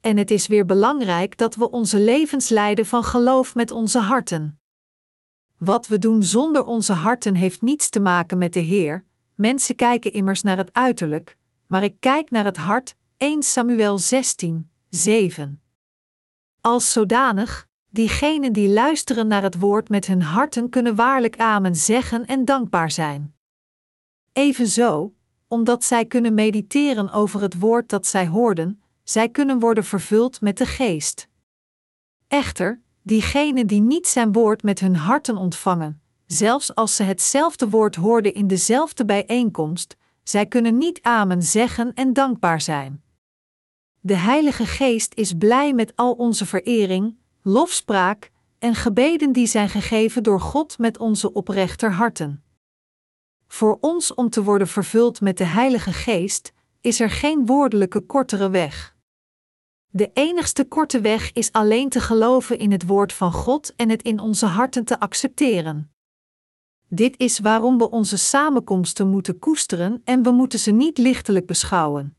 En het is weer belangrijk dat we onze levens leiden van geloof met onze harten. Wat we doen zonder onze harten heeft niets te maken met de Heer. Mensen kijken immers naar het uiterlijk, maar ik kijk naar het hart. 1 Samuel 16, 7. Als zodanig, diegenen die luisteren naar het woord met hun harten kunnen waarlijk amen zeggen en dankbaar zijn. Evenzo, omdat zij kunnen mediteren over het woord dat zij hoorden, zij kunnen worden vervuld met de geest. Echter, diegenen die niet zijn woord met hun harten ontvangen, zelfs als ze hetzelfde woord hoorden in dezelfde bijeenkomst, zij kunnen niet amen zeggen en dankbaar zijn. De Heilige Geest is blij met al onze verering, lofspraak en gebeden die zijn gegeven door God met onze oprechter harten. Voor ons om te worden vervuld met de Heilige Geest is er geen woordelijke kortere weg. De enigste korte weg is alleen te geloven in het woord van God en het in onze harten te accepteren. Dit is waarom we onze samenkomsten moeten koesteren en we moeten ze niet lichtelijk beschouwen.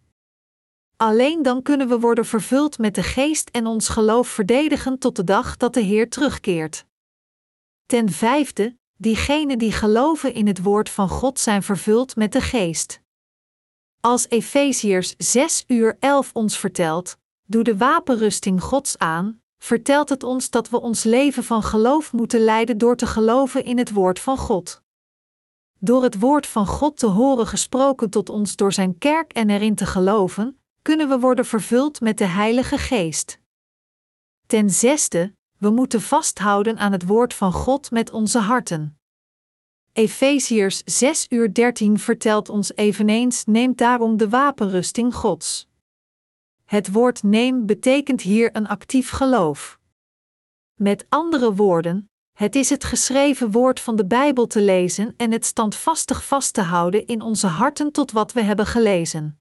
Alleen dan kunnen we worden vervuld met de geest en ons geloof verdedigen tot de dag dat de Heer terugkeert. Ten vijfde, diegenen die geloven in het woord van God zijn vervuld met de geest. Als Efeziërs 6 uur 11 ons vertelt, doe de wapenrusting Gods aan, vertelt het ons dat we ons leven van geloof moeten leiden door te geloven in het woord van God. Door het woord van God te horen gesproken tot ons door zijn kerk en erin te geloven, kunnen we worden vervuld met de Heilige Geest. Ten zesde, we moeten vasthouden aan het woord van God met onze harten. Efeziërs 6 uur 13 vertelt ons eveneens: neemt daarom de wapenrusting Gods. Het woord neem betekent hier een actief geloof. Met andere woorden, het is het geschreven woord van de Bijbel te lezen en het standvastig vast te houden in onze harten tot wat we hebben gelezen.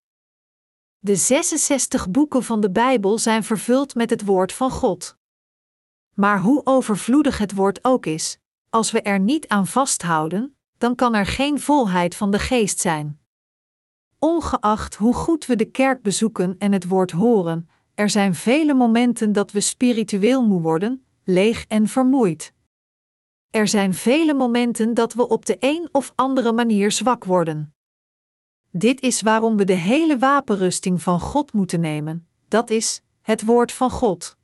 De 66 boeken van de Bijbel zijn vervuld met het woord van God. Maar hoe overvloedig het woord ook is, als we er niet aan vasthouden, dan kan er geen volheid van de geest zijn. Ongeacht hoe goed we de kerk bezoeken en het woord horen, er zijn vele momenten dat we spiritueel moe worden, leeg en vermoeid. Er zijn vele momenten dat we op de een of andere manier zwak worden. Dit is waarom we de hele wapenrusting van God moeten nemen, dat is, het woord van God.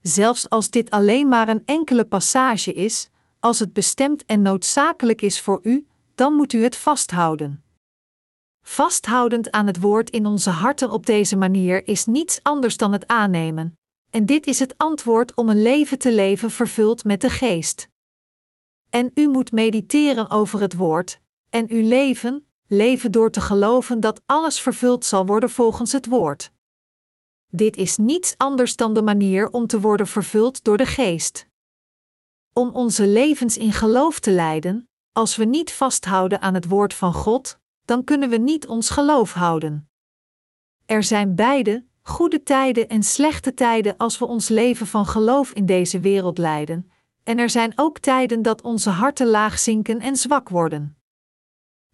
Zelfs als dit alleen maar een enkele passage is, als het bestemd en noodzakelijk is voor u, dan moet u het vasthouden. Vasthoudend aan het woord in onze harten op deze manier is niets anders dan het aannemen, en dit is het antwoord om een leven te leven vervuld met de geest. En u moet mediteren over het woord, en uw leven, leven door te geloven dat alles vervuld zal worden volgens het woord. Dit is niets anders dan de manier om te worden vervuld door de geest. Om onze levens in geloof te leiden, als we niet vasthouden aan het woord van God, dan kunnen we niet ons geloof houden. Er zijn beide, goede tijden en slechte tijden als we ons leven van geloof in deze wereld leiden, en er zijn ook tijden dat onze harten laag zinken en zwak worden.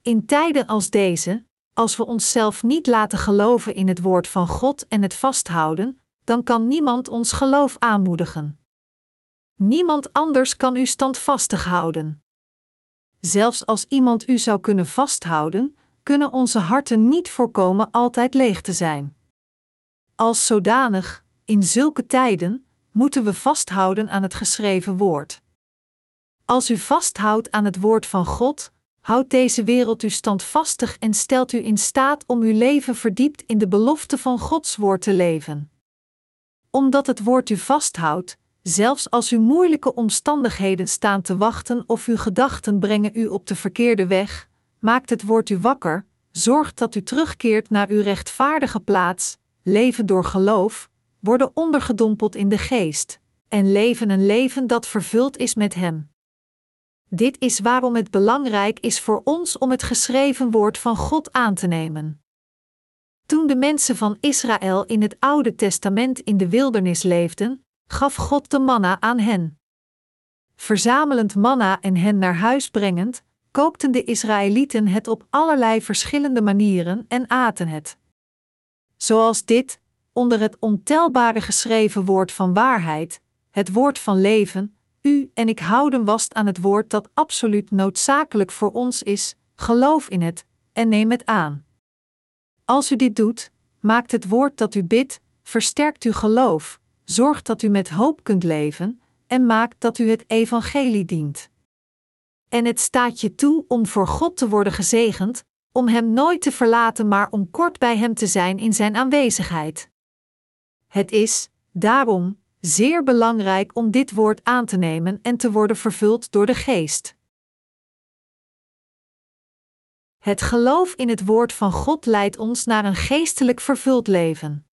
In tijden als deze, als we onszelf niet laten geloven in het woord van God en het vasthouden, dan kan niemand ons geloof aanmoedigen. Niemand anders kan u standvastig houden. Zelfs als iemand u zou kunnen vasthouden, kunnen onze harten niet voorkomen altijd leeg te zijn. Als zodanig, in zulke tijden, moeten we vasthouden aan het geschreven woord. Als u vasthoudt aan het woord van God, houdt deze wereld u standvastig en stelt u in staat om uw leven verdiept in de belofte van Gods woord te leven. Omdat het woord u vasthoudt, zelfs als u moeilijke omstandigheden staan te wachten of uw gedachten brengen u op de verkeerde weg, maakt het woord u wakker, zorgt dat u terugkeert naar uw rechtvaardige plaats, leven door geloof, worden ondergedompeld in de geest, en leven een leven dat vervuld is met Hem. Dit is waarom het belangrijk is voor ons om het geschreven woord van God aan te nemen. Toen de mensen van Israël in het Oude Testament in de wildernis leefden, gaf God de manna aan hen. Verzamelend manna en hen naar huis brengend, kookten de Israëlieten het op allerlei verschillende manieren en aten het. Zoals dit, onder het ontelbare geschreven woord van waarheid, het woord van leven, u en ik houden vast aan het woord dat absoluut noodzakelijk voor ons is, geloof in het en neem het aan. Als u dit doet, maakt het woord dat u bidt, versterkt uw geloof, zorgt dat u met hoop kunt leven en maakt dat u het evangelie dient. En het staat je toe om voor God te worden gezegend, om Hem nooit te verlaten, maar om kort bij Hem te zijn in Zijn aanwezigheid. Het is, daarom, zeer belangrijk om dit woord aan te nemen en te worden vervuld door de Geest. Het geloof in het woord van God leidt ons naar een geestelijk vervuld leven.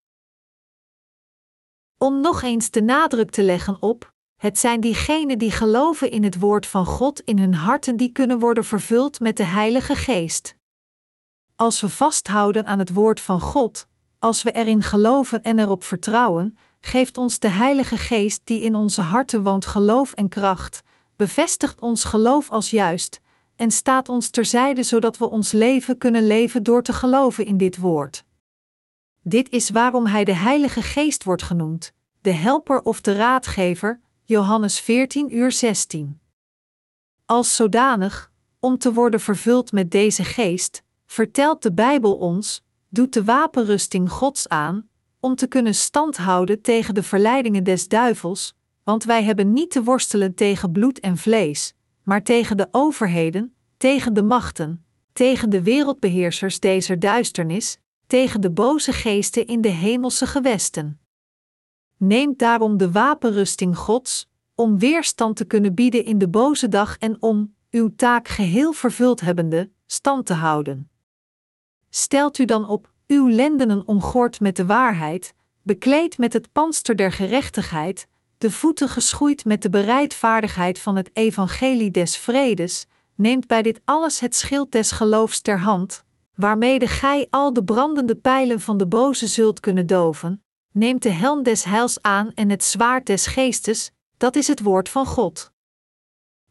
Om nog eens de nadruk te leggen op, het zijn diegenen die geloven in het woord van God in hun harten die kunnen worden vervuld met de Heilige Geest. Als we vasthouden aan het woord van God, als we erin geloven en erop vertrouwen, geeft ons de Heilige Geest die in onze harten woont geloof en kracht, bevestigt ons geloof als juist en staat ons terzijde zodat we ons leven kunnen leven door te geloven in dit woord. Dit is waarom Hij de Heilige Geest wordt genoemd, de helper of de raadgever, Johannes 14 uur 16. Als zodanig, om te worden vervuld met deze geest, vertelt de Bijbel ons, doet de wapenrusting Gods aan, om te kunnen standhouden tegen de verleidingen des duivels, want wij hebben niet te worstelen tegen bloed en vlees, maar tegen de overheden, tegen de machten, tegen de wereldbeheersers deze duisternis, tegen de boze geesten in de hemelse gewesten. Neemt daarom de wapenrusting Gods, om weerstand te kunnen bieden in de boze dag en om, uw taak geheel vervuld hebbende, stand te houden. Stelt u dan op, uw lendenen omgord met de waarheid, bekleed met het panster der gerechtigheid, de voeten geschoeid met de bereidvaardigheid van het evangelie des vredes, neemt bij dit alles het schild des geloofs ter hand, waarmede gij al de brandende pijlen van de boze zult kunnen doven, neemt de helm des heils aan en het zwaard des geestes, dat is het woord van God.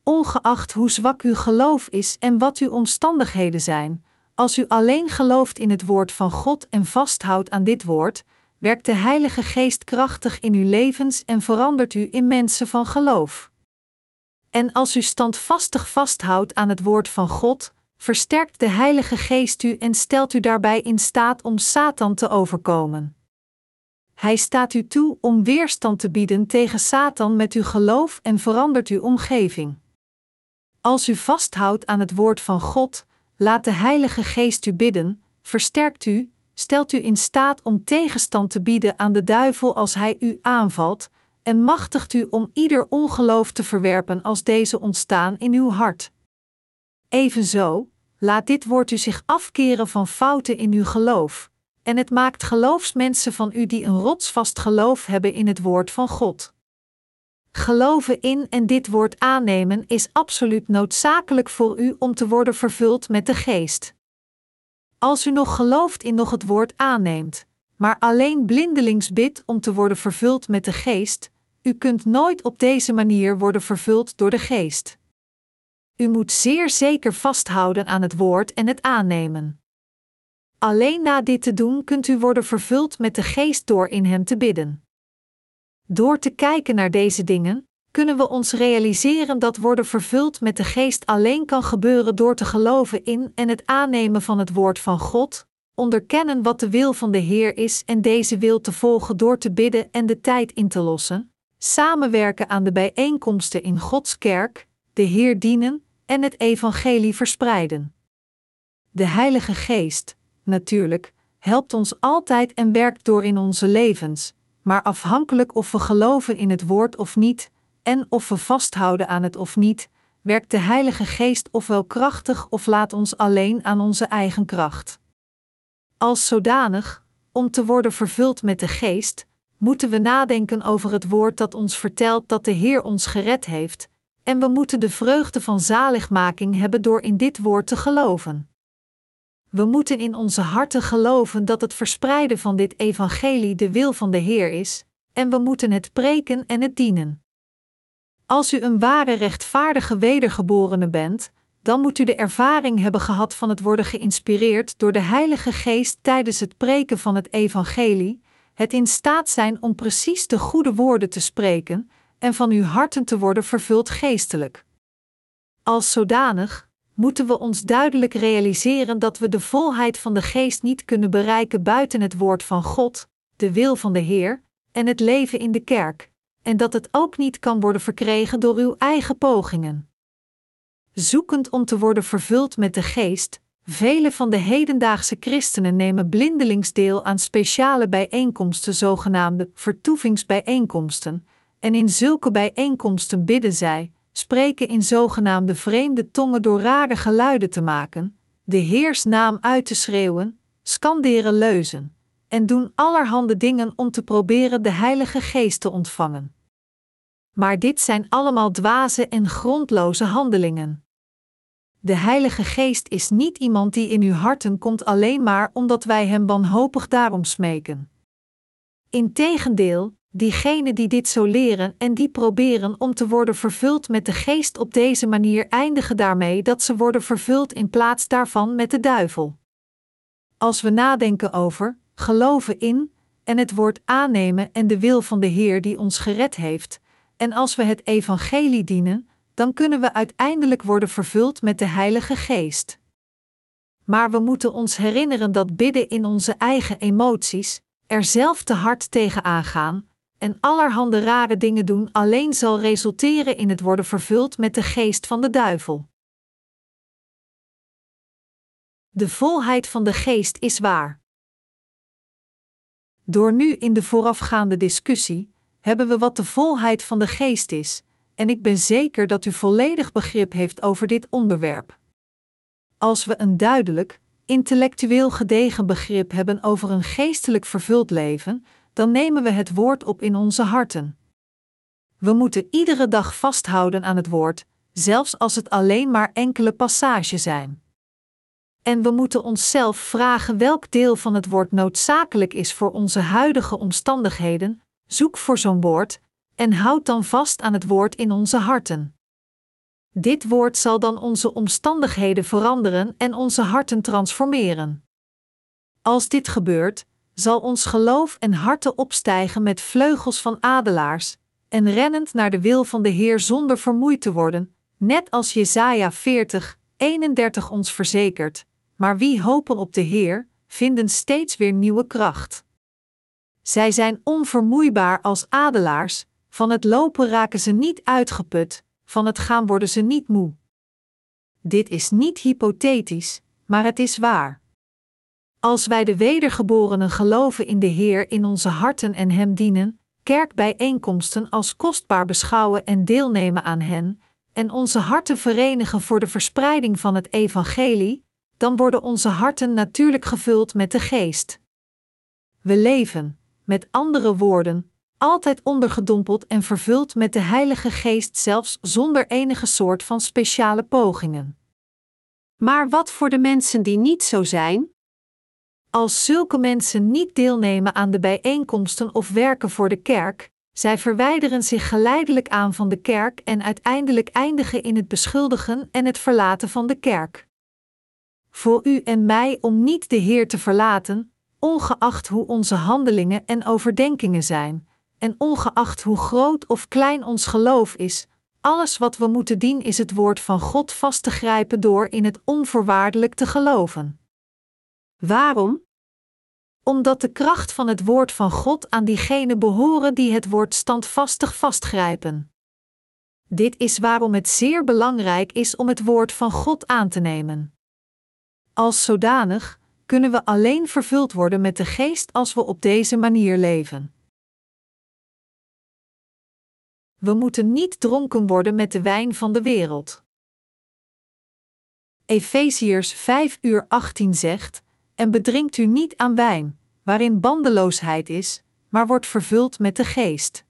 Ongeacht hoe zwak uw geloof is en wat uw omstandigheden zijn, als u alleen gelooft in het woord van God en vasthoudt aan dit woord, werkt de Heilige Geest krachtig in uw levens en verandert u in mensen van geloof. En als u standvastig vasthoudt aan het woord van God, versterkt de Heilige Geest u en stelt u daarbij in staat om Satan te overkomen. Hij staat u toe om weerstand te bieden tegen Satan met uw geloof en verandert uw omgeving. Als u vasthoudt aan het woord van God, laat de Heilige Geest u bidden, versterkt u, stelt u in staat om tegenstand te bieden aan de duivel als hij u aanvalt, en machtigt u om ieder ongeloof te verwerpen als deze ontstaan in uw hart. Evenzo, laat dit woord u zich afkeren van fouten in uw geloof, en het maakt geloofsmensen van u die een rotsvast geloof hebben in het woord van God. Geloven in en dit woord aannemen is absoluut noodzakelijk voor u om te worden vervuld met de geest. Als u nog gelooft in nog het woord aanneemt, maar alleen blindelings bidt om te worden vervuld met de geest, u kunt nooit op deze manier worden vervuld door de geest. U moet zeer zeker vasthouden aan het woord en het aannemen. Alleen na dit te doen kunt u worden vervuld met de geest door in hem te bidden. Door te kijken naar deze dingen, kunnen we ons realiseren dat worden vervuld met de geest alleen kan gebeuren door te geloven in en het aannemen van het woord van God, onderkennen wat de wil van de Heer is en deze wil te volgen door te bidden en de tijd in te lossen, samenwerken aan de bijeenkomsten in Gods kerk, de Heer dienen en het evangelie verspreiden. De Heilige Geest, natuurlijk, helpt ons altijd en werkt door in onze levens, maar afhankelijk of we geloven in het woord of niet, en of we vasthouden aan het of niet, werkt de Heilige Geest ofwel krachtig of laat ons alleen aan onze eigen kracht. Als zodanig, om te worden vervuld met de Geest, moeten we nadenken over het woord dat ons vertelt dat de Heer ons gered heeft, en we moeten de vreugde van zaligmaking hebben door in dit woord te geloven. We moeten in onze harten geloven dat het verspreiden van dit evangelie de wil van de Heer is, en we moeten het preken en het dienen. Als u een ware rechtvaardige wedergeborene bent, dan moet u de ervaring hebben gehad van het worden geïnspireerd door de Heilige Geest tijdens het preken van het evangelie, het in staat zijn om precies de goede woorden te spreken en van uw harten te worden vervuld geestelijk. Als zodanig moeten we ons duidelijk realiseren dat we de volheid van de geest niet kunnen bereiken buiten het woord van God, de wil van de Heer en het leven in de kerk, en dat het ook niet kan worden verkregen door uw eigen pogingen. Zoekend om te worden vervuld met de geest, vele van de hedendaagse christenen nemen blindelings deel aan speciale bijeenkomsten, zogenaamde vertoevingsbijeenkomsten, en in zulke bijeenkomsten bidden zij, spreken in zogenaamde vreemde tongen door rare geluiden te maken, de Heers naam uit te schreeuwen, scanderen leuzen, en doen allerhande dingen om te proberen de Heilige Geest te ontvangen. Maar dit zijn allemaal dwaze en grondloze handelingen. De Heilige Geest is niet iemand die in uw harten komt alleen maar omdat wij Hem wanhopig daarom smeken. Integendeel, diegenen die dit zo leren en die proberen om te worden vervuld met de geest op deze manier eindigen daarmee dat ze worden vervuld in plaats daarvan met de duivel. Als we nadenken over, geloven in en het woord aannemen en de wil van de Heer die ons gered heeft, en als we het evangelie dienen, dan kunnen we uiteindelijk worden vervuld met de Heilige Geest. Maar we moeten ons herinneren dat bidden in onze eigen emoties, er zelf te hard tegen aangaan, en allerhande rare dingen doen alleen zal resulteren in het worden vervuld met de geest van de duivel. De volheid van de geest is waar. Door nu in de voorafgaande discussie hebben we wat de volheid van de geest is, en ik ben zeker dat u volledig begrip heeft over dit onderwerp. Als we een duidelijk, intellectueel gedegen begrip hebben over een geestelijk vervuld leven, dan nemen we het woord op in onze harten. We moeten iedere dag vasthouden aan het woord, zelfs als het alleen maar enkele passages zijn. En we moeten onszelf vragen welk deel van het woord noodzakelijk is voor onze huidige omstandigheden. Zoek voor zo'n woord en houd dan vast aan het woord in onze harten. Dit woord zal dan onze omstandigheden veranderen en onze harten transformeren. Als dit gebeurt, zal ons geloof en harten opstijgen met vleugels van adelaars, en rennend naar de wil van de Heer zonder vermoeid te worden, net als Jesaja 40, 31 ons verzekert. Maar wie hopen op de Heer, vinden steeds weer nieuwe kracht. Zij zijn onvermoeibaar als adelaars, van het lopen raken ze niet uitgeput, van het gaan worden ze niet moe. Dit is niet hypothetisch, maar het is waar. Als wij de wedergeborenen geloven in de Heer in onze harten en Hem dienen, kerkbijeenkomsten als kostbaar beschouwen en deelnemen aan hen, en onze harten verenigen voor de verspreiding van het Evangelie, dan worden onze harten natuurlijk gevuld met de Geest. We leven, met andere woorden, altijd ondergedompeld en vervuld met de Heilige Geest, zelfs zonder enige soort van speciale pogingen. Maar wat voor de mensen die niet zo zijn? Als zulke mensen niet deelnemen aan de bijeenkomsten of werken voor de kerk, zij verwijderen zich geleidelijk aan van de kerk en uiteindelijk eindigen in het beschuldigen en het verlaten van de kerk. Voor u en mij om niet de Heer te verlaten, ongeacht hoe onze handelingen en overdenkingen zijn, en ongeacht hoe groot of klein ons geloof is, alles wat we moeten dienen is het woord van God vast te grijpen door in het onvoorwaardelijk te geloven. Waarom? Omdat de kracht van het woord van God aan diegenen behoren die het woord standvastig vastgrijpen. Dit is waarom het zeer belangrijk is om het woord van God aan te nemen. Als zodanig kunnen we alleen vervuld worden met de geest als we op deze manier leven. We moeten niet dronken worden met de wijn van de wereld. Efeziërs 5 uur 18 zegt: En bedrinkt u niet aan wijn, waarin bandeloosheid is, maar wordt vervuld met de geest.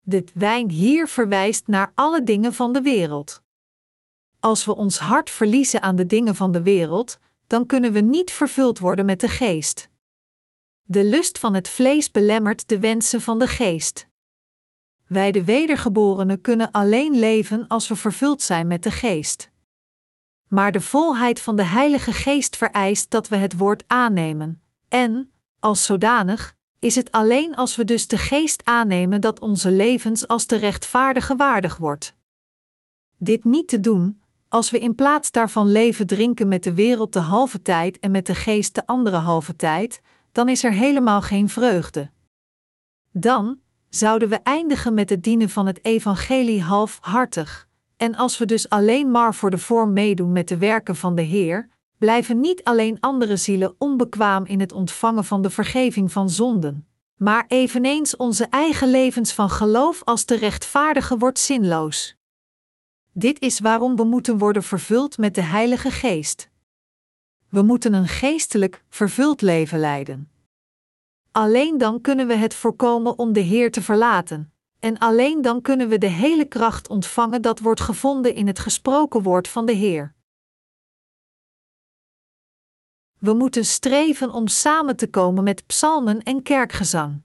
Dit wijn hier verwijst naar alle dingen van de wereld. Als we ons hart verliezen aan de dingen van de wereld, dan kunnen we niet vervuld worden met de geest. De lust van het vlees belemmert de wensen van de geest. Wij de wedergeborenen kunnen alleen leven als we vervuld zijn met de geest. Maar de volheid van de Heilige Geest vereist dat we het woord aannemen, en, als zodanig, is het alleen als we dus de geest aannemen dat onze levens als de rechtvaardige waardig wordt. Dit niet te doen, als we in plaats daarvan leven drinken met de wereld de halve tijd en met de geest de andere halve tijd, dan is er helemaal geen vreugde. Dan zouden we eindigen met het dienen van het evangelie halfhartig. En als we dus alleen maar voor de vorm meedoen met de werken van de Heer, blijven niet alleen andere zielen onbekwaam in het ontvangen van de vergeving van zonden, maar eveneens onze eigen levens van geloof als de rechtvaardige wordt zinloos. Dit is waarom we moeten worden vervuld met de Heilige Geest. We moeten een geestelijk, vervuld leven leiden. Alleen dan kunnen we het voorkomen om de Heer te verlaten, en alleen dan kunnen we de hele kracht ontvangen dat wordt gevonden in het gesproken woord van de Heer. We moeten streven om samen te komen met psalmen en kerkgezang.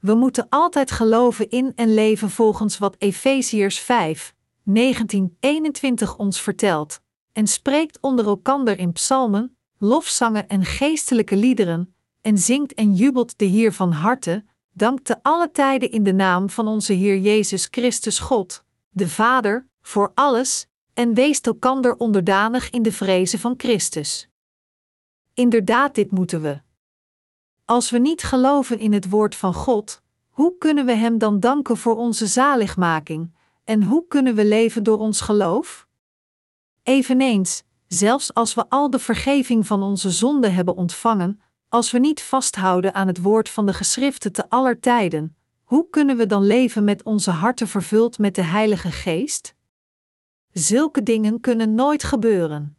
We moeten altijd geloven in en leven volgens wat Efeziërs 5, 19, 21 ons vertelt, en spreekt onder elkander in psalmen, lofzangen en geestelijke liederen, en zingt en jubelt de Heer van harte, dankt te alle tijden in de naam van onze Heer Jezus Christus God, de Vader, voor alles, en weest elkander onderdanig in de vrezen van Christus. Inderdaad, dit moeten we. Als we niet geloven in het woord van God, hoe kunnen we Hem dan danken voor onze zaligmaking, en hoe kunnen we leven door ons geloof? Eveneens, zelfs als we al de vergeving van onze zonden hebben ontvangen, als we niet vasthouden aan het woord van de geschriften te aller tijden, hoe kunnen we dan leven met onze harten vervuld met de Heilige Geest? Zulke dingen kunnen nooit gebeuren.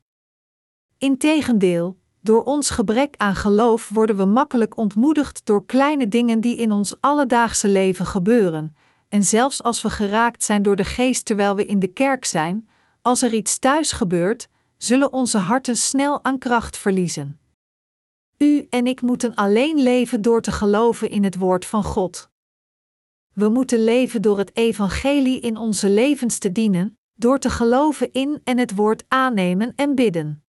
Integendeel, door ons gebrek aan geloof worden we makkelijk ontmoedigd door kleine dingen die in ons alledaagse leven gebeuren, en zelfs als we geraakt zijn door de geest terwijl we in de kerk zijn, als er iets thuis gebeurt, zullen onze harten snel aan kracht verliezen. U en ik moeten alleen leven door te geloven in het woord van God. We moeten leven door het evangelie in onze levens te dienen, door te geloven in en het woord aannemen en bidden.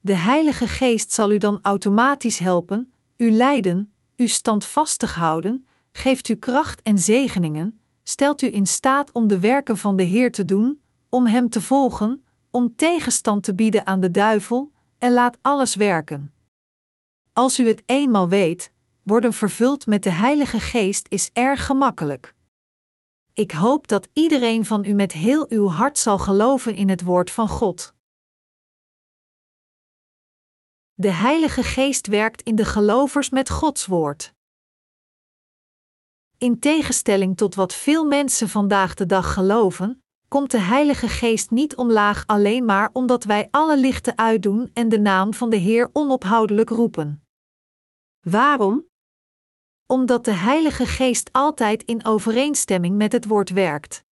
De Heilige Geest zal u dan automatisch helpen, u leiden, u standvastig houden, geeft u kracht en zegeningen, stelt u in staat om de werken van de Heer te doen, om Hem te volgen, om tegenstand te bieden aan de duivel, en laat alles werken. Als u het eenmaal weet, worden vervuld met de Heilige Geest is erg gemakkelijk. Ik hoop dat iedereen van u met heel uw hart zal geloven in het woord van God. De Heilige Geest werkt in de gelovers met Gods woord. In tegenstelling tot wat veel mensen vandaag de dag geloven, komt de Heilige Geest niet omlaag alleen maar omdat wij alle lichten uitdoen en de naam van de Heer onophoudelijk roepen. Waarom? Omdat de Heilige Geest altijd in overeenstemming met het woord werkt.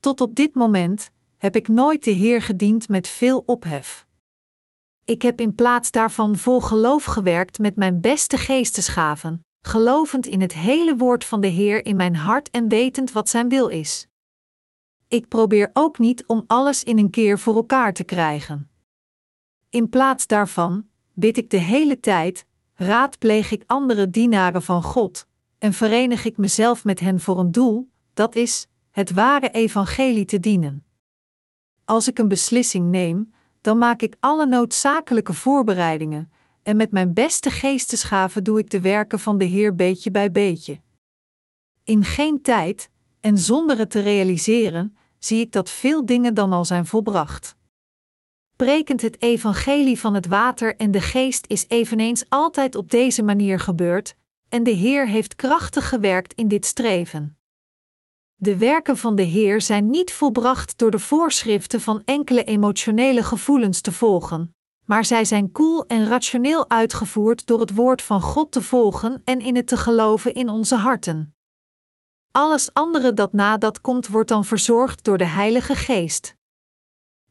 Tot op dit moment heb ik nooit de Heer gediend met veel ophef. Ik heb in plaats daarvan vol geloof gewerkt met mijn beste geestesgaven, gelovend in het hele woord van de Heer in mijn hart en wetend wat Zijn wil is. Ik probeer ook niet om alles in een keer voor elkaar te krijgen. In plaats daarvan bid ik de hele tijd, raadpleeg ik andere dienaren van God en verenig ik mezelf met hen voor een doel, dat is, het ware evangelie te dienen. Als ik een beslissing neem, dan maak ik alle noodzakelijke voorbereidingen, en met mijn beste geestesgaven doe ik de werken van de Heer beetje bij beetje. In geen tijd, en zonder het te realiseren, zie ik dat veel dingen dan al zijn volbracht. Prekend het evangelie van het water en de geest is eveneens altijd op deze manier gebeurd, en de Heer heeft krachtig gewerkt in dit streven. De werken van de Heer zijn niet volbracht door de voorschriften van enkele emotionele gevoelens te volgen, maar zij zijn koel en rationeel uitgevoerd door het woord van God te volgen en in het te geloven in onze harten. Alles andere dat na dat komt, wordt dan verzorgd door de Heilige Geest.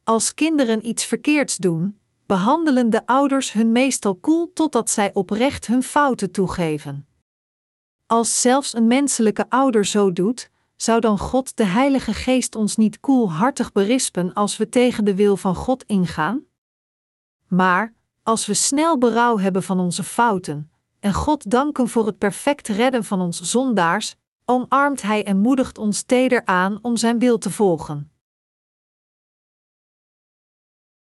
Als kinderen iets verkeerds doen, behandelen de ouders hun meestal koel totdat zij oprecht hun fouten toegeven. Als zelfs een menselijke ouder zo doet, zou dan God de Heilige Geest ons niet koelhartig berispen als we tegen de wil van God ingaan? Maar, als we snel berouw hebben van onze fouten, en God danken voor het perfect redden van ons zondaars, omarmt Hij en moedigt ons teder aan om Zijn wil te volgen.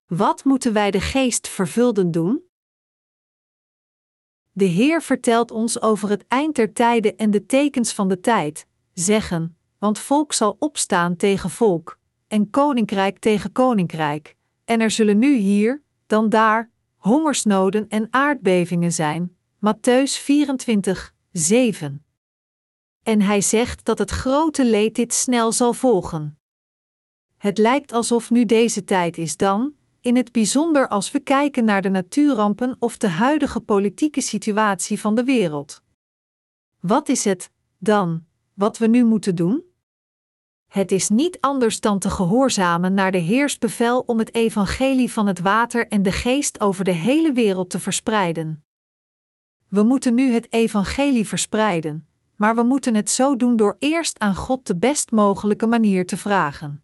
Wat moeten wij de geest vervulden doen? De Heer vertelt ons over het eind der tijden en de tekens van de tijd, zeggen: Want volk zal opstaan tegen volk, en koninkrijk tegen koninkrijk, en er zullen nu hier, dan daar, hongersnoden en aardbevingen zijn. Matthäus 24, 7. En hij zegt dat het grote leed dit snel zal volgen. Het lijkt alsof nu deze tijd is dan, in het bijzonder als we kijken naar de natuurrampen of de huidige politieke situatie van de wereld. Wat is het, dan, wat we nu moeten doen? Het is niet anders dan te gehoorzamen naar de Heersbevel om het evangelie van het water en de geest over de hele wereld te verspreiden. We moeten nu het evangelie verspreiden, maar we moeten het zo doen door eerst aan God de best mogelijke manier te vragen.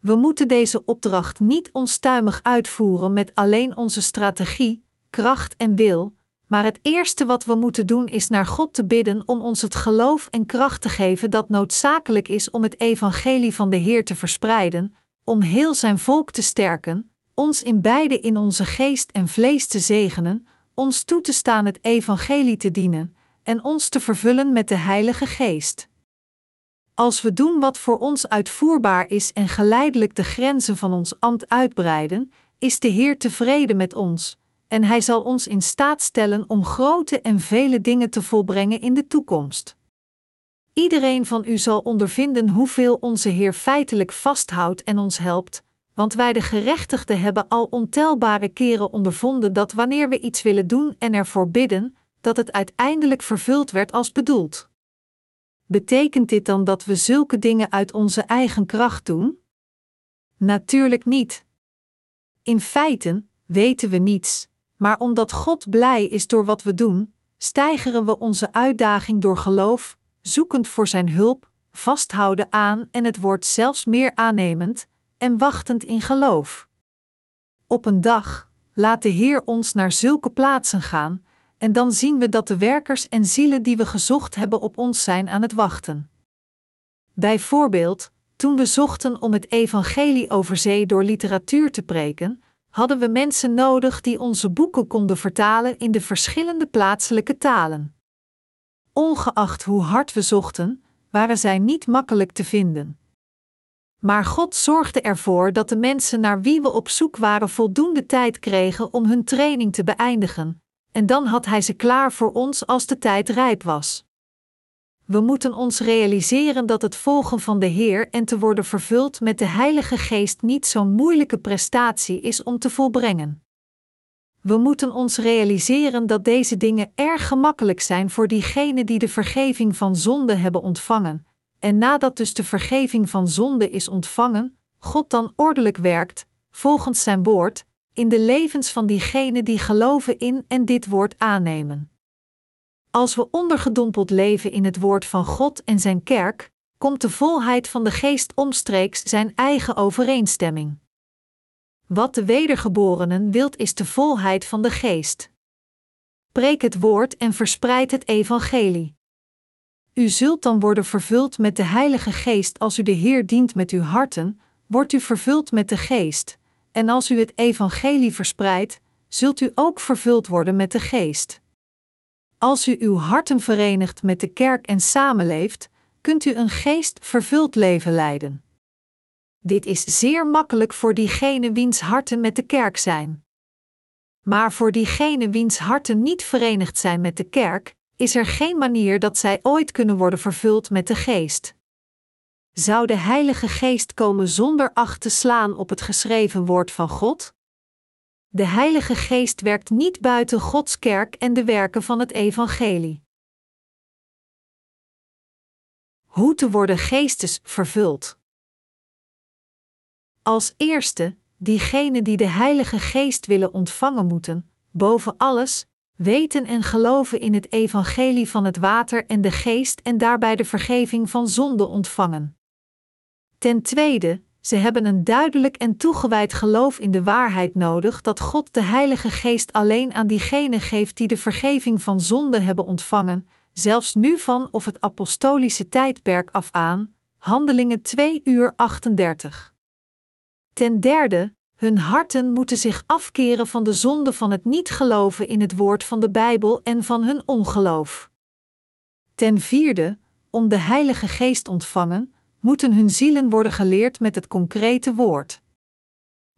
We moeten deze opdracht niet onstuimig uitvoeren met alleen onze strategie, kracht en wil, maar het eerste wat we moeten doen is naar God te bidden om ons het geloof en kracht te geven dat noodzakelijk is om het evangelie van de Heer te verspreiden, om heel zijn volk te sterken, ons in beide in onze geest en vlees te zegenen, ons toe te staan het evangelie te dienen en ons te vervullen met de Heilige Geest. Als we doen wat voor ons uitvoerbaar is en geleidelijk de grenzen van ons ambt uitbreiden, is de Heer tevreden met ons, en Hij zal ons in staat stellen om grote en vele dingen te volbrengen in de toekomst. Iedereen van u zal ondervinden hoeveel onze Heer feitelijk vasthoudt en ons helpt, want wij de gerechtigden hebben al ontelbare keren ondervonden dat wanneer we iets willen doen en ervoor bidden, dat het uiteindelijk vervuld werd als bedoeld. Betekent dit dan dat we zulke dingen uit onze eigen kracht doen? Natuurlijk niet. In feite weten we niets, maar omdat God blij is door wat we doen, stijgeren we onze uitdaging door geloof, zoekend voor Zijn hulp, vasthouden aan en het woord zelfs meer aannemend en wachtend in geloof. Op een dag laat de Heer ons naar zulke plaatsen gaan, en dan zien we dat de werkers en zielen die we gezocht hebben op ons zijn aan het wachten. Bijvoorbeeld, toen we zochten om het evangelie over zee door literatuur te preken, hadden we mensen nodig die onze boeken konden vertalen in de verschillende plaatselijke talen. Ongeacht hoe hard we zochten, waren zij niet makkelijk te vinden. Maar God zorgde ervoor dat de mensen naar wie we op zoek waren voldoende tijd kregen om hun training te beëindigen, en dan had Hij ze klaar voor ons als de tijd rijp was. We moeten ons realiseren dat het volgen van de Heer en te worden vervuld met de Heilige Geest niet zo'n moeilijke prestatie is om te volbrengen. We moeten ons realiseren dat deze dingen erg gemakkelijk zijn voor diegenen die de vergeving van zonde hebben ontvangen, en nadat dus de vergeving van zonde is ontvangen, God dan ordelijk werkt, volgens zijn woord, in de levens van diegenen die geloven in en dit woord aannemen. Als we ondergedompeld leven in het woord van God en zijn kerk, komt de volheid van de geest omstreeks zijn eigen overeenstemming. Wat de wedergeborenen wilt is de volheid van de geest. Preek het woord en verspreid het evangelie. U zult dan worden vervuld met de Heilige Geest als u de Heer dient met uw harten, wordt u vervuld met de Geest, en als u het evangelie verspreidt, zult u ook vervuld worden met de Geest. Als u uw harten verenigt met de kerk en samenleeft, kunt u een geest vervuld leven leiden. Dit is zeer makkelijk voor diegenen wiens harten met de kerk zijn. Maar voor diegenen wiens harten niet verenigd zijn met de kerk, is er geen manier dat zij ooit kunnen worden vervuld met de geest. Zou de Heilige Geest komen zonder acht te slaan op het geschreven woord van God? De Heilige Geest werkt niet buiten Gods kerk en de werken van het Evangelie. Hoe te worden geestes vervuld. Als eerste, diegenen die de Heilige Geest willen ontvangen moeten, boven alles, weten en geloven in het evangelie van het water en de geest en daarbij de vergeving van zonde ontvangen. Ten tweede, ze hebben een duidelijk en toegewijd geloof in de waarheid nodig dat God de Heilige Geest alleen aan diegenen geeft die de vergeving van zonde hebben ontvangen, zelfs nu van of het apostolische tijdperk af aan, Handelingen 2 uur 38. Ten derde, hun harten moeten zich afkeren van de zonde van het niet geloven in het woord van de Bijbel en van hun ongeloof. Ten vierde, om de Heilige Geest ontvangen, moeten hun zielen worden geleerd met het concrete woord.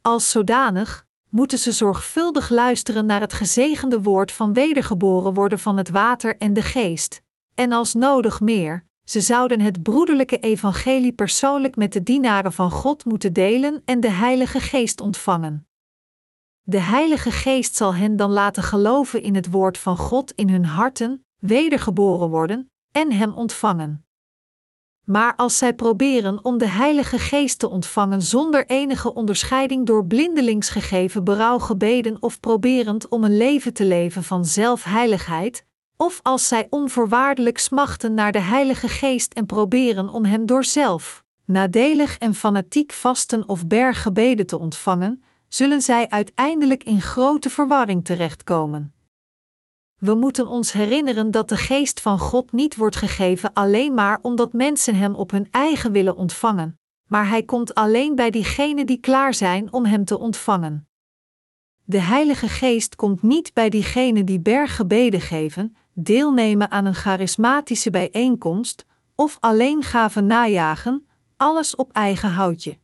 Als zodanig moeten ze zorgvuldig luisteren naar het gezegende woord van wedergeboren worden van het water en de geest, en als nodig meer, ze zouden het broederlijke evangelie persoonlijk met de dienaren van God moeten delen en de Heilige Geest ontvangen. De Heilige Geest zal hen dan laten geloven in het woord van God in hun harten, wedergeboren worden en Hem ontvangen. Maar als zij proberen om de Heilige Geest te ontvangen zonder enige onderscheiding door blindelings gegeven berouwgebeden of proberend om een leven te leven van zelfheiligheid, of als zij onvoorwaardelijk smachten naar de Heilige Geest en proberen om Hem door zelf, nadelig en fanatiek vasten of berggebeden te ontvangen, zullen zij uiteindelijk in grote verwarring terechtkomen. We moeten ons herinneren dat de geest van God niet wordt gegeven alleen maar omdat mensen Hem op hun eigen willen ontvangen, maar Hij komt alleen bij diegenen die klaar zijn om Hem te ontvangen. De Heilige Geest komt niet bij diegenen die berggebeden geven, deelnemen aan een charismatische bijeenkomst of alleen gaven najagen, alles op eigen houtje.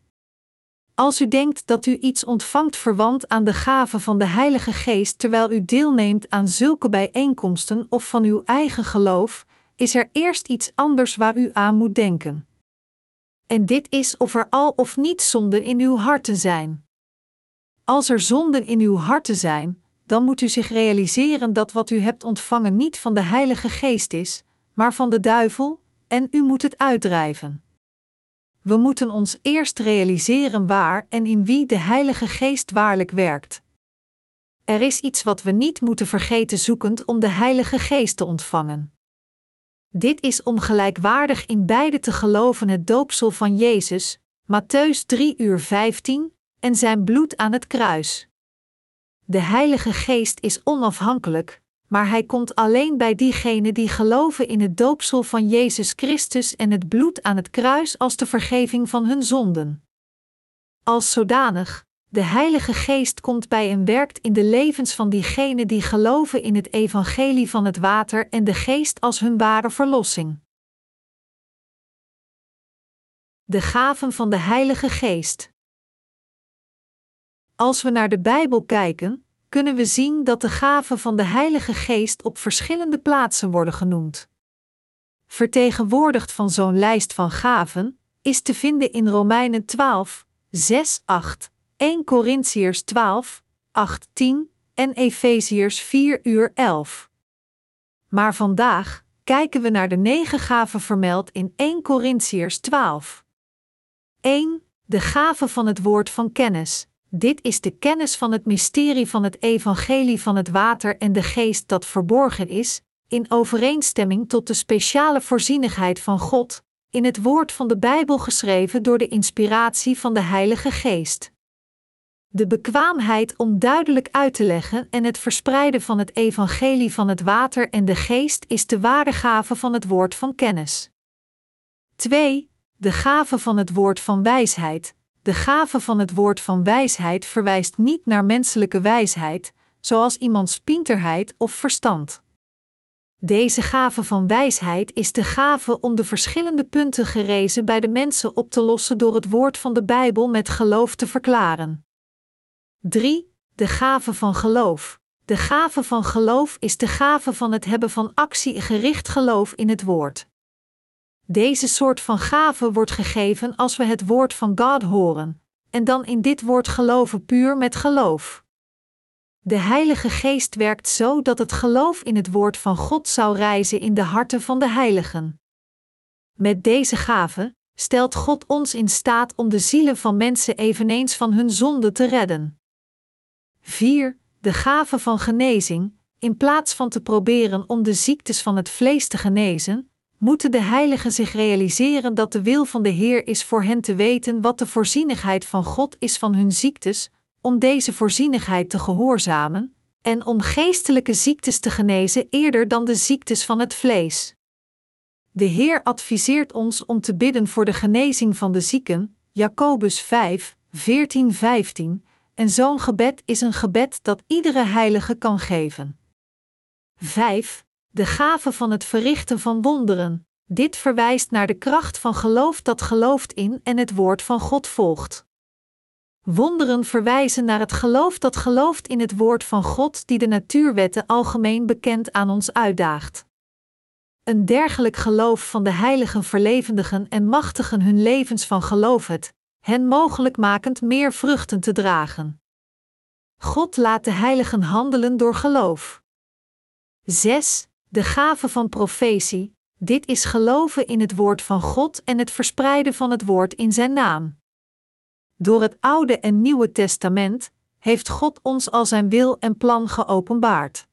Als u denkt dat u iets ontvangt verwant aan de gave van de Heilige Geest terwijl u deelneemt aan zulke bijeenkomsten of van uw eigen geloof, is er eerst iets anders waar u aan moet denken. En dit is of er al of niet zonden in uw harten zijn. Als er zonden in uw harten zijn, dan moet u zich realiseren dat wat u hebt ontvangen niet van de Heilige Geest is, maar van de duivel, en u moet het uitdrijven. We moeten ons eerst realiseren waar en in wie de Heilige Geest waarlijk werkt. Er is iets wat we niet moeten vergeten zoekend om de Heilige Geest te ontvangen. Dit is om gelijkwaardig in beide te geloven het doopsel van Jezus, Matthäus 3 uur 15, en zijn bloed aan het kruis. De Heilige Geest is onafhankelijk, maar hij komt alleen bij diegenen die geloven in het doopsel van Jezus Christus en het bloed aan het kruis als de vergeving van hun zonden. Als zodanig, de Heilige Geest komt bij en werkt in de levens van diegenen die geloven in het evangelie van het water en de geest als hun ware verlossing. De gaven van de Heilige Geest. Als we naar de Bijbel kijken, kunnen we zien dat de gaven van de Heilige Geest op verschillende plaatsen worden genoemd. Vertegenwoordigd van zo'n lijst van gaven is te vinden in Romeinen 12, 6, 8, 1 Corinthiërs 12, 8, 10 en Efeziërs 4 uur 11. Maar vandaag kijken we naar de negen gaven vermeld in 1 Corinthiërs 12. 1. De gave van het woord van kennis, dit is de kennis van het mysterie van het evangelie van het water en de geest dat verborgen is, in overeenstemming tot de speciale voorzienigheid van God, in het woord van de Bijbel geschreven door de inspiratie van de Heilige Geest. De bekwaamheid om duidelijk uit te leggen en het verspreiden van het evangelie van het water en de geest is de ware gave van het woord van kennis. 2. De gave van het woord van wijsheid, de gave van het woord van wijsheid verwijst niet naar menselijke wijsheid, zoals iemands pinterheid of verstand. Deze gave van wijsheid is de gave om de verschillende punten gerezen bij de mensen op te lossen door het woord van de Bijbel met geloof te verklaren. 3. De gave van geloof. De gave van geloof is de gave van het hebben van actie gericht geloof in het woord. Deze soort van gave wordt gegeven als we het woord van God horen, en dan in dit woord geloven puur met geloof. De Heilige Geest werkt zo dat het geloof in het woord van God zou reizen in de harten van de heiligen. Met deze gave stelt God ons in staat om de zielen van mensen eveneens van hun zonde te redden. 4. De gave van genezing. In plaats van te proberen om de ziektes van het vlees te genezen, moeten de heiligen zich realiseren dat de wil van de Heer is voor hen te weten wat de voorzienigheid van God is van hun ziektes, om deze voorzienigheid te gehoorzamen, en om geestelijke ziektes te genezen eerder dan de ziektes van het vlees. De Heer adviseert ons om te bidden voor de genezing van de zieken, Jacobus 5, 14, 15, en zo'n gebed is een gebed dat iedere heilige kan geven. 5. De gave van het verrichten van wonderen. Dit verwijst naar de kracht van geloof dat gelooft in en het woord van God volgt. Wonderen verwijzen naar het geloof dat gelooft in het woord van God die de natuurwetten algemeen bekend aan ons uitdaagt. Een dergelijk geloof van de heiligen verlevendigen en machtigen hun levens van geloof het, hen mogelijk makend meer vruchten te dragen. God laat de heiligen handelen door geloof. 6. De gave van profetie. Dit is geloven in het woord van God en het verspreiden van het woord in zijn naam. Door het Oude en Nieuwe Testament heeft God ons al zijn wil en plan geopenbaard.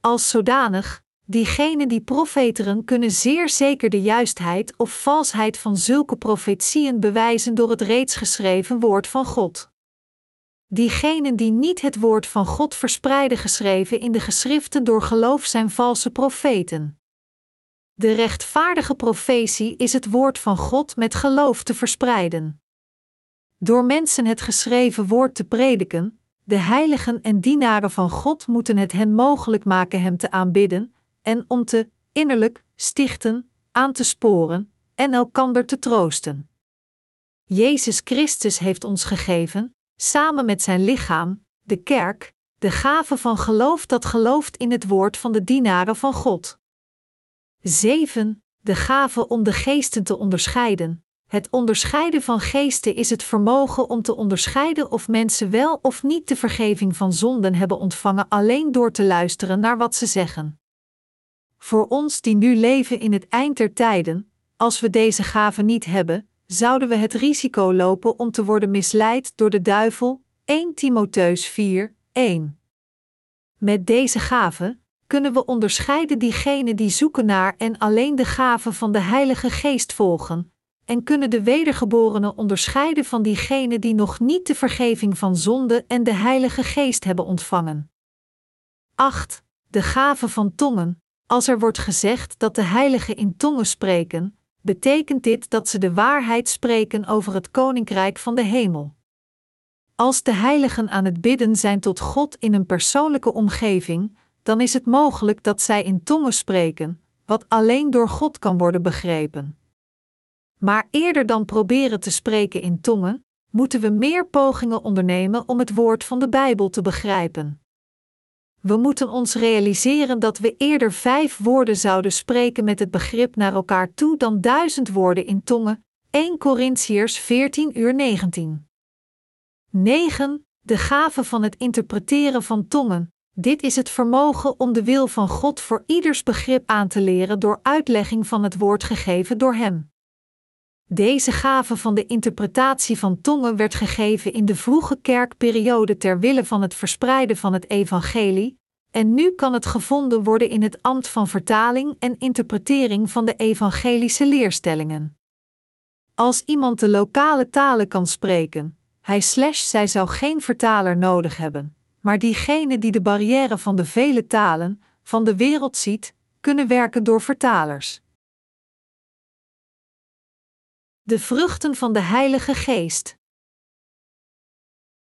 Als zodanig, diegenen die profeteren kunnen zeer zeker de juistheid of valsheid van zulke profetieën bewijzen door het reeds geschreven woord van God. Diegenen die niet het woord van God verspreiden geschreven in de geschriften door geloof zijn valse profeten. De rechtvaardige profetie is het woord van God met geloof te verspreiden. Door mensen het geschreven woord te prediken, de heiligen en dienaren van God moeten het hen mogelijk maken Hem te aanbidden en om te innerlijk stichten, aan te sporen en elkander te troosten. Jezus Christus heeft ons gegeven, samen met zijn lichaam, de kerk, de gave van geloof dat gelooft in het woord van de dienaren van God. 7. De gave om de geesten te onderscheiden. Het onderscheiden van geesten is het vermogen om te onderscheiden of mensen wel of niet de vergeving van zonden hebben ontvangen alleen door te luisteren naar wat ze zeggen. Voor ons die nu leven in het eind der tijden, als we deze gave niet hebben, zouden we het risico lopen om te worden misleid door de duivel. 1 Timotheus 4, 1. Met deze gave kunnen we onderscheiden diegenen die zoeken naar en alleen de gave van de Heilige Geest volgen, en kunnen de wedergeborenen onderscheiden van diegenen die nog niet de vergeving van zonde en de Heilige Geest hebben ontvangen. 8. De gave van tongen. Als er wordt gezegd dat de heiligen in tongen spreken, betekent dit dat ze de waarheid spreken over het koninkrijk van de hemel. Als de heiligen aan het bidden zijn tot God in een persoonlijke omgeving, dan is het mogelijk dat zij in tongen spreken, wat alleen door God kan worden begrepen. Maar eerder dan proberen te spreken in tongen, moeten we meer pogingen ondernemen om het woord van de Bijbel te begrijpen. We moeten ons realiseren dat we eerder vijf woorden zouden spreken met het begrip naar elkaar toe dan duizend woorden in tongen. 1 Corinthiërs 14 uur 19. 9. De gave van het interpreteren van tongen. Dit is het vermogen om de wil van God voor ieders begrip aan te leren door uitlegging van het woord gegeven door Hem. Deze gave van de interpretatie van tongen werd gegeven in de vroege kerkperiode ter wille van het verspreiden van het evangelie, en nu kan het gevonden worden in het ambt van vertaling en interpretering van de evangelische leerstellingen. Als iemand de lokale talen kan spreken, hij slash zij zou geen vertaler nodig hebben, maar diegene die de barrière van de vele talen van de wereld ziet, kunnen werken door vertalers. De vruchten van de Heilige Geest.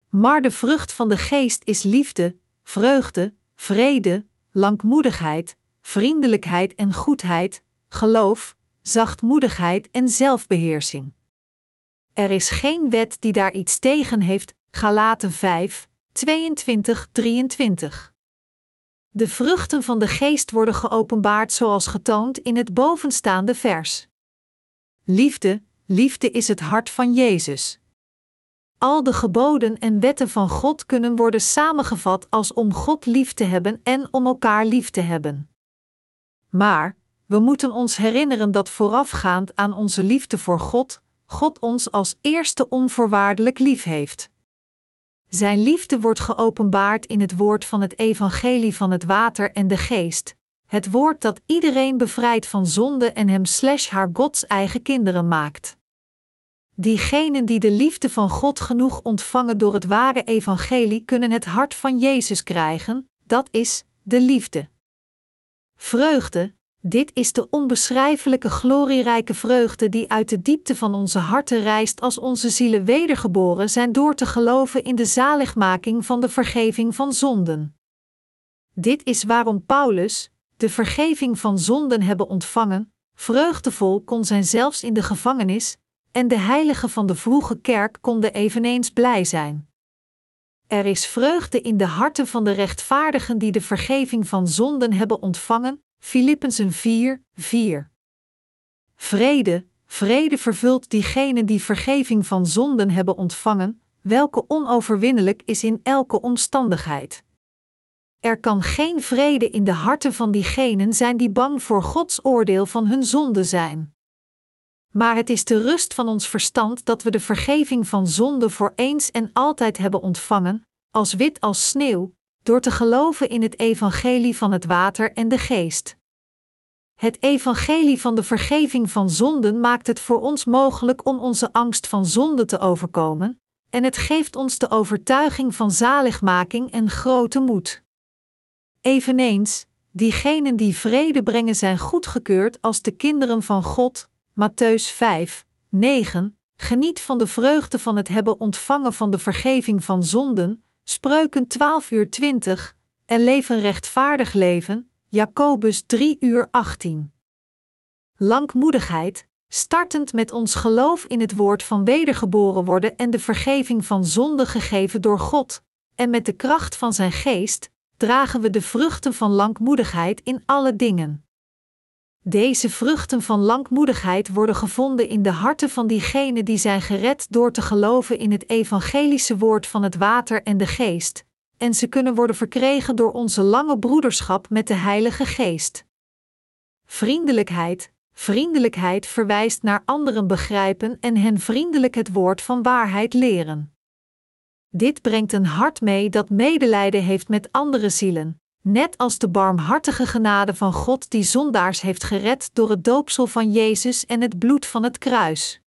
Maar de vrucht van de Geest is liefde, vreugde, vrede, langmoedigheid, vriendelijkheid en goedheid, geloof, zachtmoedigheid en zelfbeheersing. Er is geen wet die daar iets tegen heeft. Galaten 5, 22, 23. De vruchten van de geest worden geopenbaard zoals getoond in het bovenstaande vers. Liefde, liefde is het hart van Jezus. Al de geboden en wetten van God kunnen worden samengevat als om God lief te hebben en om elkaar lief te hebben. Maar, we moeten ons herinneren dat voorafgaand aan onze liefde voor God, God ons als eerste onvoorwaardelijk lief heeft. Zijn liefde wordt geopenbaard in het woord van het evangelie van het water en de geest, het woord dat iedereen bevrijdt van zonde en hem slash haar Gods eigen kinderen maakt. Diegenen die de liefde van God genoeg ontvangen door het ware evangelie kunnen het hart van Jezus krijgen, dat is, de liefde. Vreugde, dit is de onbeschrijfelijke glorierijke vreugde die uit de diepte van onze harten reist als onze zielen wedergeboren zijn door te geloven in de zaligmaking van de vergeving van zonden. Dit is waarom Paulus, de vergeving van zonden hebben ontvangen, vreugdevol kon zijn zelfs in de gevangenis, en de heiligen van de vroege kerk konden eveneens blij zijn. Er is vreugde in de harten van de rechtvaardigen die de vergeving van zonden hebben ontvangen, Filippenzen 4, 4. Vrede, vrede vervult diegenen die vergeving van zonden hebben ontvangen, welke onoverwinnelijk is in elke omstandigheid. Er kan geen vrede in de harten van diegenen zijn die bang voor Gods oordeel van hun zonde zijn. Maar het is de rust van ons verstand dat we de vergeving van zonde voor eens en altijd hebben ontvangen, als wit als sneeuw, door te geloven in het evangelie van het water en de geest. Het evangelie van de vergeving van zonden maakt het voor ons mogelijk om onze angst van zonde te overkomen, en het geeft ons de overtuiging van zaligmaking en grote moed. Eveneens, diegenen die vrede brengen zijn goedgekeurd als de kinderen van God, Matthäus 5, 9, geniet van de vreugde van het hebben ontvangen van de vergeving van zonden, Spreuken 12 uur 20, en leven rechtvaardig leven, Jacobus 3 uur 18. Langmoedigheid, startend met ons geloof in het woord van wedergeboren worden en de vergeving van zonde gegeven door God, en met de kracht van zijn geest, dragen we de vruchten van langmoedigheid in alle dingen. Deze vruchten van langmoedigheid worden gevonden in de harten van diegenen die zijn gered door te geloven in het evangelische woord van het water en de geest, en ze kunnen worden verkregen door onze lange broederschap met de Heilige Geest. Vriendelijkheid, vriendelijkheid verwijst naar anderen begrijpen en hen vriendelijk het woord van waarheid leren. Dit brengt een hart mee dat medelijden heeft met andere zielen, net als de barmhartige genade van God die zondaars heeft gered door het doopsel van Jezus en het bloed van het kruis.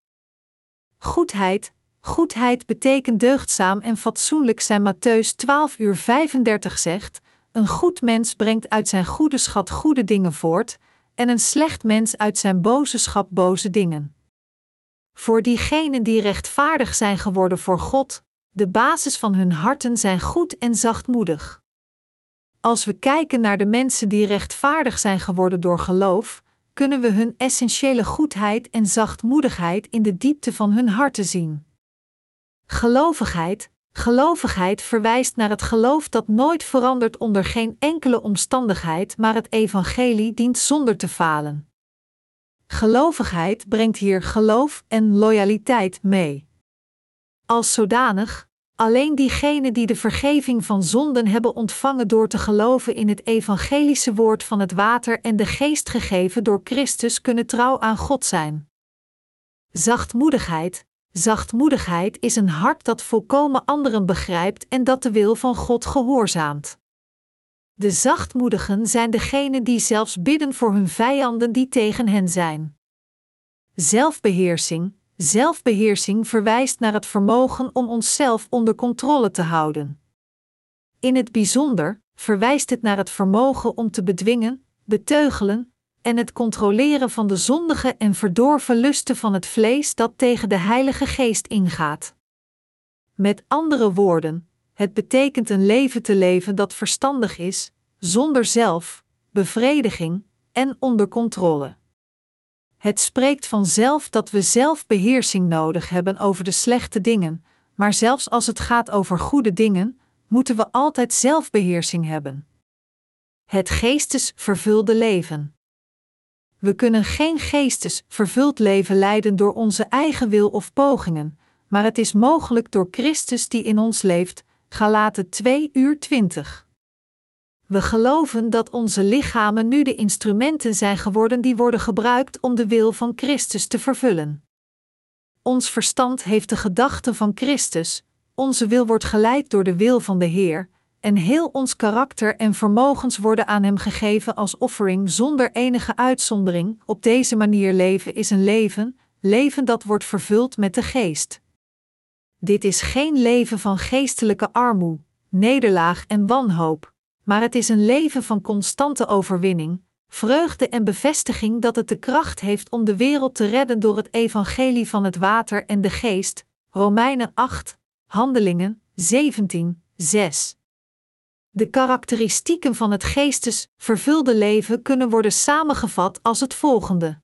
Goedheid, goedheid betekent deugdzaam en fatsoenlijk zijn Matthäus 12 uur 35 zegt, een goed mens brengt uit zijn goede schat goede dingen voort, en een slecht mens uit zijn boze schat boze dingen. Voor diegenen die rechtvaardig zijn geworden voor God, de basis van hun harten zijn goed en zachtmoedig. Als we kijken naar de mensen die rechtvaardig zijn geworden door geloof, kunnen we hun essentiële goedheid en zachtmoedigheid in de diepte van hun harten zien. Gelovigheid, gelovigheid verwijst naar het geloof dat nooit verandert onder geen enkele omstandigheid, maar het evangelie dient zonder te falen. Gelovigheid brengt hier geloof en loyaliteit mee. Als zodanig, alleen diegenen die de vergeving van zonden hebben ontvangen door te geloven in het evangelische woord van het water en de geest gegeven door Christus kunnen trouw aan God zijn. Zachtmoedigheid, zachtmoedigheid is een hart dat volkomen anderen begrijpt en dat de wil van God gehoorzaamt. De zachtmoedigen zijn degenen die zelfs bidden voor hun vijanden die tegen hen zijn. Zelfbeheersing, Zelfbeheersing verwijst naar het vermogen om onszelf onder controle te houden. In het bijzonder verwijst het naar het vermogen om te bedwingen, beteugelen en het controleren van de zondige en verdorven lusten van het vlees dat tegen de Heilige Geest ingaat. Met andere woorden, het betekent een leven te leven dat verstandig is, zonder zelf, bevrediging en onder controle. Het spreekt vanzelf dat we zelfbeheersing nodig hebben over de slechte dingen, maar zelfs als het gaat over goede dingen, moeten we altijd zelfbeheersing hebben. Het geestes vervulde leven. We kunnen geen geestes vervuld leven leiden door onze eigen wil of pogingen, maar het is mogelijk door Christus die in ons leeft. Galaten 2 uur 20. We geloven dat onze lichamen nu de instrumenten zijn geworden die worden gebruikt om de wil van Christus te vervullen. Ons verstand heeft de gedachten van Christus, onze wil wordt geleid door de wil van de Heer, en heel ons karakter en vermogens worden aan Hem gegeven als offering zonder enige uitzondering. Op deze manier leven is een leven, leven dat wordt vervuld met de Geest. Dit is geen leven van geestelijke armoede, nederlaag en wanhoop, maar het is een leven van constante overwinning, vreugde en bevestiging dat het de kracht heeft om de wereld te redden door het evangelie van het water en de geest. Romeinen 8, Handelingen 17, 6. De karakteristieken van het geestes vervulde leven kunnen worden samengevat als het volgende.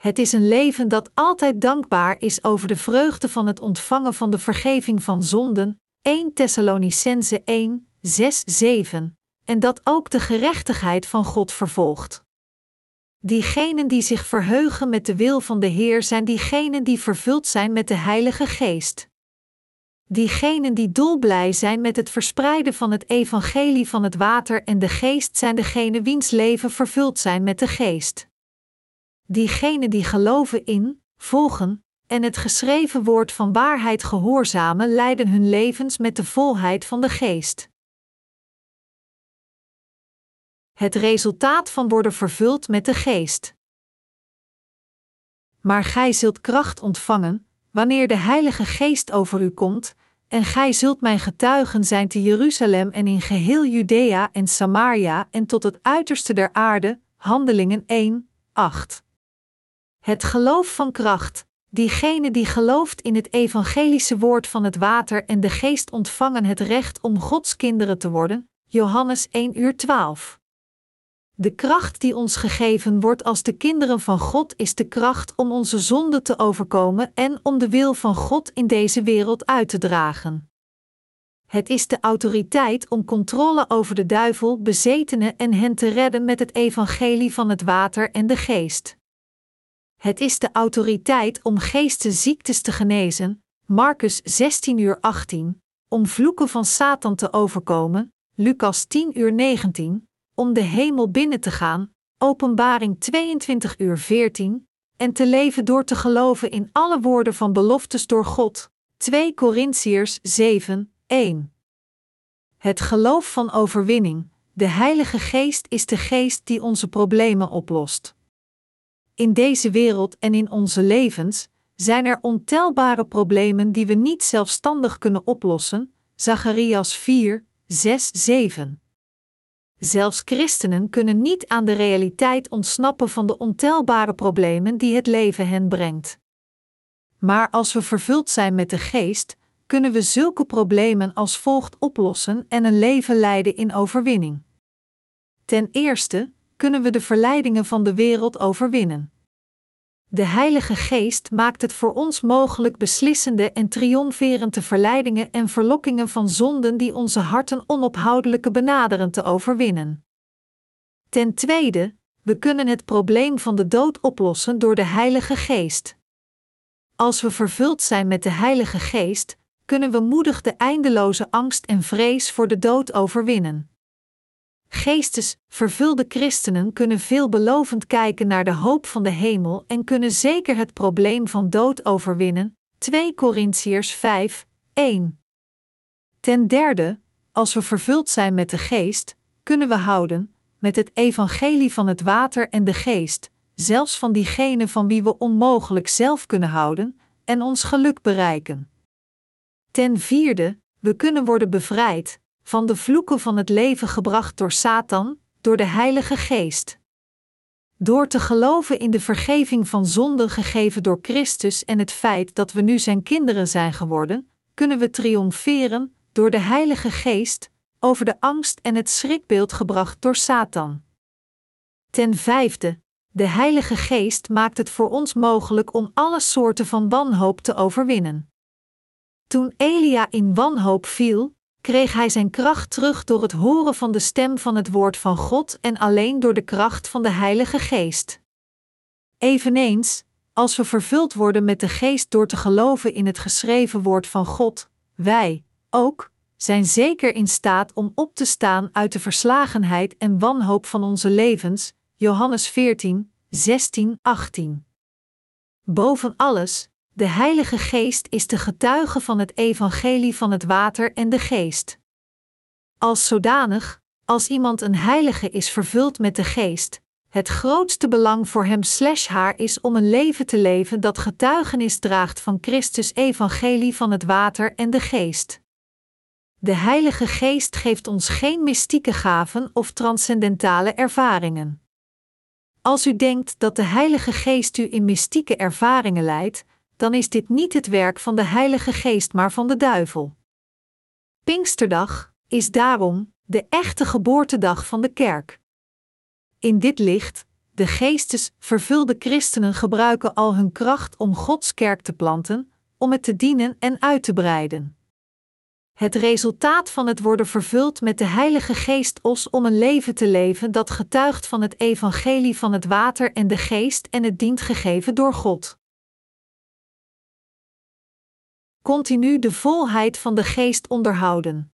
Het is een leven dat altijd dankbaar is over de vreugde van het ontvangen van de vergeving van zonden, 1 Thessalonicense 1, 6, 7, en dat ook de gerechtigheid van God vervolgt. Diegenen die zich verheugen met de wil van de Heer zijn diegenen die vervuld zijn met de Heilige Geest. Diegenen die dolblij zijn met het verspreiden van het evangelie van het water en de geest zijn degenen wiens leven vervuld zijn met de geest. Diegenen die geloven in, volgen en het geschreven woord van waarheid gehoorzamen leiden hun levens met de volheid van de geest. Het resultaat van worden vervuld met de geest. Maar gij zult kracht ontvangen, wanneer de Heilige Geest over u komt, en gij zult mijn getuigen zijn te Jeruzalem en in geheel Judea en Samaria en tot het uiterste der aarde. Handelingen 1, 8. Het geloof van kracht. Diegene die gelooft in het evangelische woord van het water en de geest ontvangen het recht om Gods kinderen te worden. Johannes 1 uur 12. De kracht die ons gegeven wordt als de kinderen van God is de kracht om onze zonde te overkomen en om de wil van God in deze wereld uit te dragen. Het is de autoriteit om controle over de duivel, bezetenen en hen te redden met het evangelie van het water en de geest. Het is de autoriteit om geestesziektes te genezen, Marcus 16 uur 18, om vloeken van Satan te overkomen, Lucas 10 uur 19, om de hemel binnen te gaan, Openbaring 22 uur 14, en te leven door te geloven in alle woorden van beloftes door God, 2 Korintiërs 7, 1. Het geloof van overwinning, de Heilige Geest is de geest die onze problemen oplost. In deze wereld en in onze levens zijn er ontelbare problemen die we niet zelfstandig kunnen oplossen. Zacharias 4, 6, 7. Zelfs christenen kunnen niet aan de realiteit ontsnappen van de ontelbare problemen die het leven hen brengt. Maar als we vervuld zijn met de geest, kunnen we zulke problemen als volgt oplossen en een leven leiden in overwinning. Ten eerste kunnen we de verleidingen van de wereld overwinnen. De Heilige Geest maakt het voor ons mogelijk beslissende en triomferende verleidingen en verlokkingen van zonden die onze harten onophoudelijke benaderen te overwinnen. Ten tweede, we kunnen het probleem van de dood oplossen door de Heilige Geest. Als we vervuld zijn met de Heilige Geest, kunnen we moedig de eindeloze angst en vrees voor de dood overwinnen. Geestes, vervulde christenen kunnen veelbelovend kijken naar de hoop van de hemel en kunnen zeker het probleem van dood overwinnen. 2 Korintiërs 5, 1. Ten derde, als we vervuld zijn met de geest, kunnen we houden, met het evangelie van het water en de geest, zelfs van diegenen van wie we onmogelijk zelf kunnen houden, en ons geluk bereiken. Ten vierde, we kunnen worden bevrijd, van de vloeken van het leven gebracht door Satan, door de Heilige Geest. Door te geloven in de vergeving van zonden gegeven door Christus en het feit dat we nu zijn kinderen zijn geworden, kunnen we triomferen door de Heilige Geest over de angst en het schrikbeeld gebracht door Satan. Ten vijfde, de Heilige Geest maakt het voor ons mogelijk om alle soorten van wanhoop te overwinnen. Toen Elia in wanhoop viel, kreeg hij zijn kracht terug door het horen van de stem van het woord van God en alleen door de kracht van de Heilige Geest. Eveneens, als we vervuld worden met de Geest door te geloven in het geschreven woord van God, wij, ook, zijn zeker in staat om op te staan uit de verslagenheid en wanhoop van onze levens. Johannes 14, 16, 18. Boven alles, de Heilige Geest is de getuige van het evangelie van het water en de geest. Als zodanig, als iemand een heilige is vervuld met de geest, het grootste belang voor hem slash haar is om een leven te leven dat getuigenis draagt van Christus evangelie van het water en de geest. De Heilige Geest geeft ons geen mystieke gaven of transcendentale ervaringen. Als u denkt dat de Heilige Geest u in mystieke ervaringen leidt, dan is dit niet het werk van de Heilige Geest, maar van de duivel. Pinksterdag is daarom de echte geboortedag van de kerk. In dit licht, de geestes vervulde christenen gebruiken al hun kracht om Gods kerk te planten, om het te dienen en uit te breiden. Het resultaat van het worden vervuld met de Heilige Geest os om een leven te leven dat getuigt van het evangelie van het water en de geest en het dient gegeven door God. Continu de volheid van de geest onderhouden.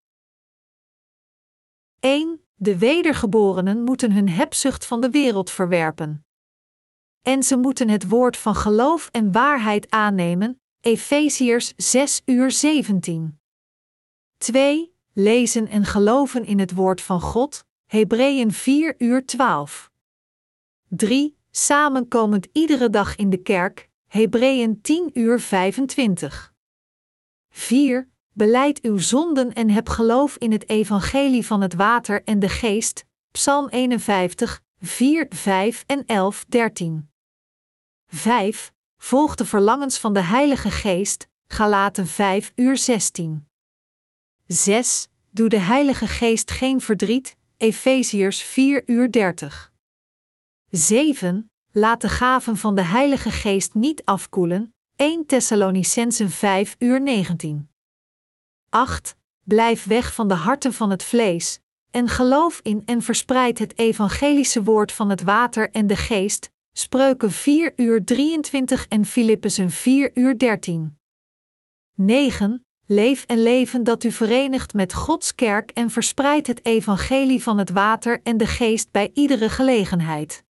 1. De wedergeborenen moeten hun hebzucht van de wereld verwerpen. En ze moeten het woord van geloof en waarheid aannemen. Efeziërs 6 uur 17. 2. Lezen en geloven in het woord van God. Hebreeën 4 uur 12. 3. Samenkomend iedere dag in de kerk. Hebreeën 10 uur 25. 4. Beleid uw zonden en heb geloof in het evangelie van het water en de geest. Psalm 51, 4, 5 en 11, 13. 5. Volg de verlangens van de Heilige Geest. Galaten 5 uur 16. 6. Doe de Heilige Geest geen verdriet. Efeziërs 4 uur 30. 7. Laat de gaven van de Heilige Geest niet afkoelen. 1 Thessalonicensen 5 uur 19. 8. Blijf weg van de harten van het vlees, en geloof in en verspreid het evangelische woord van het water en de geest. Spreuken 4 uur 23 en Filippenzen 4 uur 13. 9. Leef en leven dat u verenigt met Gods kerk en verspreid het evangelie van het water en de geest bij iedere gelegenheid.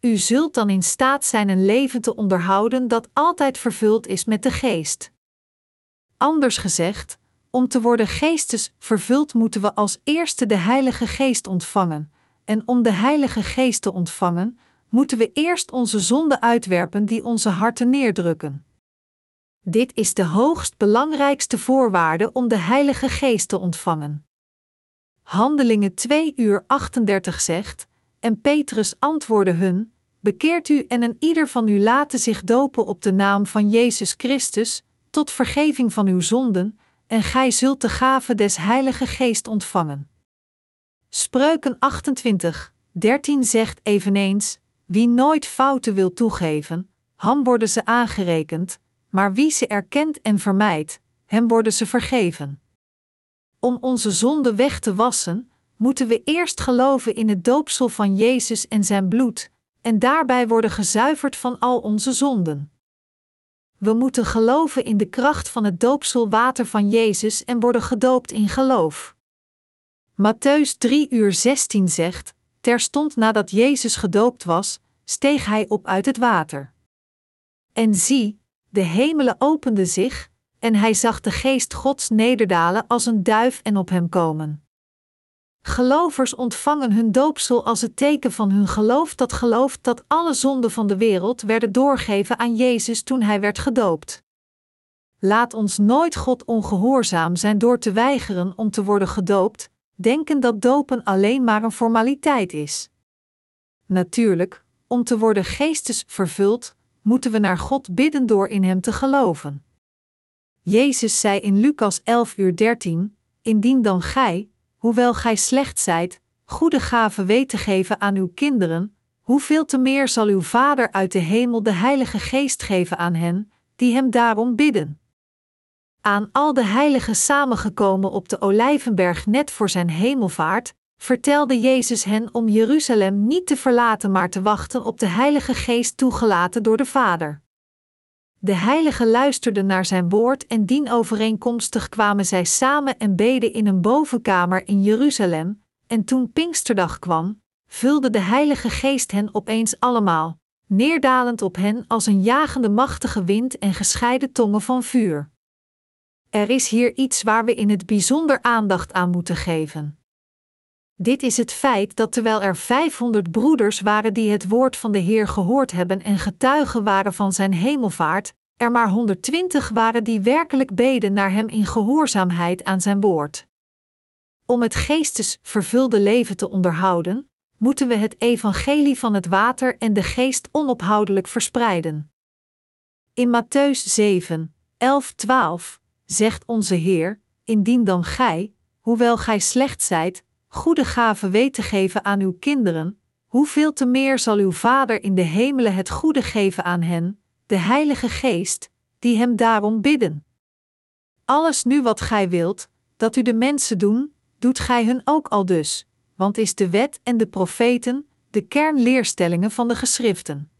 U zult dan in staat zijn een leven te onderhouden dat altijd vervuld is met de geest. Anders gezegd, om te worden geestes vervuld moeten we als eerste de Heilige Geest ontvangen, en om de Heilige Geest te ontvangen, moeten we eerst onze zonden uitwerpen die onze harten neerdrukken. Dit is de hoogst belangrijkste voorwaarde om de Heilige Geest te ontvangen. Handelingen 2 uur 38 zegt, en Petrus antwoordde hun: Bekeert u en een ieder van u laten zich dopen op de naam van Jezus Christus, tot vergeving van uw zonden, en gij zult de gave des Heilige Geest ontvangen. Spreuken 28, 13 zegt eveneens: Wie nooit fouten wil toegeven, ham worden ze aangerekend, maar wie ze erkent en vermijdt, hem worden ze vergeven. Om onze zonde weg te wassen, moeten we eerst geloven in het doopsel van Jezus en zijn bloed, en daarbij worden gezuiverd van al onze zonden. We moeten geloven in de kracht van het doopselwater van Jezus en worden gedoopt in geloof. Matthäus 3 uur 16 zegt: Terstond nadat Jezus gedoopt was, steeg hij op uit het water. En zie, de hemelen openden zich, en hij zag de geest Gods nederdalen als een duif en op hem komen. Gelovers ontvangen hun doopsel als het teken van hun geloof dat gelooft dat alle zonden van de wereld werden doorgegeven aan Jezus toen hij werd gedoopt. Laat ons nooit God ongehoorzaam zijn door te weigeren om te worden gedoopt, denken dat dopen alleen maar een formaliteit is. Natuurlijk, om te worden geestes vervuld, moeten we naar God bidden door in Hem te geloven. Jezus zei in Lucas 11 uur 13: Indien dan gij, hoewel gij slecht zijt, goede gaven weet te geven aan uw kinderen, hoeveel te meer zal uw Vader uit de hemel de Heilige Geest geven aan hen, die hem daarom bidden. Aan al de heiligen samengekomen op de Olijvenberg net voor zijn hemelvaart, vertelde Jezus hen om Jeruzalem niet te verlaten, maar te wachten op de Heilige Geest toegelaten door de Vader. De heiligen luisterden naar zijn woord en dienovereenkomstig kwamen zij samen en beden in een bovenkamer in Jeruzalem, en toen Pinksterdag kwam, vulde de Heilige Geest hen opeens allemaal, neerdalend op hen als een jagende machtige wind en gescheiden tongen van vuur. Er is hier iets waar we in het bijzonder aandacht aan moeten geven. Dit is het feit dat terwijl er 500 broeders waren die het woord van de Heer gehoord hebben en getuigen waren van zijn hemelvaart, er maar 120 waren die werkelijk beden naar hem in gehoorzaamheid aan zijn woord. Om het geestes vervulde leven te onderhouden, moeten we het evangelie van het water en de geest onophoudelijk verspreiden. In Matthäus 7, 11, 12 zegt onze Heer: Indien dan gij, hoewel gij slecht zijt, goede gaven weet te geven aan uw kinderen, hoeveel te meer zal uw Vader in de hemelen het goede geven aan hen, de Heilige Geest, die hem daarom bidden. Alles nu wat gij wilt, dat u de mensen doen, doet gij hun ook al dus, want is de wet en de profeten de kernleerstellingen van de geschriften.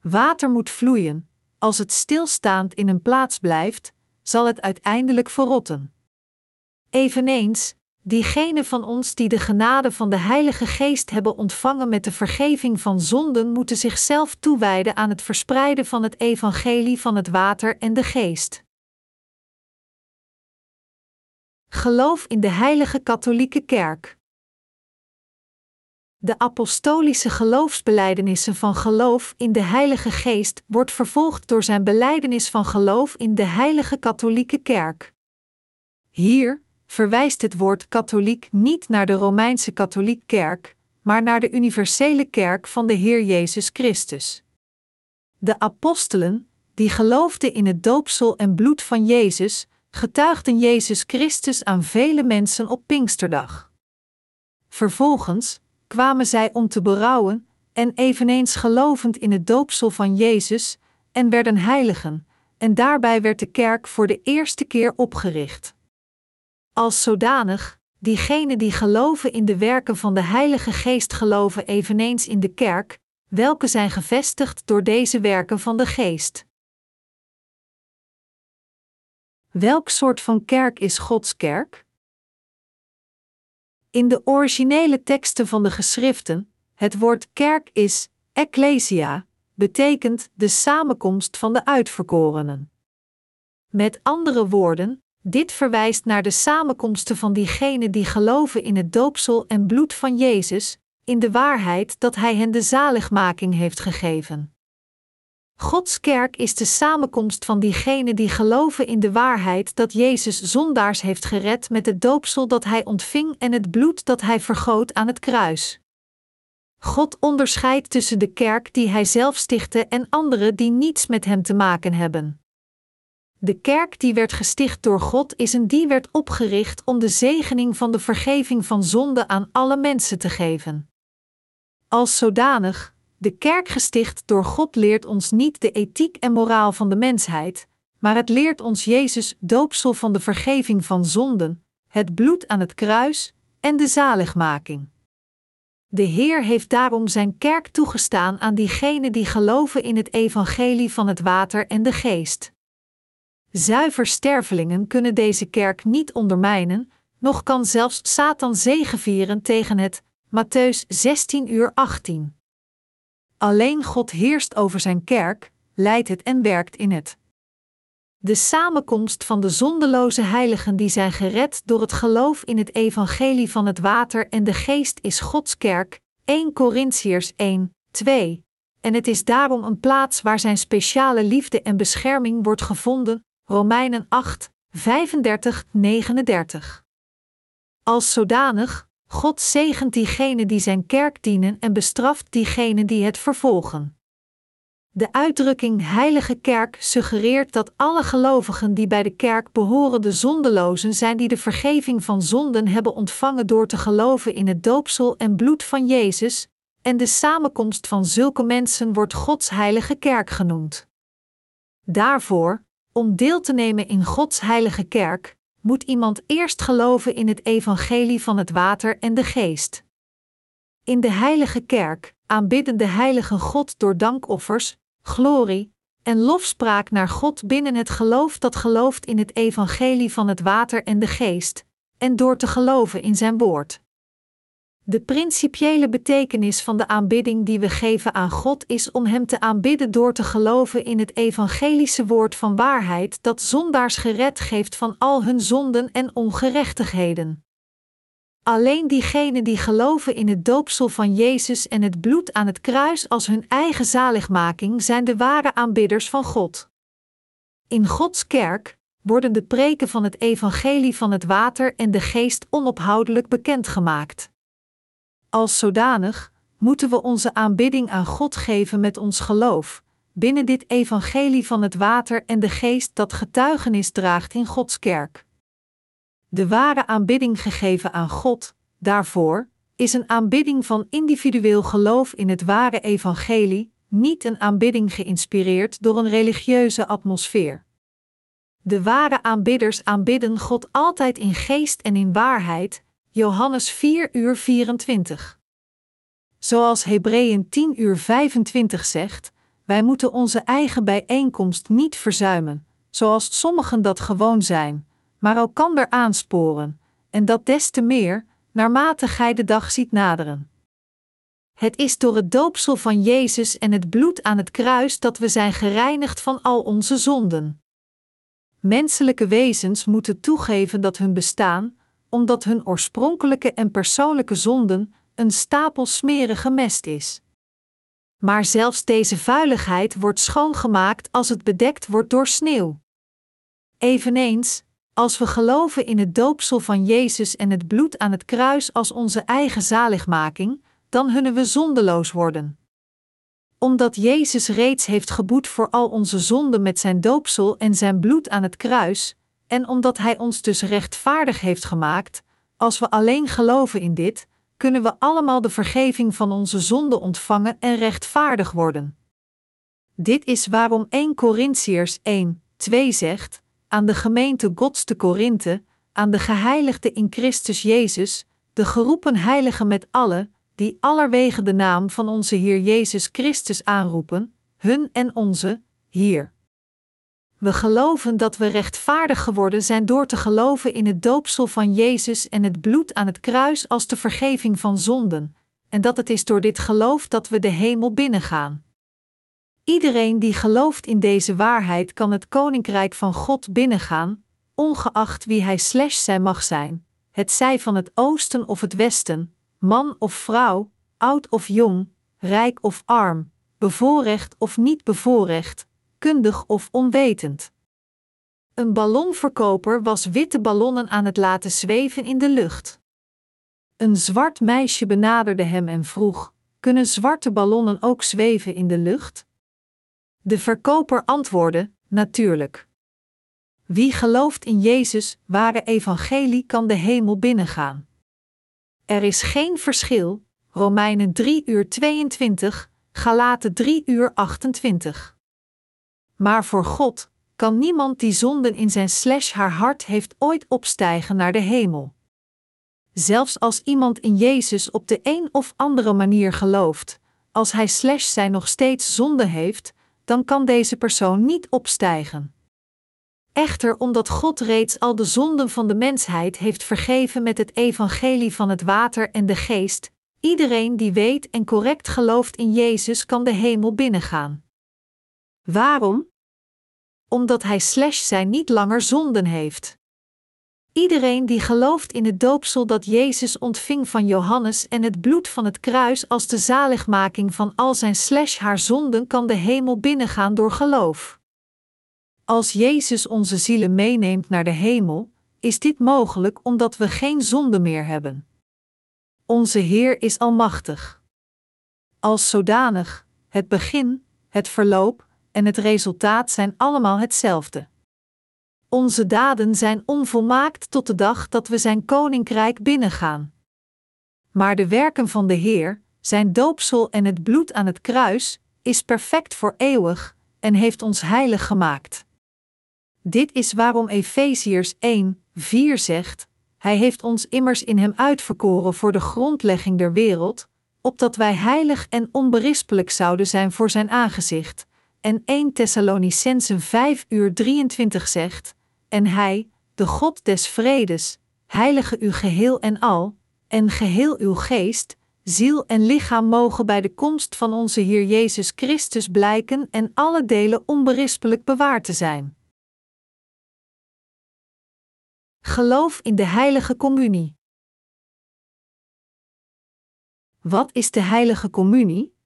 Water moet vloeien, als het stilstaand in een plaats blijft, zal het uiteindelijk verrotten. Eveneens, diegenen van ons die de genade van de Heilige Geest hebben ontvangen met de vergeving van zonden, moeten zichzelf toewijden aan het verspreiden van het evangelie van het water en de geest. Geloof in de Heilige Katholieke Kerk. De apostolische geloofsbelijdenissen van geloof in de Heilige Geest wordt vervolgd door zijn belijdenis van geloof in de Heilige Katholieke Kerk. Hier verwijst het woord katholiek niet naar de Romeinse katholiek kerk, maar naar de universele kerk van de Heer Jezus Christus. De apostelen, die geloofden in het doopsel en bloed van Jezus, getuigden Jezus Christus aan vele mensen op Pinksterdag. Vervolgens kwamen zij om te berouwen en eveneens gelovend in het doopsel van Jezus en werden heiligen, en daarbij werd de kerk voor de eerste keer opgericht. Als zodanig, diegenen die geloven in de werken van de Heilige Geest geloven eveneens in de kerk, welke zijn gevestigd door deze werken van de Geest. Welk soort van kerk is Gods kerk? In de originele teksten van de geschriften, het woord kerk is ecclesia, betekent de samenkomst van de uitverkorenen. Met andere woorden, dit verwijst naar de samenkomsten van diegenen die geloven in het doopsel en bloed van Jezus, in de waarheid dat Hij hen de zaligmaking heeft gegeven. Gods kerk is de samenkomst van diegenen die geloven in de waarheid dat Jezus zondaars heeft gered met het doopsel dat hij ontving en het bloed dat hij vergoot aan het kruis. God onderscheidt tussen de kerk die hij zelf stichtte en anderen die niets met hem te maken hebben. De kerk die werd gesticht door God is een die werd opgericht om de zegening van de vergeving van zonde aan alle mensen te geven. Als zodanig de kerk gesticht door God leert ons niet de ethiek en moraal van de mensheid, maar het leert ons Jezus doopsel van de vergeving van zonden, het bloed aan het kruis en de zaligmaking. De Heer heeft daarom zijn kerk toegestaan aan diegenen die geloven in het evangelie van het water en de geest. Zuiver stervelingen kunnen deze kerk niet ondermijnen, nog kan zelfs Satan zegevieren tegen het Matthäus 16 uur 18. Alleen God heerst over zijn kerk, leidt het en werkt in het. De samenkomst van de zondeloze heiligen die zijn gered door het geloof in het evangelie van het water en de geest is Gods kerk, 1 Corinthiërs 1, 2. En het is daarom een plaats waar zijn speciale liefde en bescherming wordt gevonden, Romeinen 8, 35, 39. Als zodanig God zegent diegenen die zijn kerk dienen en bestraft diegenen die het vervolgen. De uitdrukking heilige kerk suggereert dat alle gelovigen die bij de kerk behoren de zondelozen zijn die de vergeving van zonden hebben ontvangen door te geloven in het doopsel en bloed van Jezus, en de samenkomst van zulke mensen wordt Gods heilige kerk genoemd. Daarvoor, om deel te nemen in Gods heilige kerk, moet iemand eerst geloven in het evangelie van het water en de geest. In de heilige kerk aanbidden de heilige God door dankoffers, glorie, en lofspraak naar God binnen het geloof dat gelooft in het evangelie van het water en de geest, en door te geloven in zijn woord. De principiële betekenis van de aanbidding die we geven aan God is om Hem te aanbidden door te geloven in het evangelische woord van waarheid dat zondaars gered geeft van al hun zonden en ongerechtigheden. Alleen diegenen die geloven in het doopsel van Jezus en het bloed aan het kruis als hun eigen zaligmaking zijn de ware aanbidders van God. In Gods kerk worden de preken van het evangelie van het water en de geest onophoudelijk bekendgemaakt. Als zodanig moeten we onze aanbidding aan God geven met ons geloof, binnen dit evangelie van het water en de geest dat getuigenis draagt in Gods kerk. De ware aanbidding gegeven aan God, daarvoor, is een aanbidding van individueel geloof in het ware evangelie, niet een aanbidding geïnspireerd door een religieuze atmosfeer. De ware aanbidders aanbidden God altijd in geest en in waarheid, Johannes 4 uur 24. Zoals Hebreeën 10 uur 25 zegt, wij moeten onze eigen bijeenkomst niet verzuimen, zoals sommigen dat gewoon zijn, maar elkander aansporen, en dat des te meer, naarmate gij de dag ziet naderen. Het is door het doopsel van Jezus en het bloed aan het kruis dat we zijn gereinigd van al onze zonden. Menselijke wezens moeten toegeven dat hun bestaan, omdat hun oorspronkelijke en persoonlijke zonden een stapel smerige mest is. Maar zelfs deze vuiligheid wordt schoongemaakt als het bedekt wordt door sneeuw. Eveneens, als we geloven in het doopsel van Jezus en het bloed aan het kruis als onze eigen zaligmaking, dan kunnen we zondeloos worden. Omdat Jezus reeds heeft geboet voor al onze zonden met zijn doopsel en zijn bloed aan het kruis, en omdat Hij ons dus rechtvaardig heeft gemaakt, als we alleen geloven in dit, kunnen we allemaal de vergeving van onze zonden ontvangen en rechtvaardig worden. Dit is waarom 1 Corinthiërs 1, 2 zegt: aan de gemeente Gods te Korinthe, aan de geheiligden in Christus Jezus, de geroepen heiligen met alle, die allerwege de naam van onze Heer Jezus Christus aanroepen, hun en onze, hier. We geloven dat we rechtvaardig geworden zijn door te geloven in het doopsel van Jezus en het bloed aan het kruis als de vergeving van zonden, en dat het is door dit geloof dat we de hemel binnengaan. Iedereen die gelooft in deze waarheid kan het koninkrijk van God binnengaan, ongeacht wie hij slash zij mag zijn, het zij van het oosten of het westen, man of vrouw, oud of jong, rijk of arm, bevoorrecht of niet bevoorrecht, kundig of onwetend. Een ballonverkoper was witte ballonnen aan het laten zweven in de lucht. Een zwart meisje benaderde hem en vroeg: Kunnen zwarte ballonnen ook zweven in de lucht? De verkoper antwoordde: Natuurlijk. Wie gelooft in Jezus, ware evangelie, kan de hemel binnengaan. Er is geen verschil, Romeinen 3 uur 22, Galaten 3 uur 28. Maar voor God kan niemand die zonden in zijn slash haar hart heeft ooit opstijgen naar de hemel. Zelfs als iemand in Jezus op de een of andere manier gelooft, als hij slash zij nog steeds zonde heeft, dan kan deze persoon niet opstijgen. Echter, omdat God reeds al de zonden van de mensheid heeft vergeven met het evangelie van het water en de geest, iedereen die weet en correct gelooft in Jezus kan de hemel binnengaan. Waarom? Omdat hij slash zijn niet langer zonden heeft. Iedereen die gelooft in het doopsel dat Jezus ontving van Johannes en het bloed van het kruis als de zaligmaking van al zijn slash haar zonden kan de hemel binnengaan door geloof. Als Jezus onze zielen meeneemt naar de hemel, is dit mogelijk omdat we geen zonde meer hebben. Onze Heer is almachtig. Als zodanig, het begin, het verloop en het resultaat zijn allemaal hetzelfde. Onze daden zijn onvolmaakt tot de dag dat we zijn koninkrijk binnengaan. Maar de werken van de Heer, zijn doopsel en het bloed aan het kruis, is perfect voor eeuwig en heeft ons heilig gemaakt. Dit is waarom Efeziërs 1, 4 zegt: Hij heeft ons immers in hem uitverkoren voor de grondlegging der wereld, opdat wij heilig en onberispelijk zouden zijn voor zijn aangezicht, en 1 Thessalonicensen 5 uur 23 zegt, en Hij, de God des vredes, heilige u geheel en al, en geheel uw geest, ziel en lichaam mogen bij de komst van onze Heer Jezus Christus blijken en alle delen onberispelijk bewaard te zijn. Geloof in de Heilige Communie. Wat is de Heilige Communie?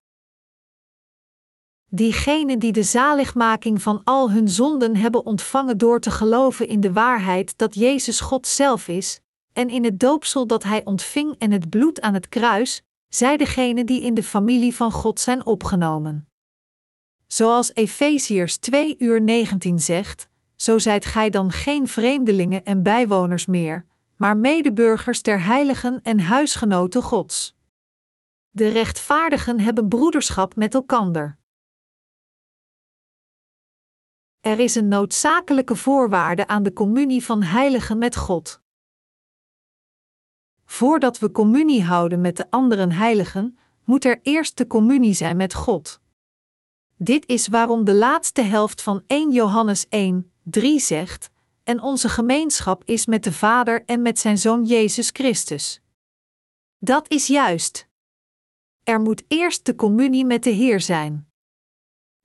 Diegenen die de zaligmaking van al hun zonden hebben ontvangen door te geloven in de waarheid dat Jezus God zelf is, en in het doopsel dat Hij ontving en het bloed aan het kruis, zij degenen die in de familie van God zijn opgenomen. Zoals Efeziërs 2 uur 19 zegt, zo zijt gij dan geen vreemdelingen en bijwoners meer, maar medeburgers der heiligen en huisgenoten Gods. De rechtvaardigen hebben broederschap met elkander. Er is een noodzakelijke voorwaarde aan de communie van heiligen met God. Voordat we communie houden met de anderen heiligen, moet er eerst de communie zijn met God. Dit is waarom de laatste helft van 1 Johannes 1, 3 zegt: En onze gemeenschap is met de Vader en met zijn Zoon Jezus Christus. Dat is juist. Er moet eerst de communie met de Heer zijn.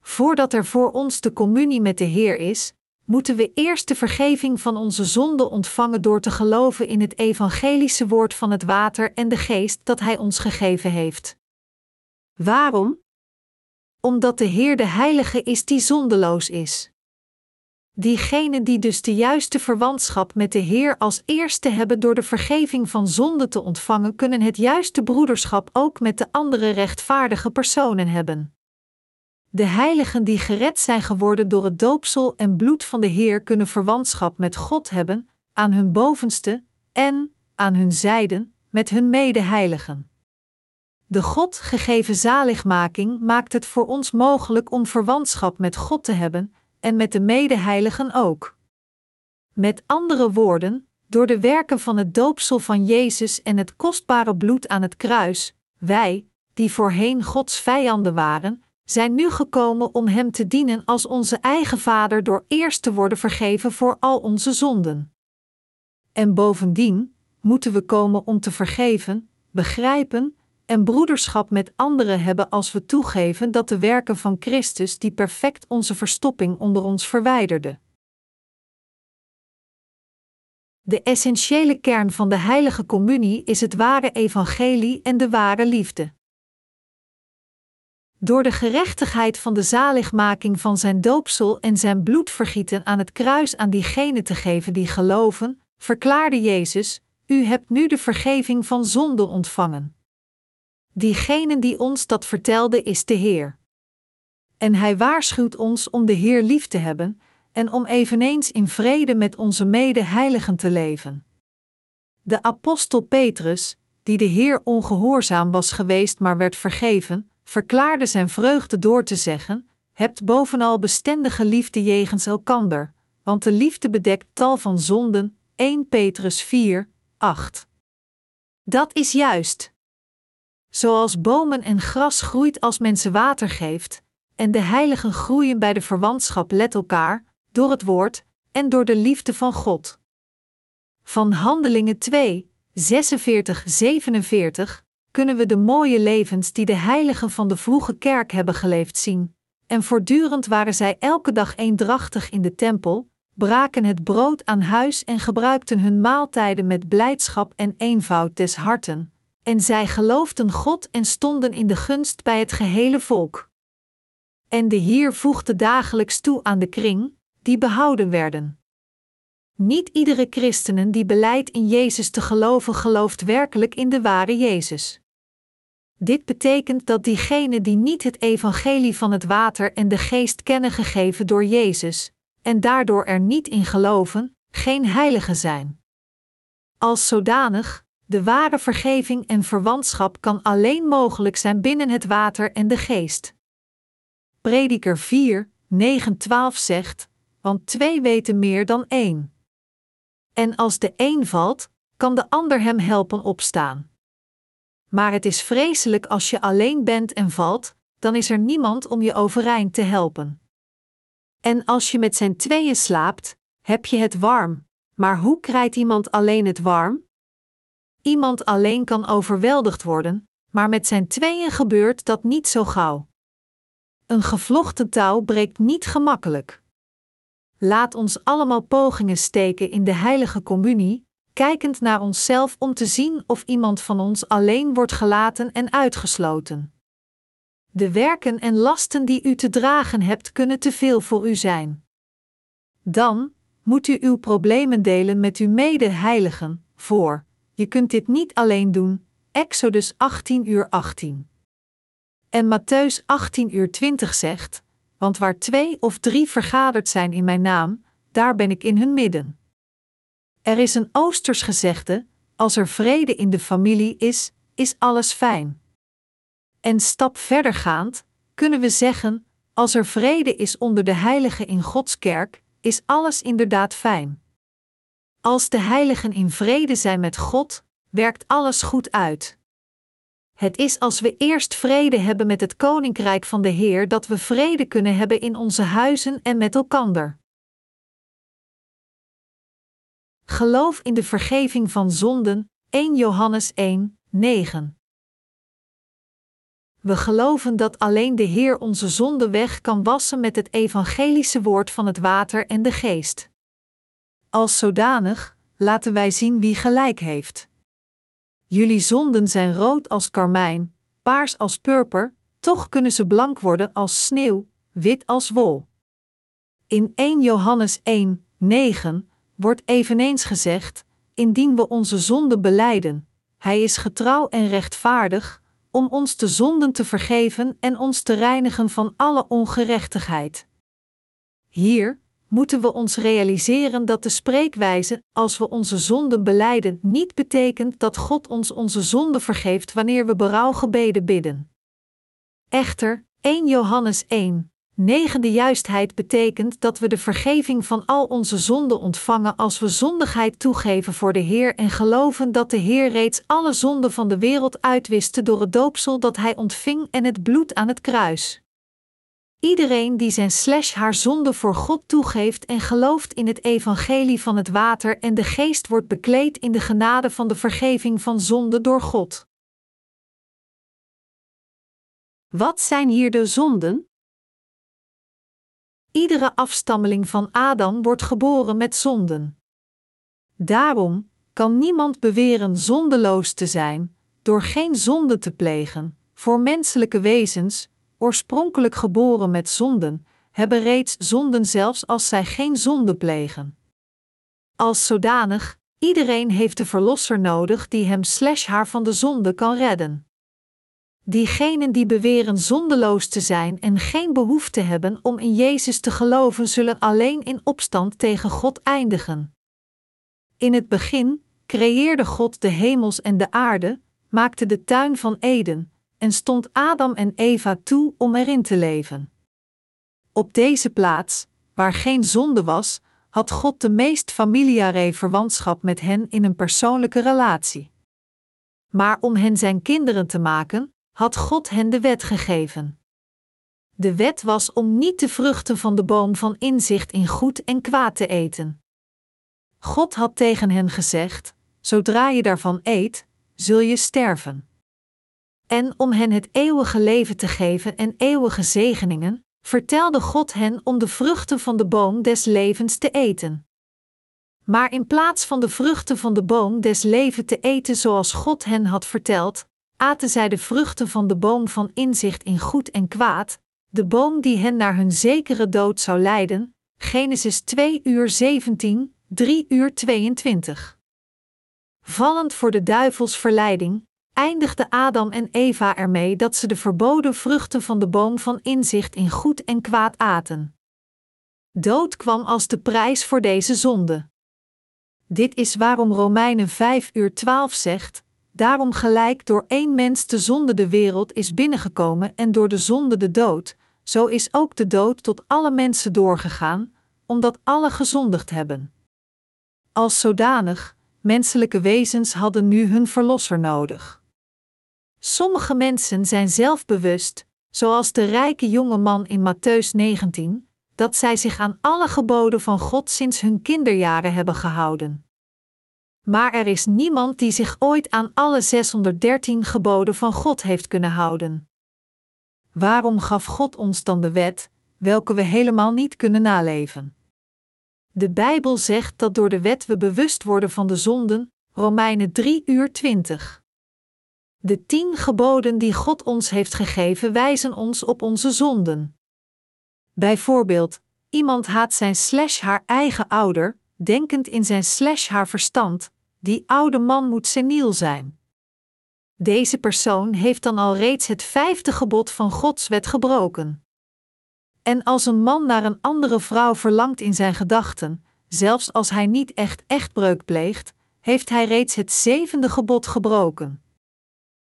Voordat er voor ons de communie met de Heer is, moeten we eerst de vergeving van onze zonden ontvangen door te geloven in het evangelische woord van het water en de geest dat Hij ons gegeven heeft. Waarom? Omdat de Heer de Heilige is die zondeloos is. Diegenen die dus de juiste verwantschap met de Heer als eerste hebben door de vergeving van zonde te ontvangen, kunnen het juiste broederschap ook met de andere rechtvaardige personen hebben. De heiligen die gered zijn geworden door het doopsel en bloed van de Heer kunnen verwantschap met God hebben, aan hun bovenste en, aan hun zijden, met hun medeheiligen. De God gegeven zaligmaking maakt het voor ons mogelijk om verwantschap met God te hebben en met de medeheiligen ook. Met andere woorden, door de werken van het doopsel van Jezus en het kostbare bloed aan het kruis, wij, die voorheen Gods vijanden waren, zijn nu gekomen om Hem te dienen als onze eigen Vader door eerst te worden vergeven voor al onze zonden. En bovendien moeten we komen om te vergeven, begrijpen en broederschap met anderen hebben als we toegeven dat de werken van Christus die perfect onze verstopping onder ons verwijderde. De essentiële kern van de heilige communie is het ware evangelie en de ware liefde. Door de gerechtigheid van de zaligmaking van zijn doopsel en zijn bloedvergieten aan het kruis aan diegenen te geven die geloven, verklaarde Jezus: U hebt nu de vergeving van zonde ontvangen. Diegene die ons dat vertelde is de Heer. En hij waarschuwt ons om de Heer lief te hebben en om eveneens in vrede met onze mede-heiligen te leven. De apostel Petrus, die de Heer ongehoorzaam was geweest maar werd vergeven, verklaarde zijn vreugde door te zeggen: Hebt bovenal bestendige liefde jegens elkander, want de liefde bedekt tal van zonden. 1 Petrus 4, 8. Dat is juist. Zoals bomen en gras groeit als men ze water geeft, en de heiligen groeien bij de verwantschap let elkaar, door het woord en door de liefde van God. Van Handelingen 2, 46-47 kunnen we de mooie levens die de heiligen van de vroege kerk hebben geleefd zien, en voortdurend waren zij elke dag eendrachtig in de tempel, braken het brood aan huis en gebruikten hun maaltijden met blijdschap en eenvoud des harten, en zij geloofden God en stonden in de gunst bij het gehele volk. En de Heer voegde dagelijks toe aan de kring, die behouden werden. Niet iedere christenen die beleidt in Jezus te geloven, gelooft werkelijk in de ware Jezus. Dit betekent dat diegenen die niet het evangelie van het water en de geest kennen gegeven door Jezus, en daardoor er niet in geloven, geen heiligen zijn. Als zodanig, de ware vergeving en verwantschap kan alleen mogelijk zijn binnen het water en de geest. Prediker 4, 9, 12 zegt: Want twee weten meer dan één. En als de een valt, kan de ander hem helpen opstaan. Maar het is vreselijk als je alleen bent en valt, dan is er niemand om je overeind te helpen. En als je met zijn tweeën slaapt, heb je het warm. Maar hoe krijgt iemand alleen het warm? Iemand alleen kan overweldigd worden, maar met zijn tweeën gebeurt dat niet zo gauw. Een gevlochten touw breekt niet gemakkelijk. Laat ons allemaal pogingen steken in de heilige communie, kijkend naar onszelf om te zien of iemand van ons alleen wordt gelaten en uitgesloten. De werken en lasten die u te dragen hebt kunnen te veel voor u zijn. Dan moet u uw problemen delen met uw mede-heiligen, voor je kunt dit niet alleen doen. Exodus 18 uur 18. En Matthäus 18 uur 20 zegt: Want waar twee of drie vergaderd zijn in mijn naam, daar ben ik in hun midden. Er is een Oosters gezegde: als er vrede in de familie is, is alles fijn. En stap verder gaand, kunnen we zeggen: als er vrede is onder de heiligen in Gods kerk, is alles inderdaad fijn. Als de heiligen in vrede zijn met God, werkt alles goed uit. Het is als we eerst vrede hebben met het koninkrijk van de Heer dat we vrede kunnen hebben in onze huizen en met elkander. Geloof in de vergeving van zonden, 1 Johannes 1, 9. We geloven dat alleen de Heer onze zonde weg kan wassen met het evangelische woord van het water en de geest. Als zodanig laten wij zien wie gelijk heeft. Jullie zonden zijn rood als karmijn, paars als purper, toch kunnen ze blank worden als sneeuw, wit als wol. In 1 Johannes 1, 9 wordt eveneens gezegd: Indien we onze zonden beleiden, Hij is getrouw en rechtvaardig, om ons de zonden te vergeven en ons te reinigen van alle ongerechtigheid. Hier moeten we ons realiseren dat de spreekwijze, als we onze zonden beleiden, niet betekent dat God ons onze zonden vergeeft wanneer we berouwgebeden bidden. Echter, 1 Johannes 1, negende juistheid betekent dat we de vergeving van al onze zonden ontvangen als we zondigheid toegeven voor de Heer en geloven dat de Heer reeds alle zonden van de wereld uitwiste door het doopsel dat Hij ontving en het bloed aan het kruis. Iedereen die zijn slash haar zonde voor God toegeeft en gelooft in het evangelie van het water en de geest wordt bekleed in de genade van de vergeving van zonde door God. Wat zijn hier de zonden? Iedere afstammeling van Adam wordt geboren met zonden. Daarom kan niemand beweren zondeloos te zijn, door geen zonde te plegen. Voor menselijke wezens, oorspronkelijk geboren met zonden, hebben reeds zonden zelfs als zij geen zonde plegen. Als zodanig, iedereen heeft de Verlosser nodig die hem slash haar van de zonde kan redden. Diegenen die beweren zondeloos te zijn en geen behoefte hebben om in Jezus te geloven, zullen alleen in opstand tegen God eindigen. In het begin creëerde God de hemels en de aarde, maakte de tuin van Eden, en stond Adam en Eva toe om erin te leven. Op deze plaats, waar geen zonde was, had God de meest familiare verwantschap met hen in een persoonlijke relatie. Maar om hen zijn kinderen te maken, had God hen de wet gegeven. De wet was om niet de vruchten van de boom van inzicht in goed en kwaad te eten. God had tegen hen gezegd: Zodra je daarvan eet, zul je sterven. En om hen het eeuwige leven te geven en eeuwige zegeningen, vertelde God hen om de vruchten van de boom des levens te eten. Maar in plaats van de vruchten van de boom des levens te eten zoals God hen had verteld, aten zij de vruchten van de boom van inzicht in goed en kwaad, de boom die hen naar hun zekere dood zou leiden. Genesis 2 uur 17, 3 uur 22. Vallend voor de duivels verleiding, eindigde Adam en Eva ermee dat ze de verboden vruchten van de boom van inzicht in goed en kwaad aten. Dood kwam als de prijs voor deze zonde. Dit is waarom Romeinen 5 uur 12 zegt: Daarom gelijk door één mens de zonde de wereld is binnengekomen en door de zonde de dood, zo is ook de dood tot alle mensen doorgegaan, omdat alle gezondigd hebben. Als zodanig, menselijke wezens hadden nu hun verlosser nodig. Sommige mensen zijn zelfbewust, zoals de rijke jonge man in Matthäus 19, dat zij zich aan alle geboden van God sinds hun kinderjaren hebben gehouden. Maar er is niemand die zich ooit aan alle 613 geboden van God heeft kunnen houden. Waarom gaf God ons dan de wet, welke we helemaal niet kunnen naleven? De Bijbel zegt dat door de wet we bewust worden van de zonden, Romeinen 3 uur 20. De tien geboden die God ons heeft gegeven wijzen ons op onze zonden. Bijvoorbeeld, iemand haat zijn slash haar eigen ouder, denkend in zijn slash haar verstand, die oude man moet seniel zijn. Deze persoon heeft dan al reeds het vijfde gebod van Gods wet gebroken. En als een man naar een andere vrouw verlangt in zijn gedachten, zelfs als hij niet echt echtbreuk pleegt, heeft hij reeds het zevende gebod gebroken.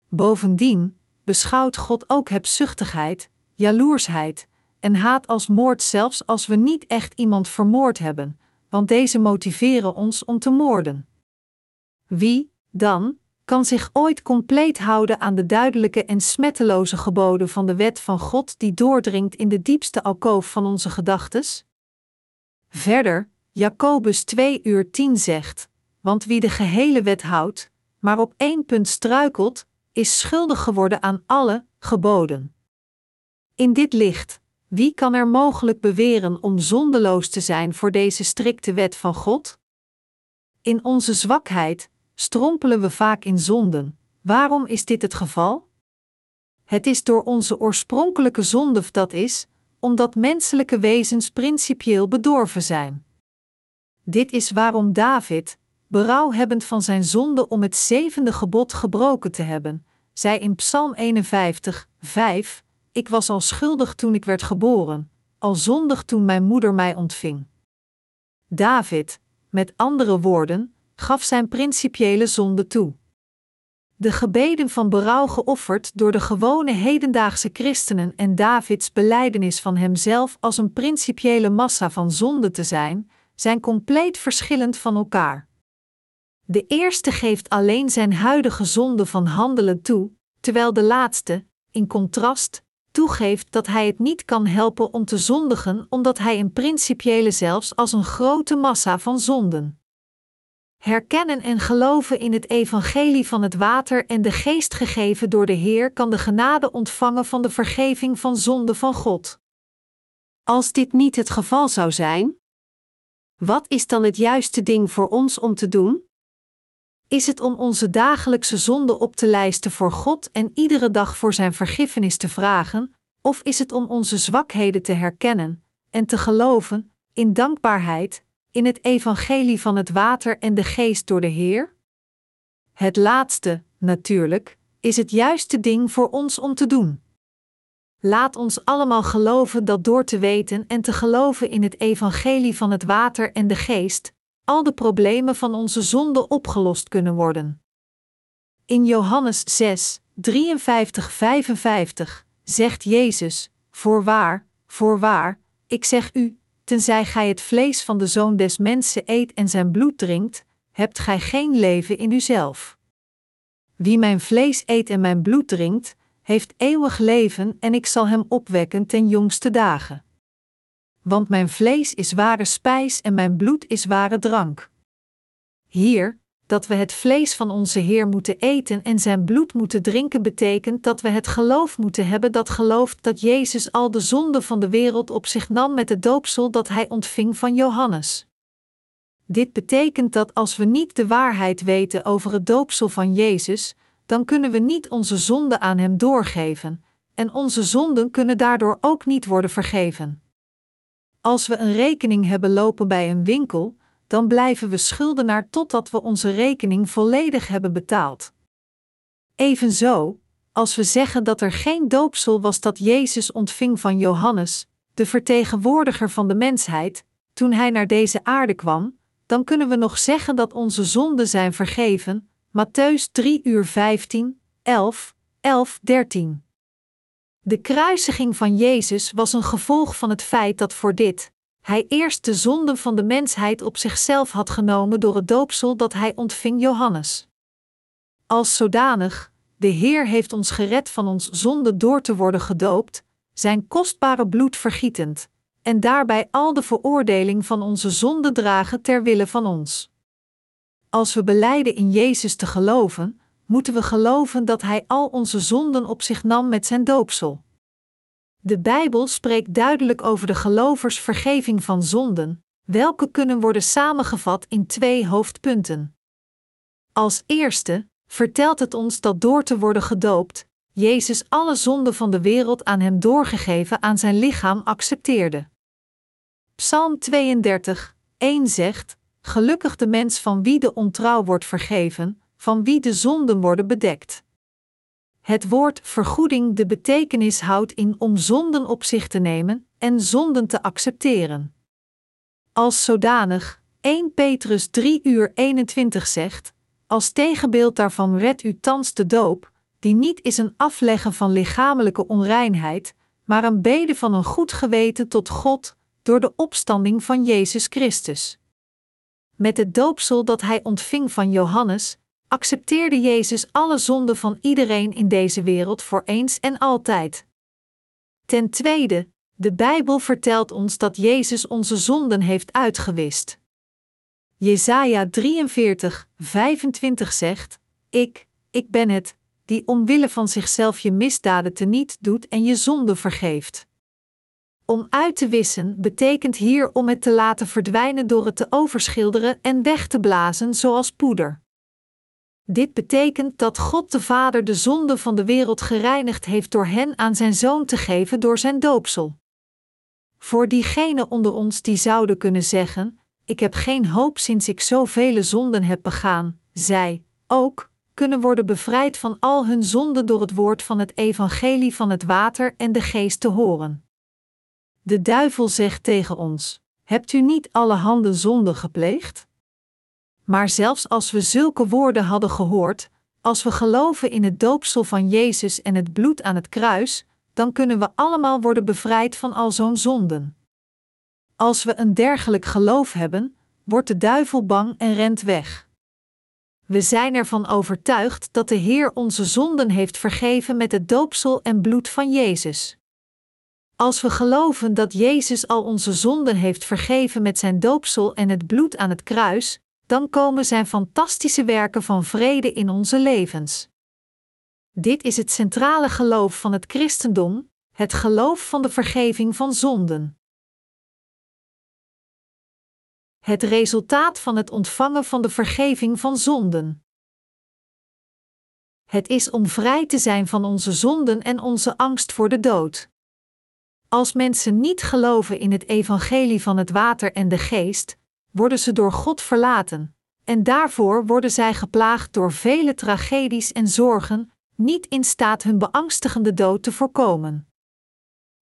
Bovendien beschouwt God ook hebzuchtigheid, jaloersheid en haat als moord zelfs als we niet echt iemand vermoord hebben, want deze motiveren ons om te moorden. Wie, dan, kan zich ooit compleet houden aan de duidelijke en smetteloze geboden van de wet van God die doordringt in de diepste alkoof van onze gedachtes? Verder, Jacobus 2 uur 10 zegt: Want wie de gehele wet houdt, maar op één punt struikelt, is schuldig geworden aan alle geboden. In dit licht, wie kan er mogelijk beweren om zondeloos te zijn voor deze strikte wet van God? In onze zwakheid strompelen we vaak in zonden. Waarom is dit het geval? Het is door onze oorspronkelijke zonde dat is, omdat menselijke wezens principieel bedorven zijn. Dit is waarom David, berouwhebbend van zijn zonde om het zevende gebod gebroken te hebben, zei in Psalm 51, 5: Ik was al schuldig toen ik werd geboren, al zondig toen mijn moeder mij ontving. David, met andere woorden, gaf zijn principiële zonde toe. De gebeden van berouw geofferd door de gewone hedendaagse christenen en Davids beleidenis van hemzelf als een principiële massa van zonde te zijn, zijn compleet verschillend van elkaar. De eerste geeft alleen zijn huidige zonde van handelen toe, terwijl de laatste, in contrast, toegeeft dat hij het niet kan helpen om te zondigen omdat hij een principiële zelfs als een grote massa van zonden. Herkennen en geloven in het evangelie van het water en de geest gegeven door de Heer kan de genade ontvangen van de vergeving van zonde van God. Als dit niet het geval zou zijn, wat is dan het juiste ding voor ons om te doen? Is het om onze dagelijkse zonde op te lijsten voor God en iedere dag voor Zijn vergiffenis te vragen, of is het om onze zwakheden te herkennen en te geloven, in dankbaarheid, in het evangelie van het water en de geest door de Heer? Het laatste, natuurlijk, is het juiste ding voor ons om te doen. Laat ons allemaal geloven dat door te weten en te geloven in het evangelie van het water en de geest, al de problemen van onze zonde opgelost kunnen worden. In Johannes 6, 53-55 zegt Jezus: Voorwaar, voorwaar, ik zeg u, tenzij gij het vlees van de zoon des mensen eet en zijn bloed drinkt, hebt gij geen leven in uzelf. Wie mijn vlees eet en mijn bloed drinkt, heeft eeuwig leven en ik zal hem opwekken ten jongste dagen. Want mijn vlees is ware spijs en mijn bloed is ware drank. Hier, dat we het vlees van onze Heer moeten eten en zijn bloed moeten drinken, betekent dat we het geloof moeten hebben dat gelooft dat Jezus al de zonde van de wereld op zich nam met het doopsel dat hij ontving van Johannes. Dit betekent dat als we niet de waarheid weten over het doopsel van Jezus, dan kunnen we niet onze zonde aan Hem doorgeven, en onze zonden kunnen daardoor ook niet worden vergeven. Als we een rekening hebben lopen bij een winkel, dan blijven we schuldenaar totdat we onze rekening volledig hebben betaald. Evenzo, als we zeggen dat er geen doopsel was dat Jezus ontving van Johannes, de vertegenwoordiger van de mensheid, toen hij naar deze aarde kwam, dan kunnen we nog zeggen dat onze zonden zijn vergeven. Matthäus 3 uur 15, 11, 11, 13. De kruisiging van Jezus was een gevolg van het feit dat voor dit, hij eerst de zonden van de mensheid op zichzelf had genomen door het doopsel dat hij ontving Johannes. Als zodanig, de Heer heeft ons gered van ons zonde door te worden gedoopt, zijn kostbare bloed vergietend, en daarbij al de veroordeling van onze zonde dragen ter wille van ons. Als we beleiden in Jezus te geloven, moeten we geloven dat Hij al onze zonden op zich nam met zijn doopsel. De Bijbel spreekt duidelijk over de gelovers vergeving van zonden, welke kunnen worden samengevat in twee hoofdpunten. Als eerste vertelt het ons dat door te worden gedoopt, Jezus alle zonden van de wereld aan hem doorgegeven aan zijn lichaam accepteerde. Psalm 32, 1 zegt: Gelukkig de mens van wie de ontrouw wordt vergeven, van wie de zonden worden bedekt. Het woord vergoeding de betekenis houdt in om zonden op zich te nemen en zonden te accepteren. Als zodanig, 1 Petrus 3 uur 21 zegt, als tegenbeeld daarvan redt u thans de doop, die niet is een afleggen van lichamelijke onreinheid, maar een bede van een goed geweten tot God door de opstanding van Jezus Christus. Met het doopsel dat hij ontving van Johannes, accepteerde Jezus alle zonden van iedereen in deze wereld voor eens en altijd. Ten tweede, de Bijbel vertelt ons dat Jezus onze zonden heeft uitgewist. Jesaja 43, 25 zegt: Ik, ik ben het, die omwille van zichzelf je misdaden teniet doet en je zonde vergeeft. Om uit te wissen betekent hier om het te laten verdwijnen door het te overschilderen en weg te blazen zoals poeder. Dit betekent dat God de Vader de zonde van de wereld gereinigd heeft door hen aan zijn zoon te geven door zijn doopsel. Voor diegenen onder ons die zouden kunnen zeggen: Ik heb geen hoop sinds ik zoveel zonden heb begaan, zij ook kunnen worden bevrijd van al hun zonden door het woord van het evangelie van het water en de geest te horen. De duivel zegt tegen ons: Hebt u niet alle handen zonden gepleegd? Maar zelfs als we zulke woorden hadden gehoord, als we geloven in het doopsel van Jezus en het bloed aan het kruis, dan kunnen we allemaal worden bevrijd van al zo'n zonden. Als we een dergelijk geloof hebben, wordt de duivel bang en rent weg. We zijn ervan overtuigd dat de Heer onze zonden heeft vergeven met het doopsel en bloed van Jezus. Als we geloven dat Jezus al onze zonden heeft vergeven met zijn doopsel en het bloed aan het kruis, dan komen zijn fantastische werken van vrede in onze levens. Dit is het centrale geloof van het christendom, het geloof van de vergeving van zonden. Het resultaat van het ontvangen van de vergeving van zonden. Het is om vrij te zijn van onze zonden en onze angst voor de dood. Als mensen niet geloven in het evangelie van het water en de geest, worden ze door God verlaten, en daarvoor worden zij geplaagd door vele tragedies en zorgen, niet in staat hun beangstigende dood te voorkomen.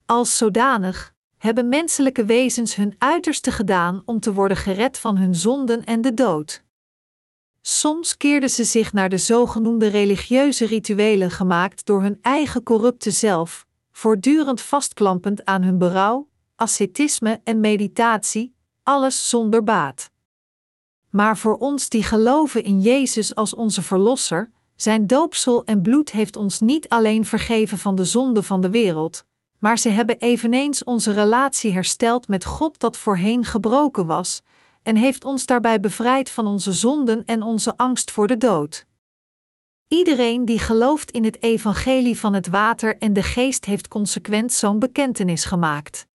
Als zodanig hebben menselijke wezens hun uiterste gedaan om te worden gered van hun zonden en de dood. Soms keerden ze zich naar de zogenoemde religieuze rituelen gemaakt door hun eigen corrupte zelf, voortdurend vastklampend aan hun berouw, ascetisme en meditatie, alles zonder baat. Maar voor ons die geloven in Jezus als onze Verlosser, zijn doopsel en bloed heeft ons niet alleen vergeven van de zonde van de wereld, maar ze hebben eveneens onze relatie hersteld met God dat voorheen gebroken was, en heeft ons daarbij bevrijd van onze zonden en onze angst voor de dood. Iedereen die gelooft in het evangelie van het water en de geest heeft consequent zo'n bekentenis gemaakt.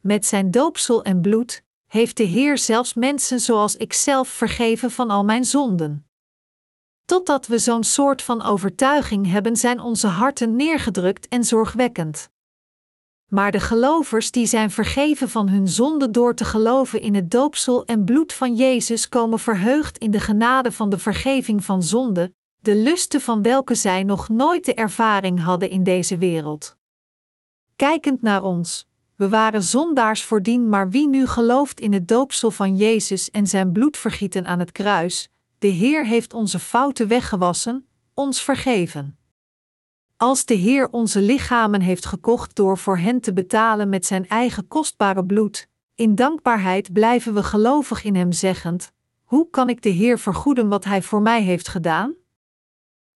Met zijn doopsel en bloed heeft de Heer zelfs mensen zoals ikzelf vergeven van al mijn zonden. Totdat we zo'n soort van overtuiging hebben, zijn onze harten neergedrukt en zorgwekkend. Maar de gelovers die zijn vergeven van hun zonde door te geloven in het doopsel en bloed van Jezus komen verheugd in de genade van de vergeving van zonde, de lusten van welke zij nog nooit de ervaring hadden in deze wereld. Kijkend naar ons, we waren zondaars voordien, maar wie nu gelooft in het doopsel van Jezus en zijn bloedvergieten aan het kruis, de Heer heeft onze fouten weggewassen, ons vergeven. Als de Heer onze lichamen heeft gekocht door voor hen te betalen met zijn eigen kostbare bloed, in dankbaarheid blijven we gelovig in Hem zeggend: Hoe kan ik de Heer vergoeden wat Hij voor mij heeft gedaan?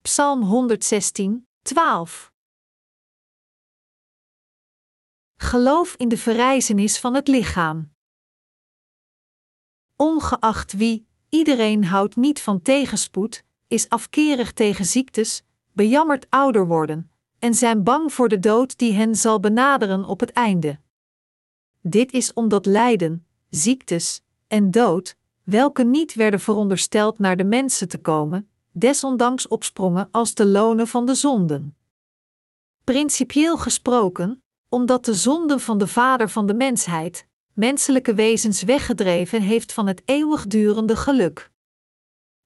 Psalm 116, 12. Geloof in de verrijzenis van het lichaam. Ongeacht wie, iedereen houdt niet van tegenspoed, is afkerig tegen ziektes, bejammert ouder worden, en zijn bang voor de dood die hen zal benaderen op het einde. Dit is omdat lijden, ziektes en dood, welke niet werden verondersteld naar de mensen te komen, desondanks opsprongen als de lonen van de zonden. Principieel gesproken, omdat de zonde van de vader van de mensheid, menselijke wezens weggedreven heeft van het eeuwigdurende geluk.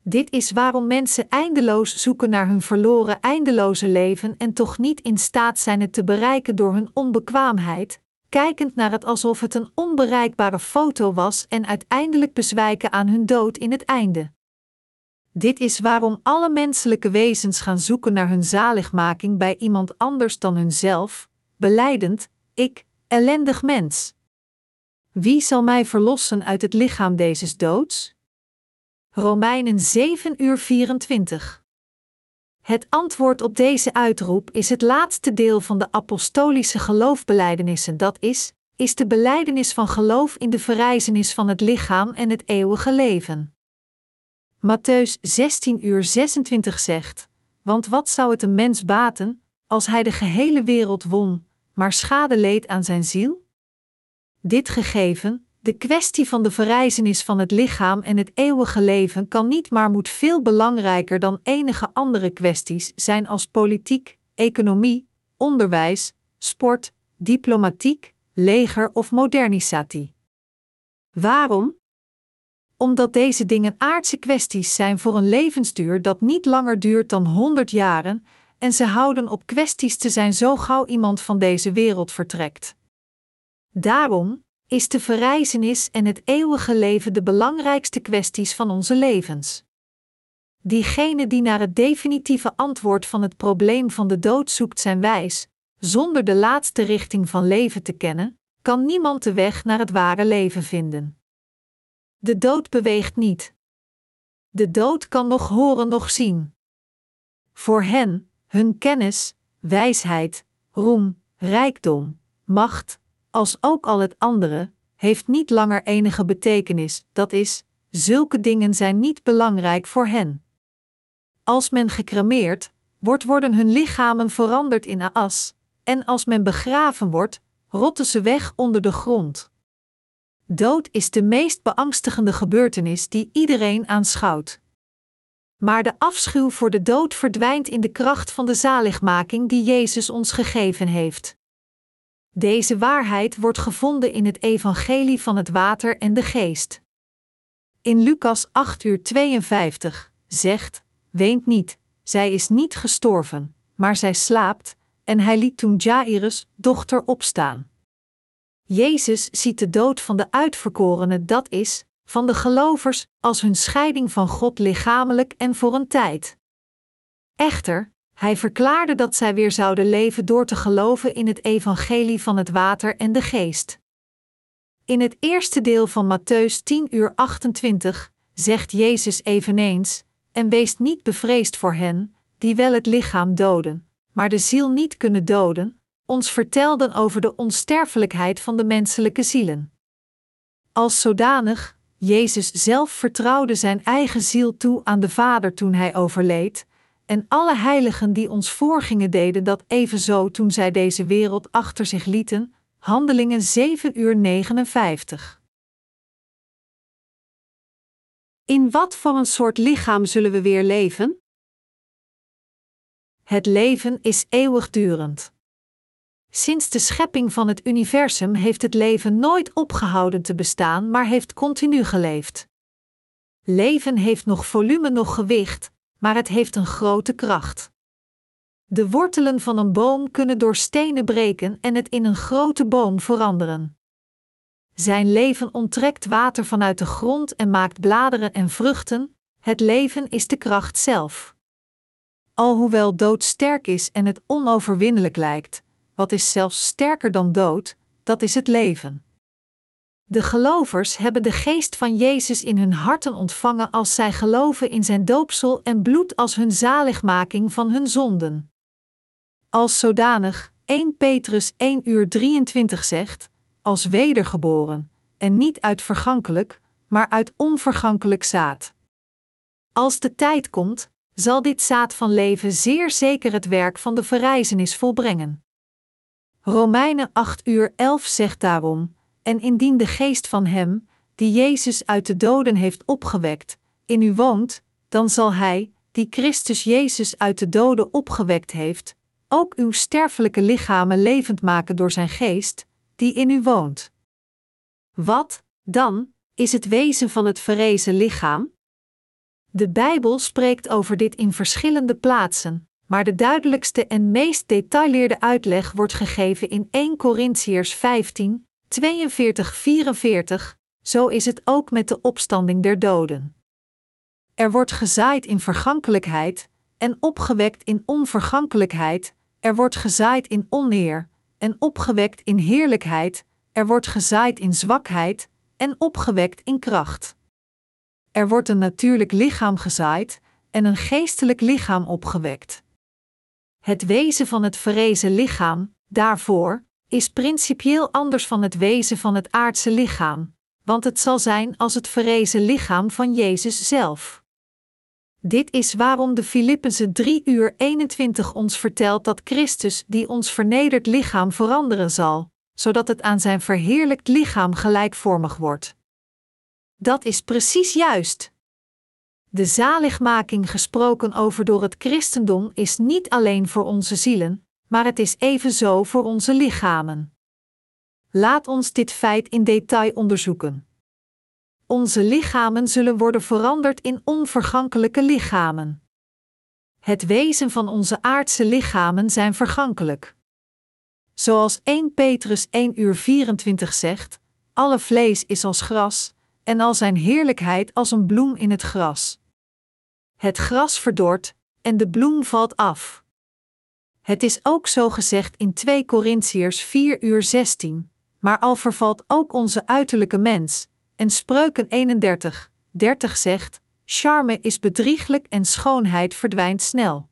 Dit is waarom mensen eindeloos zoeken naar hun verloren eindeloze leven en toch niet in staat zijn het te bereiken door hun onbekwaamheid, kijkend naar het alsof het een onbereikbare foto was en uiteindelijk bezwijken aan hun dood in het einde. Dit is waarom alle menselijke wezens gaan zoeken naar hun zaligmaking bij iemand anders dan hunzelf, beleidend: Ik, ellendig mens. Wie zal mij verlossen uit het lichaam deze doods? Romeinen 7 uur 24. Het antwoord op deze uitroep is het laatste deel van de apostolische geloofbelijdenissen, dat is, is de belijdenis van geloof in de verrijzenis van het lichaam en het eeuwige leven. Matthäus 16 uur 26 zegt: Want wat zou het een mens baten, als hij de gehele wereld won, maar schade leed aan zijn ziel? Dit gegeven, de kwestie van de verrijzenis van het lichaam en het eeuwige leven kan niet maar moet veel belangrijker dan enige andere kwesties zijn als politiek, economie, onderwijs, sport, diplomatiek, leger of modernisatie. Waarom? Omdat deze dingen aardse kwesties zijn voor een levensduur dat niet langer duurt dan 100 jaren, en ze houden op kwesties te zijn zo gauw iemand van deze wereld vertrekt. Daarom, is de verrijzenis en het eeuwige leven de belangrijkste kwesties van onze levens. Diegene die naar het definitieve antwoord van het probleem van de dood zoekt zijn wijs, zonder de laatste richting van leven te kennen, kan niemand de weg naar het ware leven vinden. De dood beweegt niet. De dood kan nog horen, nog zien. Voor hen, hun kennis, wijsheid, roem, rijkdom, macht, als ook al het andere, heeft niet langer enige betekenis, dat is, zulke dingen zijn niet belangrijk voor hen. Als men gecremeerd wordt, worden hun lichamen veranderd in as, en als men begraven wordt, rotten ze weg onder de grond. Dood is de meest beangstigende gebeurtenis die iedereen aanschouwt. Maar de afschuw voor de dood verdwijnt in de kracht van de zaligmaking die Jezus ons gegeven heeft. Deze waarheid wordt gevonden in het evangelie van het water en de geest. In Lucas 8 uur 52 zegt, weent niet, zij is niet gestorven, maar zij slaapt, en hij liet toen Jairus, dochter, opstaan. Jezus ziet de dood van de uitverkorenen, dat is, van de gelovers, als hun scheiding van God lichamelijk en voor een tijd. Echter, hij verklaarde dat zij weer zouden leven door te geloven in het evangelie van het water en de geest. In het eerste deel van Matthäus 10 uur 28 zegt Jezus eveneens: En wees niet bevreesd voor hen, die wel het lichaam doden, maar de ziel niet kunnen doden, ons vertelden over de onsterfelijkheid van de menselijke zielen. Als zodanig, Jezus zelf vertrouwde zijn eigen ziel toe aan de Vader toen hij overleed, en alle heiligen die ons voorgingen deden dat evenzo toen zij deze wereld achter zich lieten. Handelingen 7 uur 59. In wat voor een soort lichaam zullen we weer leven? Het leven is eeuwigdurend. Sinds de schepping van het universum heeft het leven nooit opgehouden te bestaan, maar heeft continu geleefd. Leven heeft nog volume, nog gewicht, maar het heeft een grote kracht. De wortelen van een boom kunnen door stenen breken en het in een grote boom veranderen. Zijn leven onttrekt water vanuit de grond en maakt bladeren en vruchten, het leven is de kracht zelf. Alhoewel dood sterk is en het onoverwinnelijk lijkt, wat is zelfs sterker dan dood, dat is het leven. De gelovers hebben de geest van Jezus in hun harten ontvangen als zij geloven in zijn doopsel en bloed als hun zaligmaking van hun zonden. Als zodanig 1 Petrus 1 uur 23 zegt, als wedergeboren, en niet uit vergankelijk, maar uit onvergankelijk zaad. Als de tijd komt, zal dit zaad van leven zeer zeker het werk van de verrijzenis volbrengen. Romeinen 8 uur 11 zegt daarom, en indien de geest van hem, die Jezus uit de doden heeft opgewekt, in u woont, dan zal hij, die Christus Jezus uit de doden opgewekt heeft, ook uw sterfelijke lichamen levend maken door zijn geest, die in u woont. Wat, dan, is het wezen van het verrezen lichaam? De Bijbel spreekt over dit in verschillende plaatsen, maar de duidelijkste en meest detailleerde uitleg wordt gegeven in 1 Corinthiërs 15, 42-44, zo is het ook met de opstanding der doden. Er wordt gezaaid in vergankelijkheid en opgewekt in onvergankelijkheid, er wordt gezaaid in oneer en opgewekt in heerlijkheid, er wordt gezaaid in zwakheid en opgewekt in kracht. Er wordt een natuurlijk lichaam gezaaid en een geestelijk lichaam opgewekt. Het wezen van het verrezen lichaam, daarvoor, is principieel anders van het wezen van het aardse lichaam, want het zal zijn als het verrezen lichaam van Jezus zelf. Dit is waarom de Filippenzen 3 uur 21 ons vertelt dat Christus die ons vernederd lichaam veranderen zal, zodat het aan zijn verheerlijkt lichaam gelijkvormig wordt. Dat is precies juist. De zaligmaking gesproken over door het christendom is niet alleen voor onze zielen, maar het is evenzo voor onze lichamen. Laat ons dit feit in detail onderzoeken. Onze lichamen zullen worden veranderd in onvergankelijke lichamen. Het wezen van onze aardse lichamen zijn vergankelijk. Zoals 1 Petrus 1 uur 24 zegt: alle vlees is als gras, en al zijn heerlijkheid als een bloem in het gras. Het gras verdort, en de bloem valt af. Het is ook zo gezegd in 2 Corinthiërs 4 uur 16, maar al vervalt ook onze uiterlijke mens, en Spreuken 31, 30 zegt: Charme is bedrieglijk en schoonheid verdwijnt snel.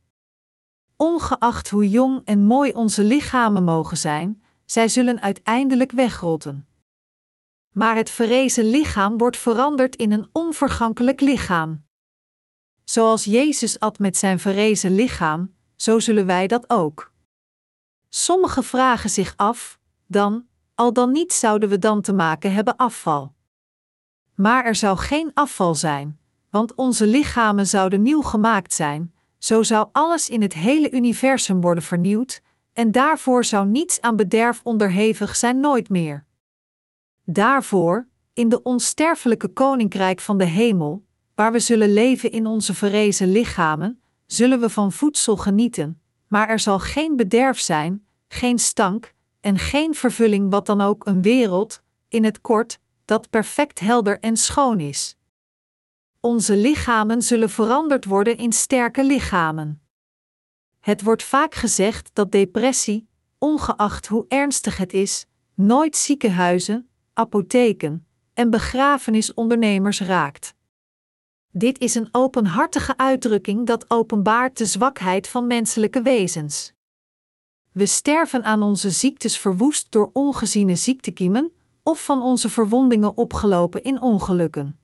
Ongeacht hoe jong en mooi onze lichamen mogen zijn, zij zullen uiteindelijk wegrotten. Maar het verrezen lichaam wordt veranderd in een onvergankelijk lichaam. Zoals Jezus at met zijn verrezen lichaam, zo zullen wij dat ook. Sommigen vragen zich af, dan, al dan niet zouden we dan te maken hebben afval. Maar er zou geen afval zijn, want onze lichamen zouden nieuw gemaakt zijn, zo zou alles in het hele universum worden vernieuwd, en daarvoor zou niets aan bederf onderhevig zijn nooit meer. Daarvoor, in de onsterfelijke koninkrijk van de hemel, waar we zullen leven in onze verrezen lichamen, zullen we van voedsel genieten, maar er zal geen bederf zijn, geen stank en geen vervulling, wat dan ook een wereld, in het kort, dat perfect helder en schoon is. Onze lichamen zullen veranderd worden in sterke lichamen. Het wordt vaak gezegd dat depressie, ongeacht hoe ernstig het is, nooit ziekenhuizen, apotheken en begrafenisondernemers raakt. Dit is een openhartige uitdrukking dat openbaart de zwakheid van menselijke wezens. We sterven aan onze ziektes verwoest door ongeziene ziektekiemen of van onze verwondingen opgelopen in ongelukken.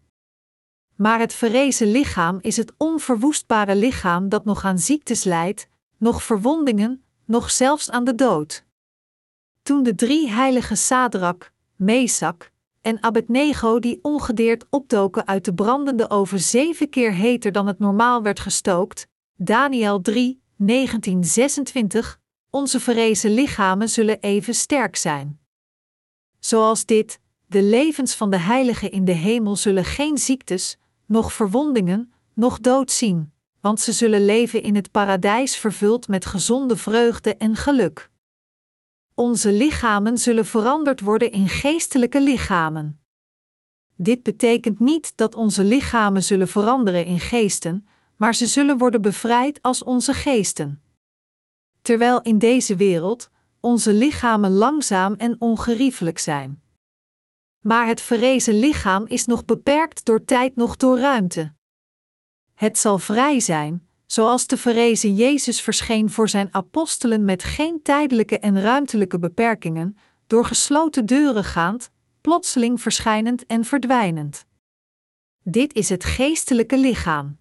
Maar het verrezen lichaam is het onverwoestbare lichaam dat nog aan ziektes lijdt, nog verwondingen, nog zelfs aan de dood. Toen de drie heilige Sadrak, Mesak en Abednego die ongedeerd opdoken uit de brandende oven zeven keer heter dan het normaal werd gestookt, Daniel 3, 1926, onze verrezen lichamen zullen even sterk zijn. Zoals dit, de levens van de heiligen in de hemel zullen geen ziektes, noch verwondingen, noch dood zien, want ze zullen leven in het paradijs vervuld met gezonde vreugde en geluk. Onze lichamen zullen veranderd worden in geestelijke lichamen. Dit betekent niet dat onze lichamen zullen veranderen in geesten, maar ze zullen worden bevrijd als onze geesten. Terwijl in deze wereld onze lichamen langzaam en ongeriefelijk zijn. Maar het verrezen lichaam is nog beperkt door tijd nog door ruimte. Het zal vrij zijn, zoals de verrezen Jezus verscheen voor zijn apostelen met geen tijdelijke en ruimtelijke beperkingen, door gesloten deuren gaand, plotseling verschijnend en verdwijnend. Dit is het geestelijke lichaam.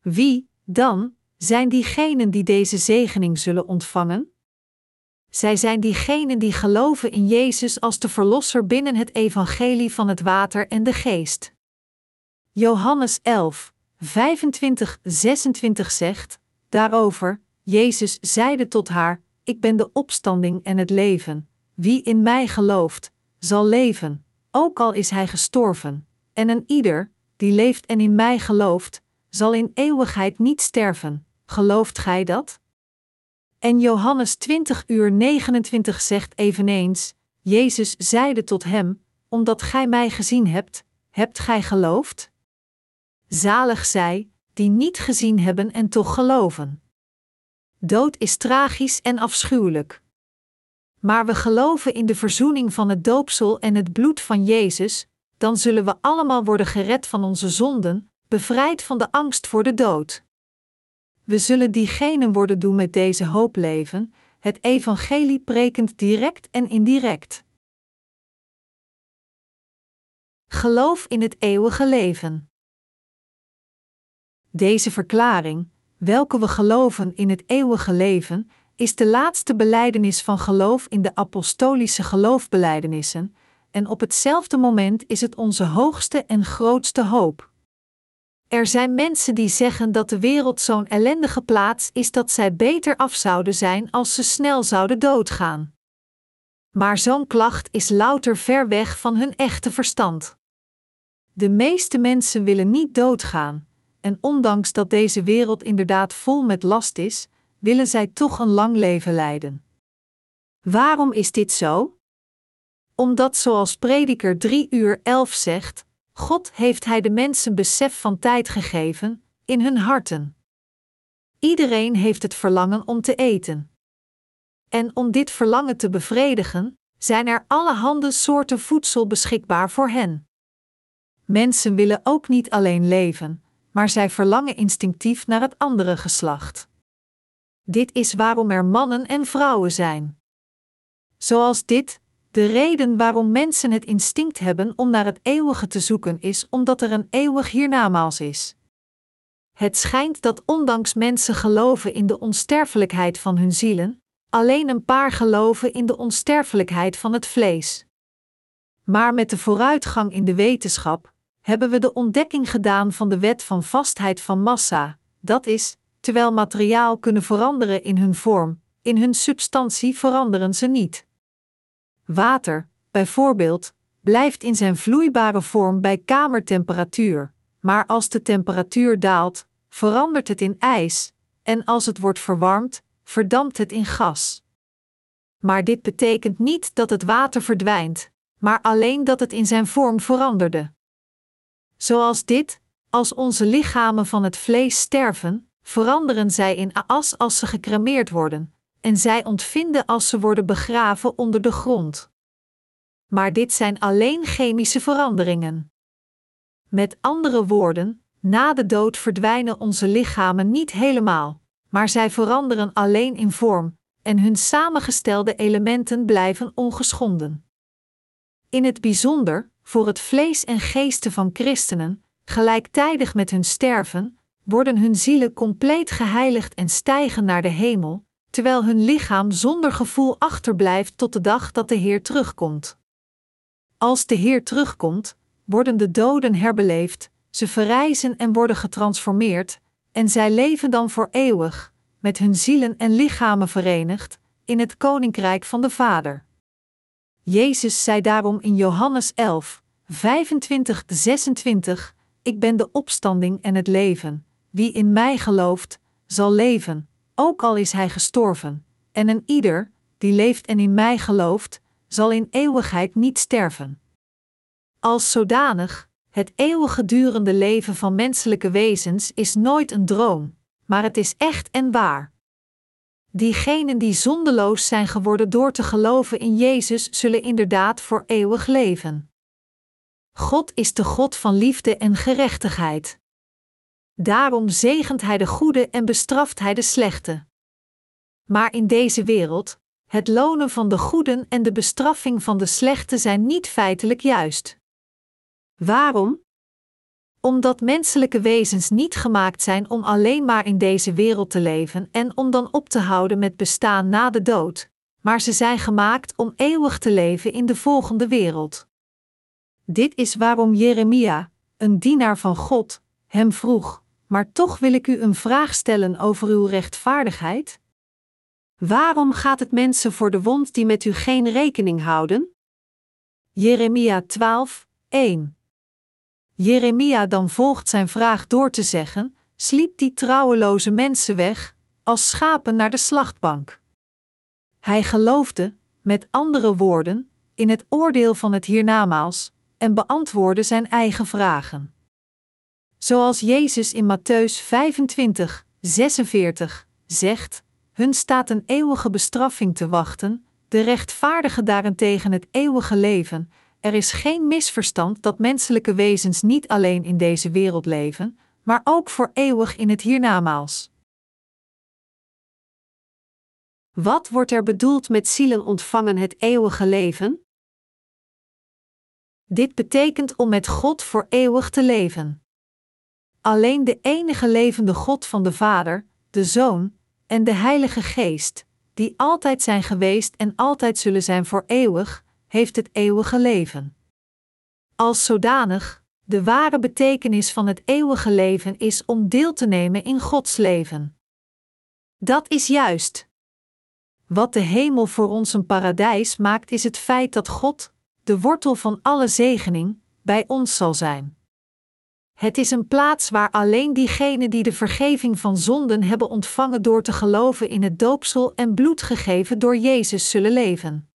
Wie, dan, zijn diegenen die deze zegening zullen ontvangen? Zij zijn diegenen die geloven in Jezus als de Verlosser binnen het evangelie van het water en de geest. Johannes 11, 25, 26 zegt, daarover, Jezus zeide tot haar, Ik ben de opstanding en het leven, wie in mij gelooft, zal leven, ook al is hij gestorven, en een ieder, die leeft en in mij gelooft, zal in eeuwigheid niet sterven. Gelooft gij dat? En Johannes 20 uur 29 zegt eveneens: Jezus zeide tot hem: Omdat gij mij gezien hebt, hebt gij geloofd? Zalig zij, die niet gezien hebben en toch geloven. Dood is tragisch en afschuwelijk. Maar we geloven in de verzoening van het doopsel en het bloed van Jezus, dan zullen we allemaal worden gered van onze zonden, bevrijd van de angst voor de dood. We zullen diegenen worden doen met deze hoop leven, het evangelie prekend direct en indirect. Geloof in het eeuwige leven. Deze verklaring, welke we geloven in het eeuwige leven, is de laatste beleidenis van geloof in de apostolische geloofbelijdenissen, en op hetzelfde moment is het onze hoogste en grootste hoop. Er zijn mensen die zeggen dat de wereld zo'n ellendige plaats is dat zij beter af zouden zijn als ze snel zouden doodgaan. Maar zo'n klacht is louter ver weg van hun echte verstand. De meeste mensen willen niet doodgaan, en ondanks dat deze wereld inderdaad vol met last is, willen zij toch een lang leven leiden. Waarom is dit zo? Omdat, zoals Prediker 3 uur 11 zegt, God heeft Hij de mensen besef van tijd gegeven, in hun harten. Iedereen heeft het verlangen om te eten. En om dit verlangen te bevredigen, zijn er allerhande soorten voedsel beschikbaar voor hen. Mensen willen ook niet alleen leven, maar zij verlangen instinctief naar het andere geslacht. Dit is waarom er mannen en vrouwen zijn. Zoals dit, de reden waarom mensen het instinct hebben om naar het eeuwige te zoeken is omdat er een eeuwig hiernamaals is. Het schijnt dat ondanks mensen geloven in de onsterfelijkheid van hun zielen, alleen een paar geloven in de onsterfelijkheid van het vlees. Maar met de vooruitgang in de wetenschap hebben we de ontdekking gedaan van de wet van vastheid van massa, dat is, terwijl materiaal kunnen veranderen in hun vorm, in hun substantie veranderen ze niet. Water, bijvoorbeeld, blijft in zijn vloeibare vorm bij kamertemperatuur, maar als de temperatuur daalt, verandert het in ijs, en als het wordt verwarmd, verdampt het in gas. Maar dit betekent niet dat het water verdwijnt, maar alleen dat het in zijn vorm veranderde. Zoals dit, als onze lichamen van het vlees sterven, veranderen zij in as als ze gecremeerd worden, en zij ontvinden als ze worden begraven onder de grond. Maar dit zijn alleen chemische veranderingen. Met andere woorden, na de dood verdwijnen onze lichamen niet helemaal, maar zij veranderen alleen in vorm, en hun samengestelde elementen blijven ongeschonden. In het bijzonder, voor het vlees en geesten van christenen, gelijktijdig met hun sterven, worden hun zielen compleet geheiligd en stijgen naar de hemel, terwijl hun lichaam zonder gevoel achterblijft tot de dag dat de Heer terugkomt. Als de Heer terugkomt, worden de doden herbeleefd, ze verrijzen en worden getransformeerd, en zij leven dan voor eeuwig, met hun zielen en lichamen verenigd, in het koninkrijk van de Vader. Jezus zei daarom in Johannes 11, 25-26: Ik ben de opstanding en het leven. Wie in mij gelooft, zal leven, ook al is hij gestorven, en een ieder, die leeft en in mij gelooft, zal in eeuwigheid niet sterven. Als zodanig, het eeuwigdurende leven van menselijke wezens is nooit een droom, maar het is echt en waar. Diegenen die zondeloos zijn geworden door te geloven in Jezus, zullen inderdaad voor eeuwig leven. God is de God van liefde en gerechtigheid. Daarom zegent hij de goede en bestraft hij de slechte. Maar in deze wereld, het lonen van de goeden en de bestraffing van de slechte zijn niet feitelijk juist. Waarom? Omdat menselijke wezens niet gemaakt zijn om alleen maar in deze wereld te leven en om dan op te houden met bestaan na de dood, maar ze zijn gemaakt om eeuwig te leven in de volgende wereld. Dit is waarom Jeremia, een dienaar van God, hem vroeg: Maar toch wil ik u een vraag stellen over uw rechtvaardigheid? Waarom gaat het mensen voor de wond die met u geen rekening houden? Jeremia 12, 1. Jeremia dan volgt zijn vraag door te zeggen: sliep die trouweloze mensen weg, als schapen naar de slachtbank. Hij geloofde, met andere woorden, in het oordeel van het hiernamaals en beantwoordde zijn eigen vragen. Zoals Jezus in Matthäus 25, 46 zegt: Hun staat een eeuwige bestraffing te wachten, de rechtvaardigen daarentegen het eeuwige leven. Er is geen misverstand dat menselijke wezens niet alleen in deze wereld leven, maar ook voor eeuwig in het hiernamaals. Wat wordt er bedoeld met zielen ontvangen het eeuwige leven? Dit betekent om met God voor eeuwig te leven. Alleen de enige levende God van de Vader, de Zoon en de Heilige Geest, die altijd zijn geweest en altijd zullen zijn voor eeuwig, heeft het eeuwige leven. Als zodanig, de ware betekenis van het eeuwige leven is om deel te nemen in Gods leven. Dat is juist. Wat de hemel voor ons een paradijs maakt, is het feit dat God, de wortel van alle zegening, bij ons zal zijn. Het is een plaats waar alleen diegenen die de vergeving van zonden hebben ontvangen door te geloven in het doopsel en bloed gegeven door Jezus zullen leven.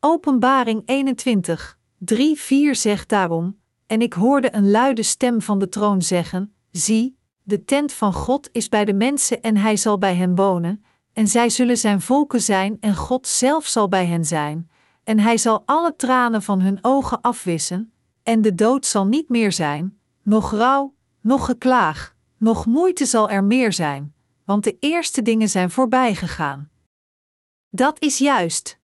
Openbaring 21, 3-4 zegt daarom: En ik hoorde een luide stem van de troon zeggen: Zie, de tent van God is bij de mensen en hij zal bij hen wonen, en zij zullen zijn volken zijn en God zelf zal bij hen zijn, en hij zal alle tranen van hun ogen afwissen, en de dood zal niet meer zijn, nog rouw, nog geklaag, nog moeite zal er meer zijn, want de eerste dingen zijn voorbij gegaan. Dat is juist.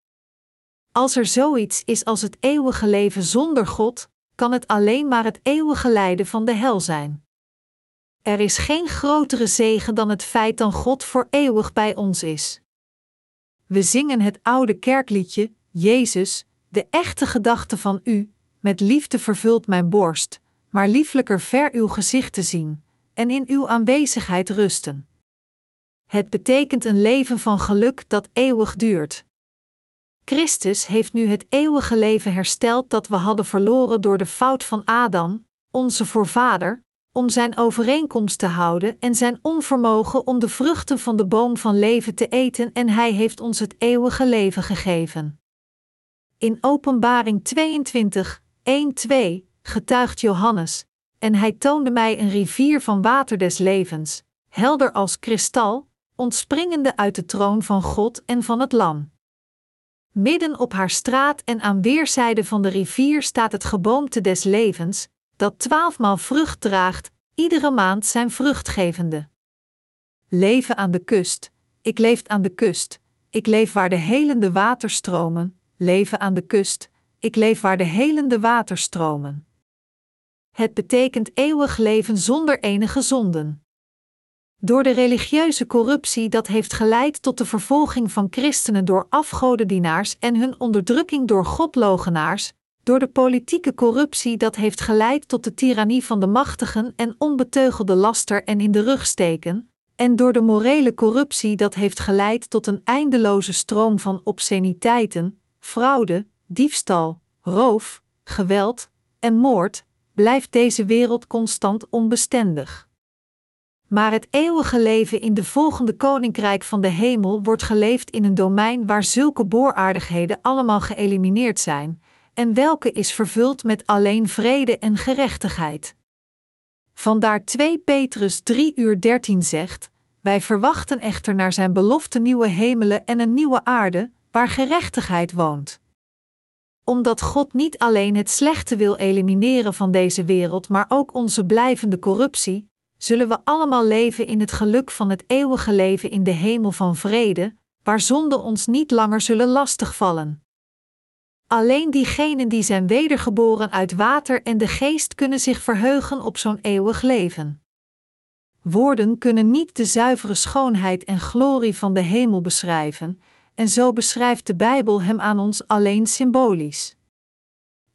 Als er zoiets is als het eeuwige leven zonder God, kan het alleen maar het eeuwige lijden van de hel zijn. Er is geen grotere zegen dan het feit dat God voor eeuwig bij ons is. We zingen het oude kerkliedje: Jezus, de echte gedachte van U, met liefde vervult mijn borst, maar lieflijker ver uw gezicht te zien, en in uw aanwezigheid rusten. Het betekent een leven van geluk dat eeuwig duurt. Christus heeft nu het eeuwige leven hersteld dat we hadden verloren door de fout van Adam, onze voorvader, om zijn overeenkomst te houden en zijn onvermogen om de vruchten van de boom van leven te eten en hij heeft ons het eeuwige leven gegeven. In Openbaring 22, 1-2 getuigt Johannes, en hij toonde mij een rivier van water des levens, helder als kristal, ontspringende uit de troon van God en van het Lam. Midden op haar straat en aan weerszijden van de rivier staat het geboomte des levens, dat twaalfmaal vrucht draagt, iedere maand zijn vruchtgevende. Leven aan de kust, ik leef aan de kust, ik leef waar de helende waterstromen, leven aan de kust, ik leef waar de helende waterstromen. Het betekent eeuwig leven zonder enige zonden. Door de religieuze corruptie dat heeft geleid tot de vervolging van christenen door afgodendienaars en hun onderdrukking door godlogenaars, door de politieke corruptie dat heeft geleid tot de tirannie van de machtigen en onbeteugelde laster en in de rug steken, en door de morele corruptie dat heeft geleid tot een eindeloze stroom van obsceniteiten, fraude, diefstal, roof, geweld en moord, blijft deze wereld constant onbestendig. Maar het eeuwige leven in de volgende koninkrijk van de hemel wordt geleefd in een domein waar zulke booraardigheden allemaal geëlimineerd zijn, en welke is vervuld met alleen vrede en gerechtigheid. Vandaar 2 Petrus 3 uur 13 zegt: Wij verwachten echter naar zijn belofte nieuwe hemelen en een nieuwe aarde, waar gerechtigheid woont omdat God niet alleen het slechte wil elimineren van deze wereld, maar ook onze blijvende corruptie, zullen we allemaal leven in het geluk van het eeuwige leven in de hemel van vrede, waar zonden ons niet langer zullen lastigvallen. Alleen diegenen die zijn wedergeboren uit water en de geest kunnen zich verheugen op zo'n eeuwig leven. Woorden kunnen niet de zuivere schoonheid en glorie van de hemel beschrijven, en zo beschrijft de Bijbel hem aan ons alleen symbolisch.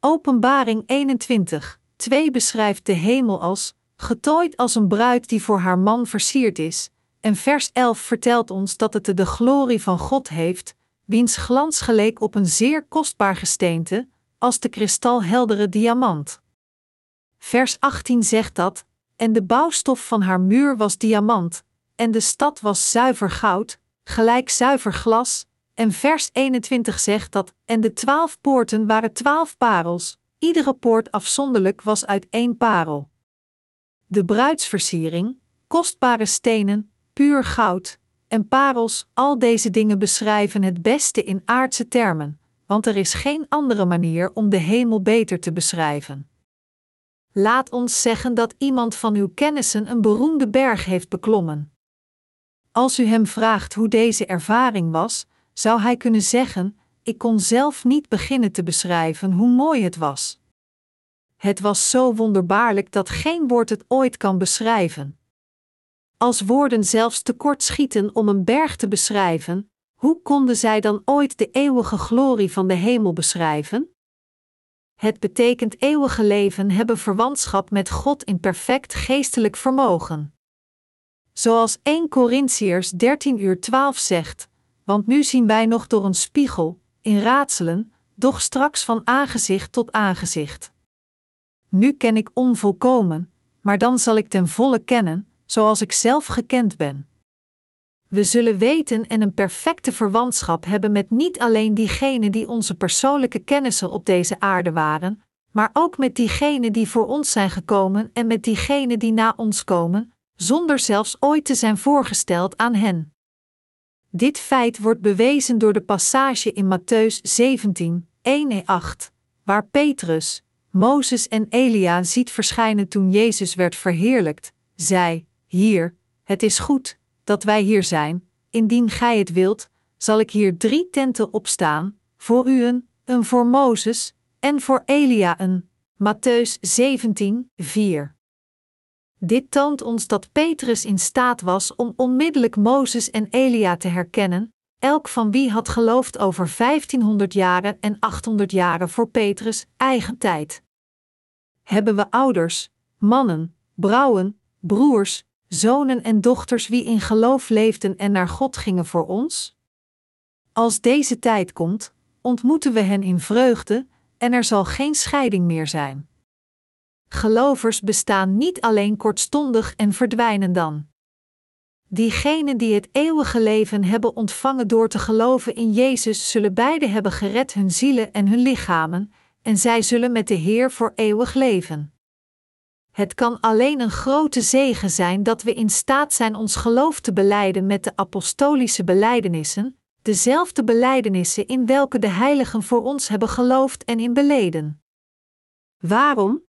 Openbaring 21, 2 beschrijft de hemel als getooid als een bruid die voor haar man versierd is, en vers 11 vertelt ons dat het de glorie van God heeft, wiens glans geleek op een zeer kostbaar gesteente, als de kristalheldere diamant. Vers 18 zegt dat, en de bouwstof van haar muur was diamant, en de stad was zuiver goud, gelijk zuiver glas, en vers 21 zegt dat, en de twaalf poorten waren twaalf parels, iedere poort afzonderlijk was uit één parel. De bruidsversiering, kostbare stenen, puur goud, en parels, al deze dingen beschrijven het beste in aardse termen, want er is geen andere manier om de hemel beter te beschrijven. Laat ons zeggen dat iemand van uw kennissen een beroemde berg heeft beklommen. Als u hem vraagt hoe deze ervaring was, zou hij kunnen zeggen: Ik kon zelf niet beginnen te beschrijven hoe mooi het was. Het was zo wonderbaarlijk dat geen woord het ooit kan beschrijven. Als woorden zelfs tekort schieten om een berg te beschrijven, hoe konden zij dan ooit de eeuwige glorie van de hemel beschrijven? Het betekent eeuwige leven hebben verwantschap met God in perfect geestelijk vermogen. Zoals 1 Corinthiërs 13 uur 12 zegt, want nu zien wij nog door een spiegel, in raadselen, doch straks van aangezicht tot aangezicht. Nu ken ik onvolkomen, maar dan zal ik ten volle kennen, zoals ik zelf gekend ben. We zullen weten en een perfecte verwantschap hebben met niet alleen diegenen die onze persoonlijke kennissen op deze aarde waren, maar ook met diegenen die voor ons zijn gekomen en met diegenen die na ons komen, zonder zelfs ooit te zijn voorgesteld aan hen. Dit feit wordt bewezen door de passage in Matthäus 17, 1-8, waar Petrus, Mozes en Elia ziet verschijnen toen Jezus werd verheerlijkt, zei: Hier, het is goed dat wij hier zijn, indien gij het wilt, zal ik hier drie tenten opstaan, voor u een, een voor Mozes, en voor Elia een. Matthäus 17, 4. Dit toont ons dat Petrus in staat was om onmiddellijk Mozes en Elia te herkennen, elk van wie had geloofd over 1500 jaren en 800 jaren voor Petrus' eigen tijd. Hebben we ouders, mannen, vrouwen, broers, zonen en dochters wie in geloof leefden en naar God gingen voor ons? Als deze tijd komt, ontmoeten we hen in vreugde en er zal geen scheiding meer zijn. Gelovers bestaan niet alleen kortstondig en verdwijnen dan. Diegenen die het eeuwige leven hebben ontvangen door te geloven in Jezus, zullen beide hebben gered hun zielen en hun lichamen, en zij zullen met de Heer voor eeuwig leven. Het kan alleen een grote zegen zijn dat we in staat zijn ons geloof te beleiden met de apostolische belijdenissen, dezelfde belijdenissen in welke de heiligen voor ons hebben geloofd en in beleden. Waarom?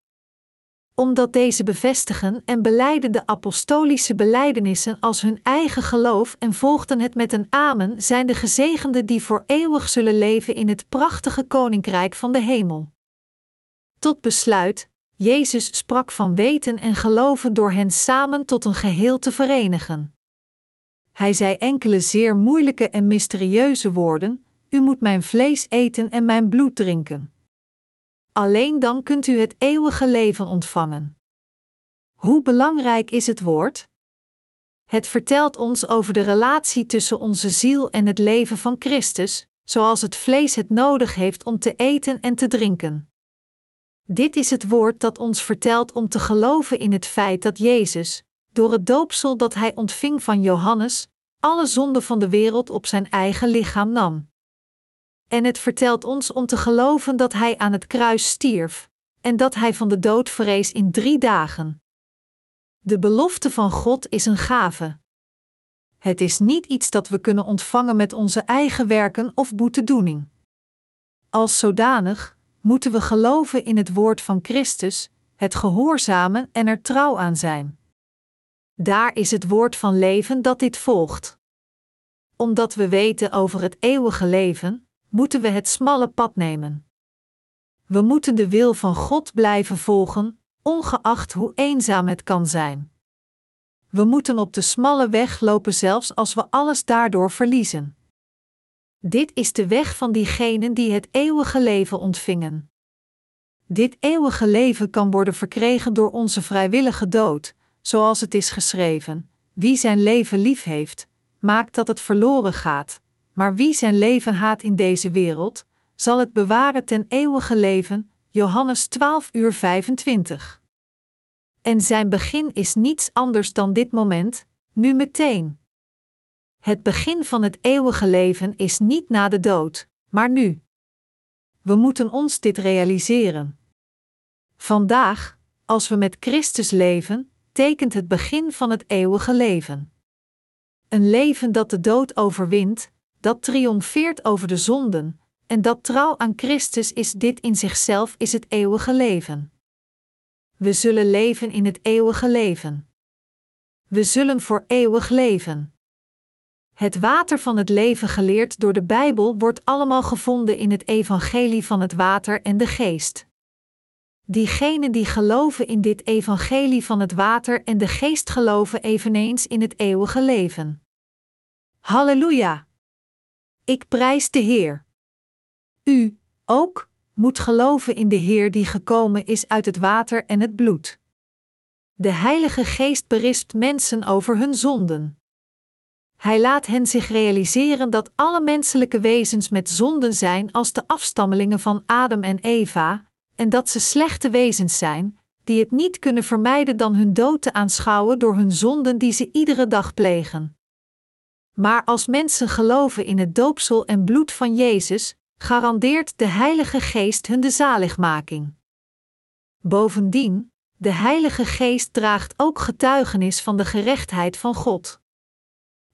Omdat deze bevestigen en beleiden de apostolische belijdenissen als hun eigen geloof en volgden het met een amen, zijn de gezegenden die voor eeuwig zullen leven in het prachtige koninkrijk van de hemel. Tot besluit, Jezus sprak van weten en geloven door hen samen tot een geheel te verenigen. Hij zei enkele zeer moeilijke en mysterieuze woorden: U moet mijn vlees eten en mijn bloed drinken. Alleen dan kunt u het eeuwige leven ontvangen. Hoe belangrijk is het woord? Het vertelt ons over de relatie tussen onze ziel en het leven van Christus, zoals het vlees het nodig heeft om te eten en te drinken. Dit is het woord dat ons vertelt om te geloven in het feit dat Jezus, door het doopsel dat hij ontving van Johannes, alle zonden van de wereld op zijn eigen lichaam nam. En het vertelt ons om te geloven dat hij aan het kruis stierf, en dat hij van de dood verrees in drie dagen. De belofte van God is een gave. Het is niet iets dat we kunnen ontvangen met onze eigen werken of boetedoening. Als zodanig moeten we geloven in het woord van Christus, het gehoorzamen en er trouw aan zijn. Daar is het woord van leven dat dit volgt. Omdat we weten over het eeuwige leven, moeten we het smalle pad nemen. We moeten de wil van God blijven volgen, ongeacht hoe eenzaam het kan zijn. We moeten op de smalle weg lopen zelfs als we alles daardoor verliezen. Dit is de weg van diegenen die het eeuwige leven ontvingen. Dit eeuwige leven kan worden verkregen door onze vrijwillige dood, zoals het is geschreven: Wie zijn leven lief heeft, maakt dat het verloren gaat, maar wie zijn leven haat in deze wereld, zal het bewaren ten eeuwige leven. Johannes 12 uur 25. En zijn begin is niets anders dan dit moment, nu meteen. Het begin van het eeuwige leven is niet na de dood, maar nu. We moeten ons dit realiseren. Vandaag, als we met Christus leven, tekent het begin van het eeuwige leven. Een leven dat de dood overwint, dat triomfeert over de zonden, en dat trouw aan Christus is dit in zichzelf is het eeuwige leven. We zullen leven in het eeuwige leven. We zullen voor eeuwig leven. Het water van het leven geleerd door de Bijbel wordt allemaal gevonden in het evangelie van het water en de geest. Diegenen die geloven in dit evangelie van het water en de geest geloven eveneens in het eeuwige leven. Halleluja! Ik prijs de Heer. U, ook, moet geloven in de Heer die gekomen is uit het water en het bloed. De Heilige Geest berispt mensen over hun zonden. Hij laat hen zich realiseren dat alle menselijke wezens met zonden zijn als de afstammelingen van Adam en Eva, en dat ze slechte wezens zijn, die het niet kunnen vermijden dan hun dood te aanschouwen door hun zonden die ze iedere dag plegen. Maar als mensen geloven in het doopsel en bloed van Jezus, garandeert de Heilige Geest hun de zaligmaking. Bovendien, de Heilige Geest draagt ook getuigenis van de gerechtheid van God.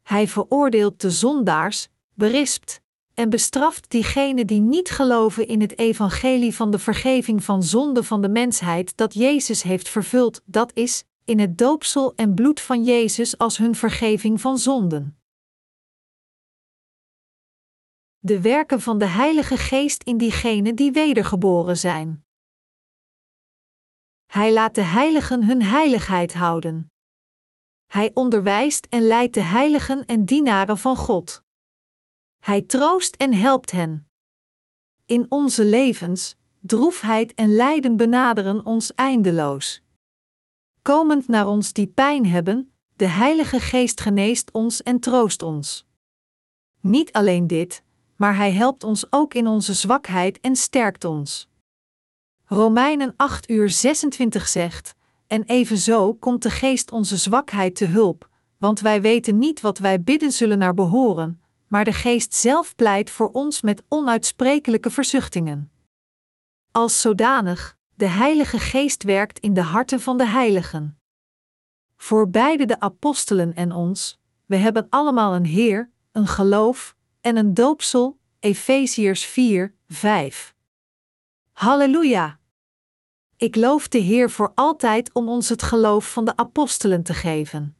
Hij veroordeelt de zondaars, berispt en bestraft diegenen die niet geloven in het evangelie van de vergeving van zonde van de mensheid dat Jezus heeft vervuld, dat is, in het doopsel en bloed van Jezus als hun vergeving van zonden. De werken van de Heilige Geest in diegenen die wedergeboren zijn. Hij laat de heiligen hun heiligheid houden. Hij onderwijst en leidt de heiligen en dienaren van God. Hij troost en helpt hen. In onze levens, droefheid en lijden benaderen ons eindeloos. Komend naar ons die pijn hebben, de Heilige Geest geneest ons en troost ons. Niet alleen dit, maar Hij helpt ons ook in onze zwakheid en sterkt ons. Romeinen 8 uur 26 zegt: En evenzo komt de Geest onze zwakheid te hulp, want wij weten niet wat wij bidden zullen naar behoren, maar de Geest zelf pleit voor ons met onuitsprekelijke verzuchtingen. Als zodanig, de Heilige Geest werkt in de harten van de heiligen. Voor beide de apostelen en ons, we hebben allemaal een Heer, een geloof en een doopsel, Efeziërs 4, 5. Halleluja! Ik loof de Heer voor altijd om ons het geloof van de apostelen te geven.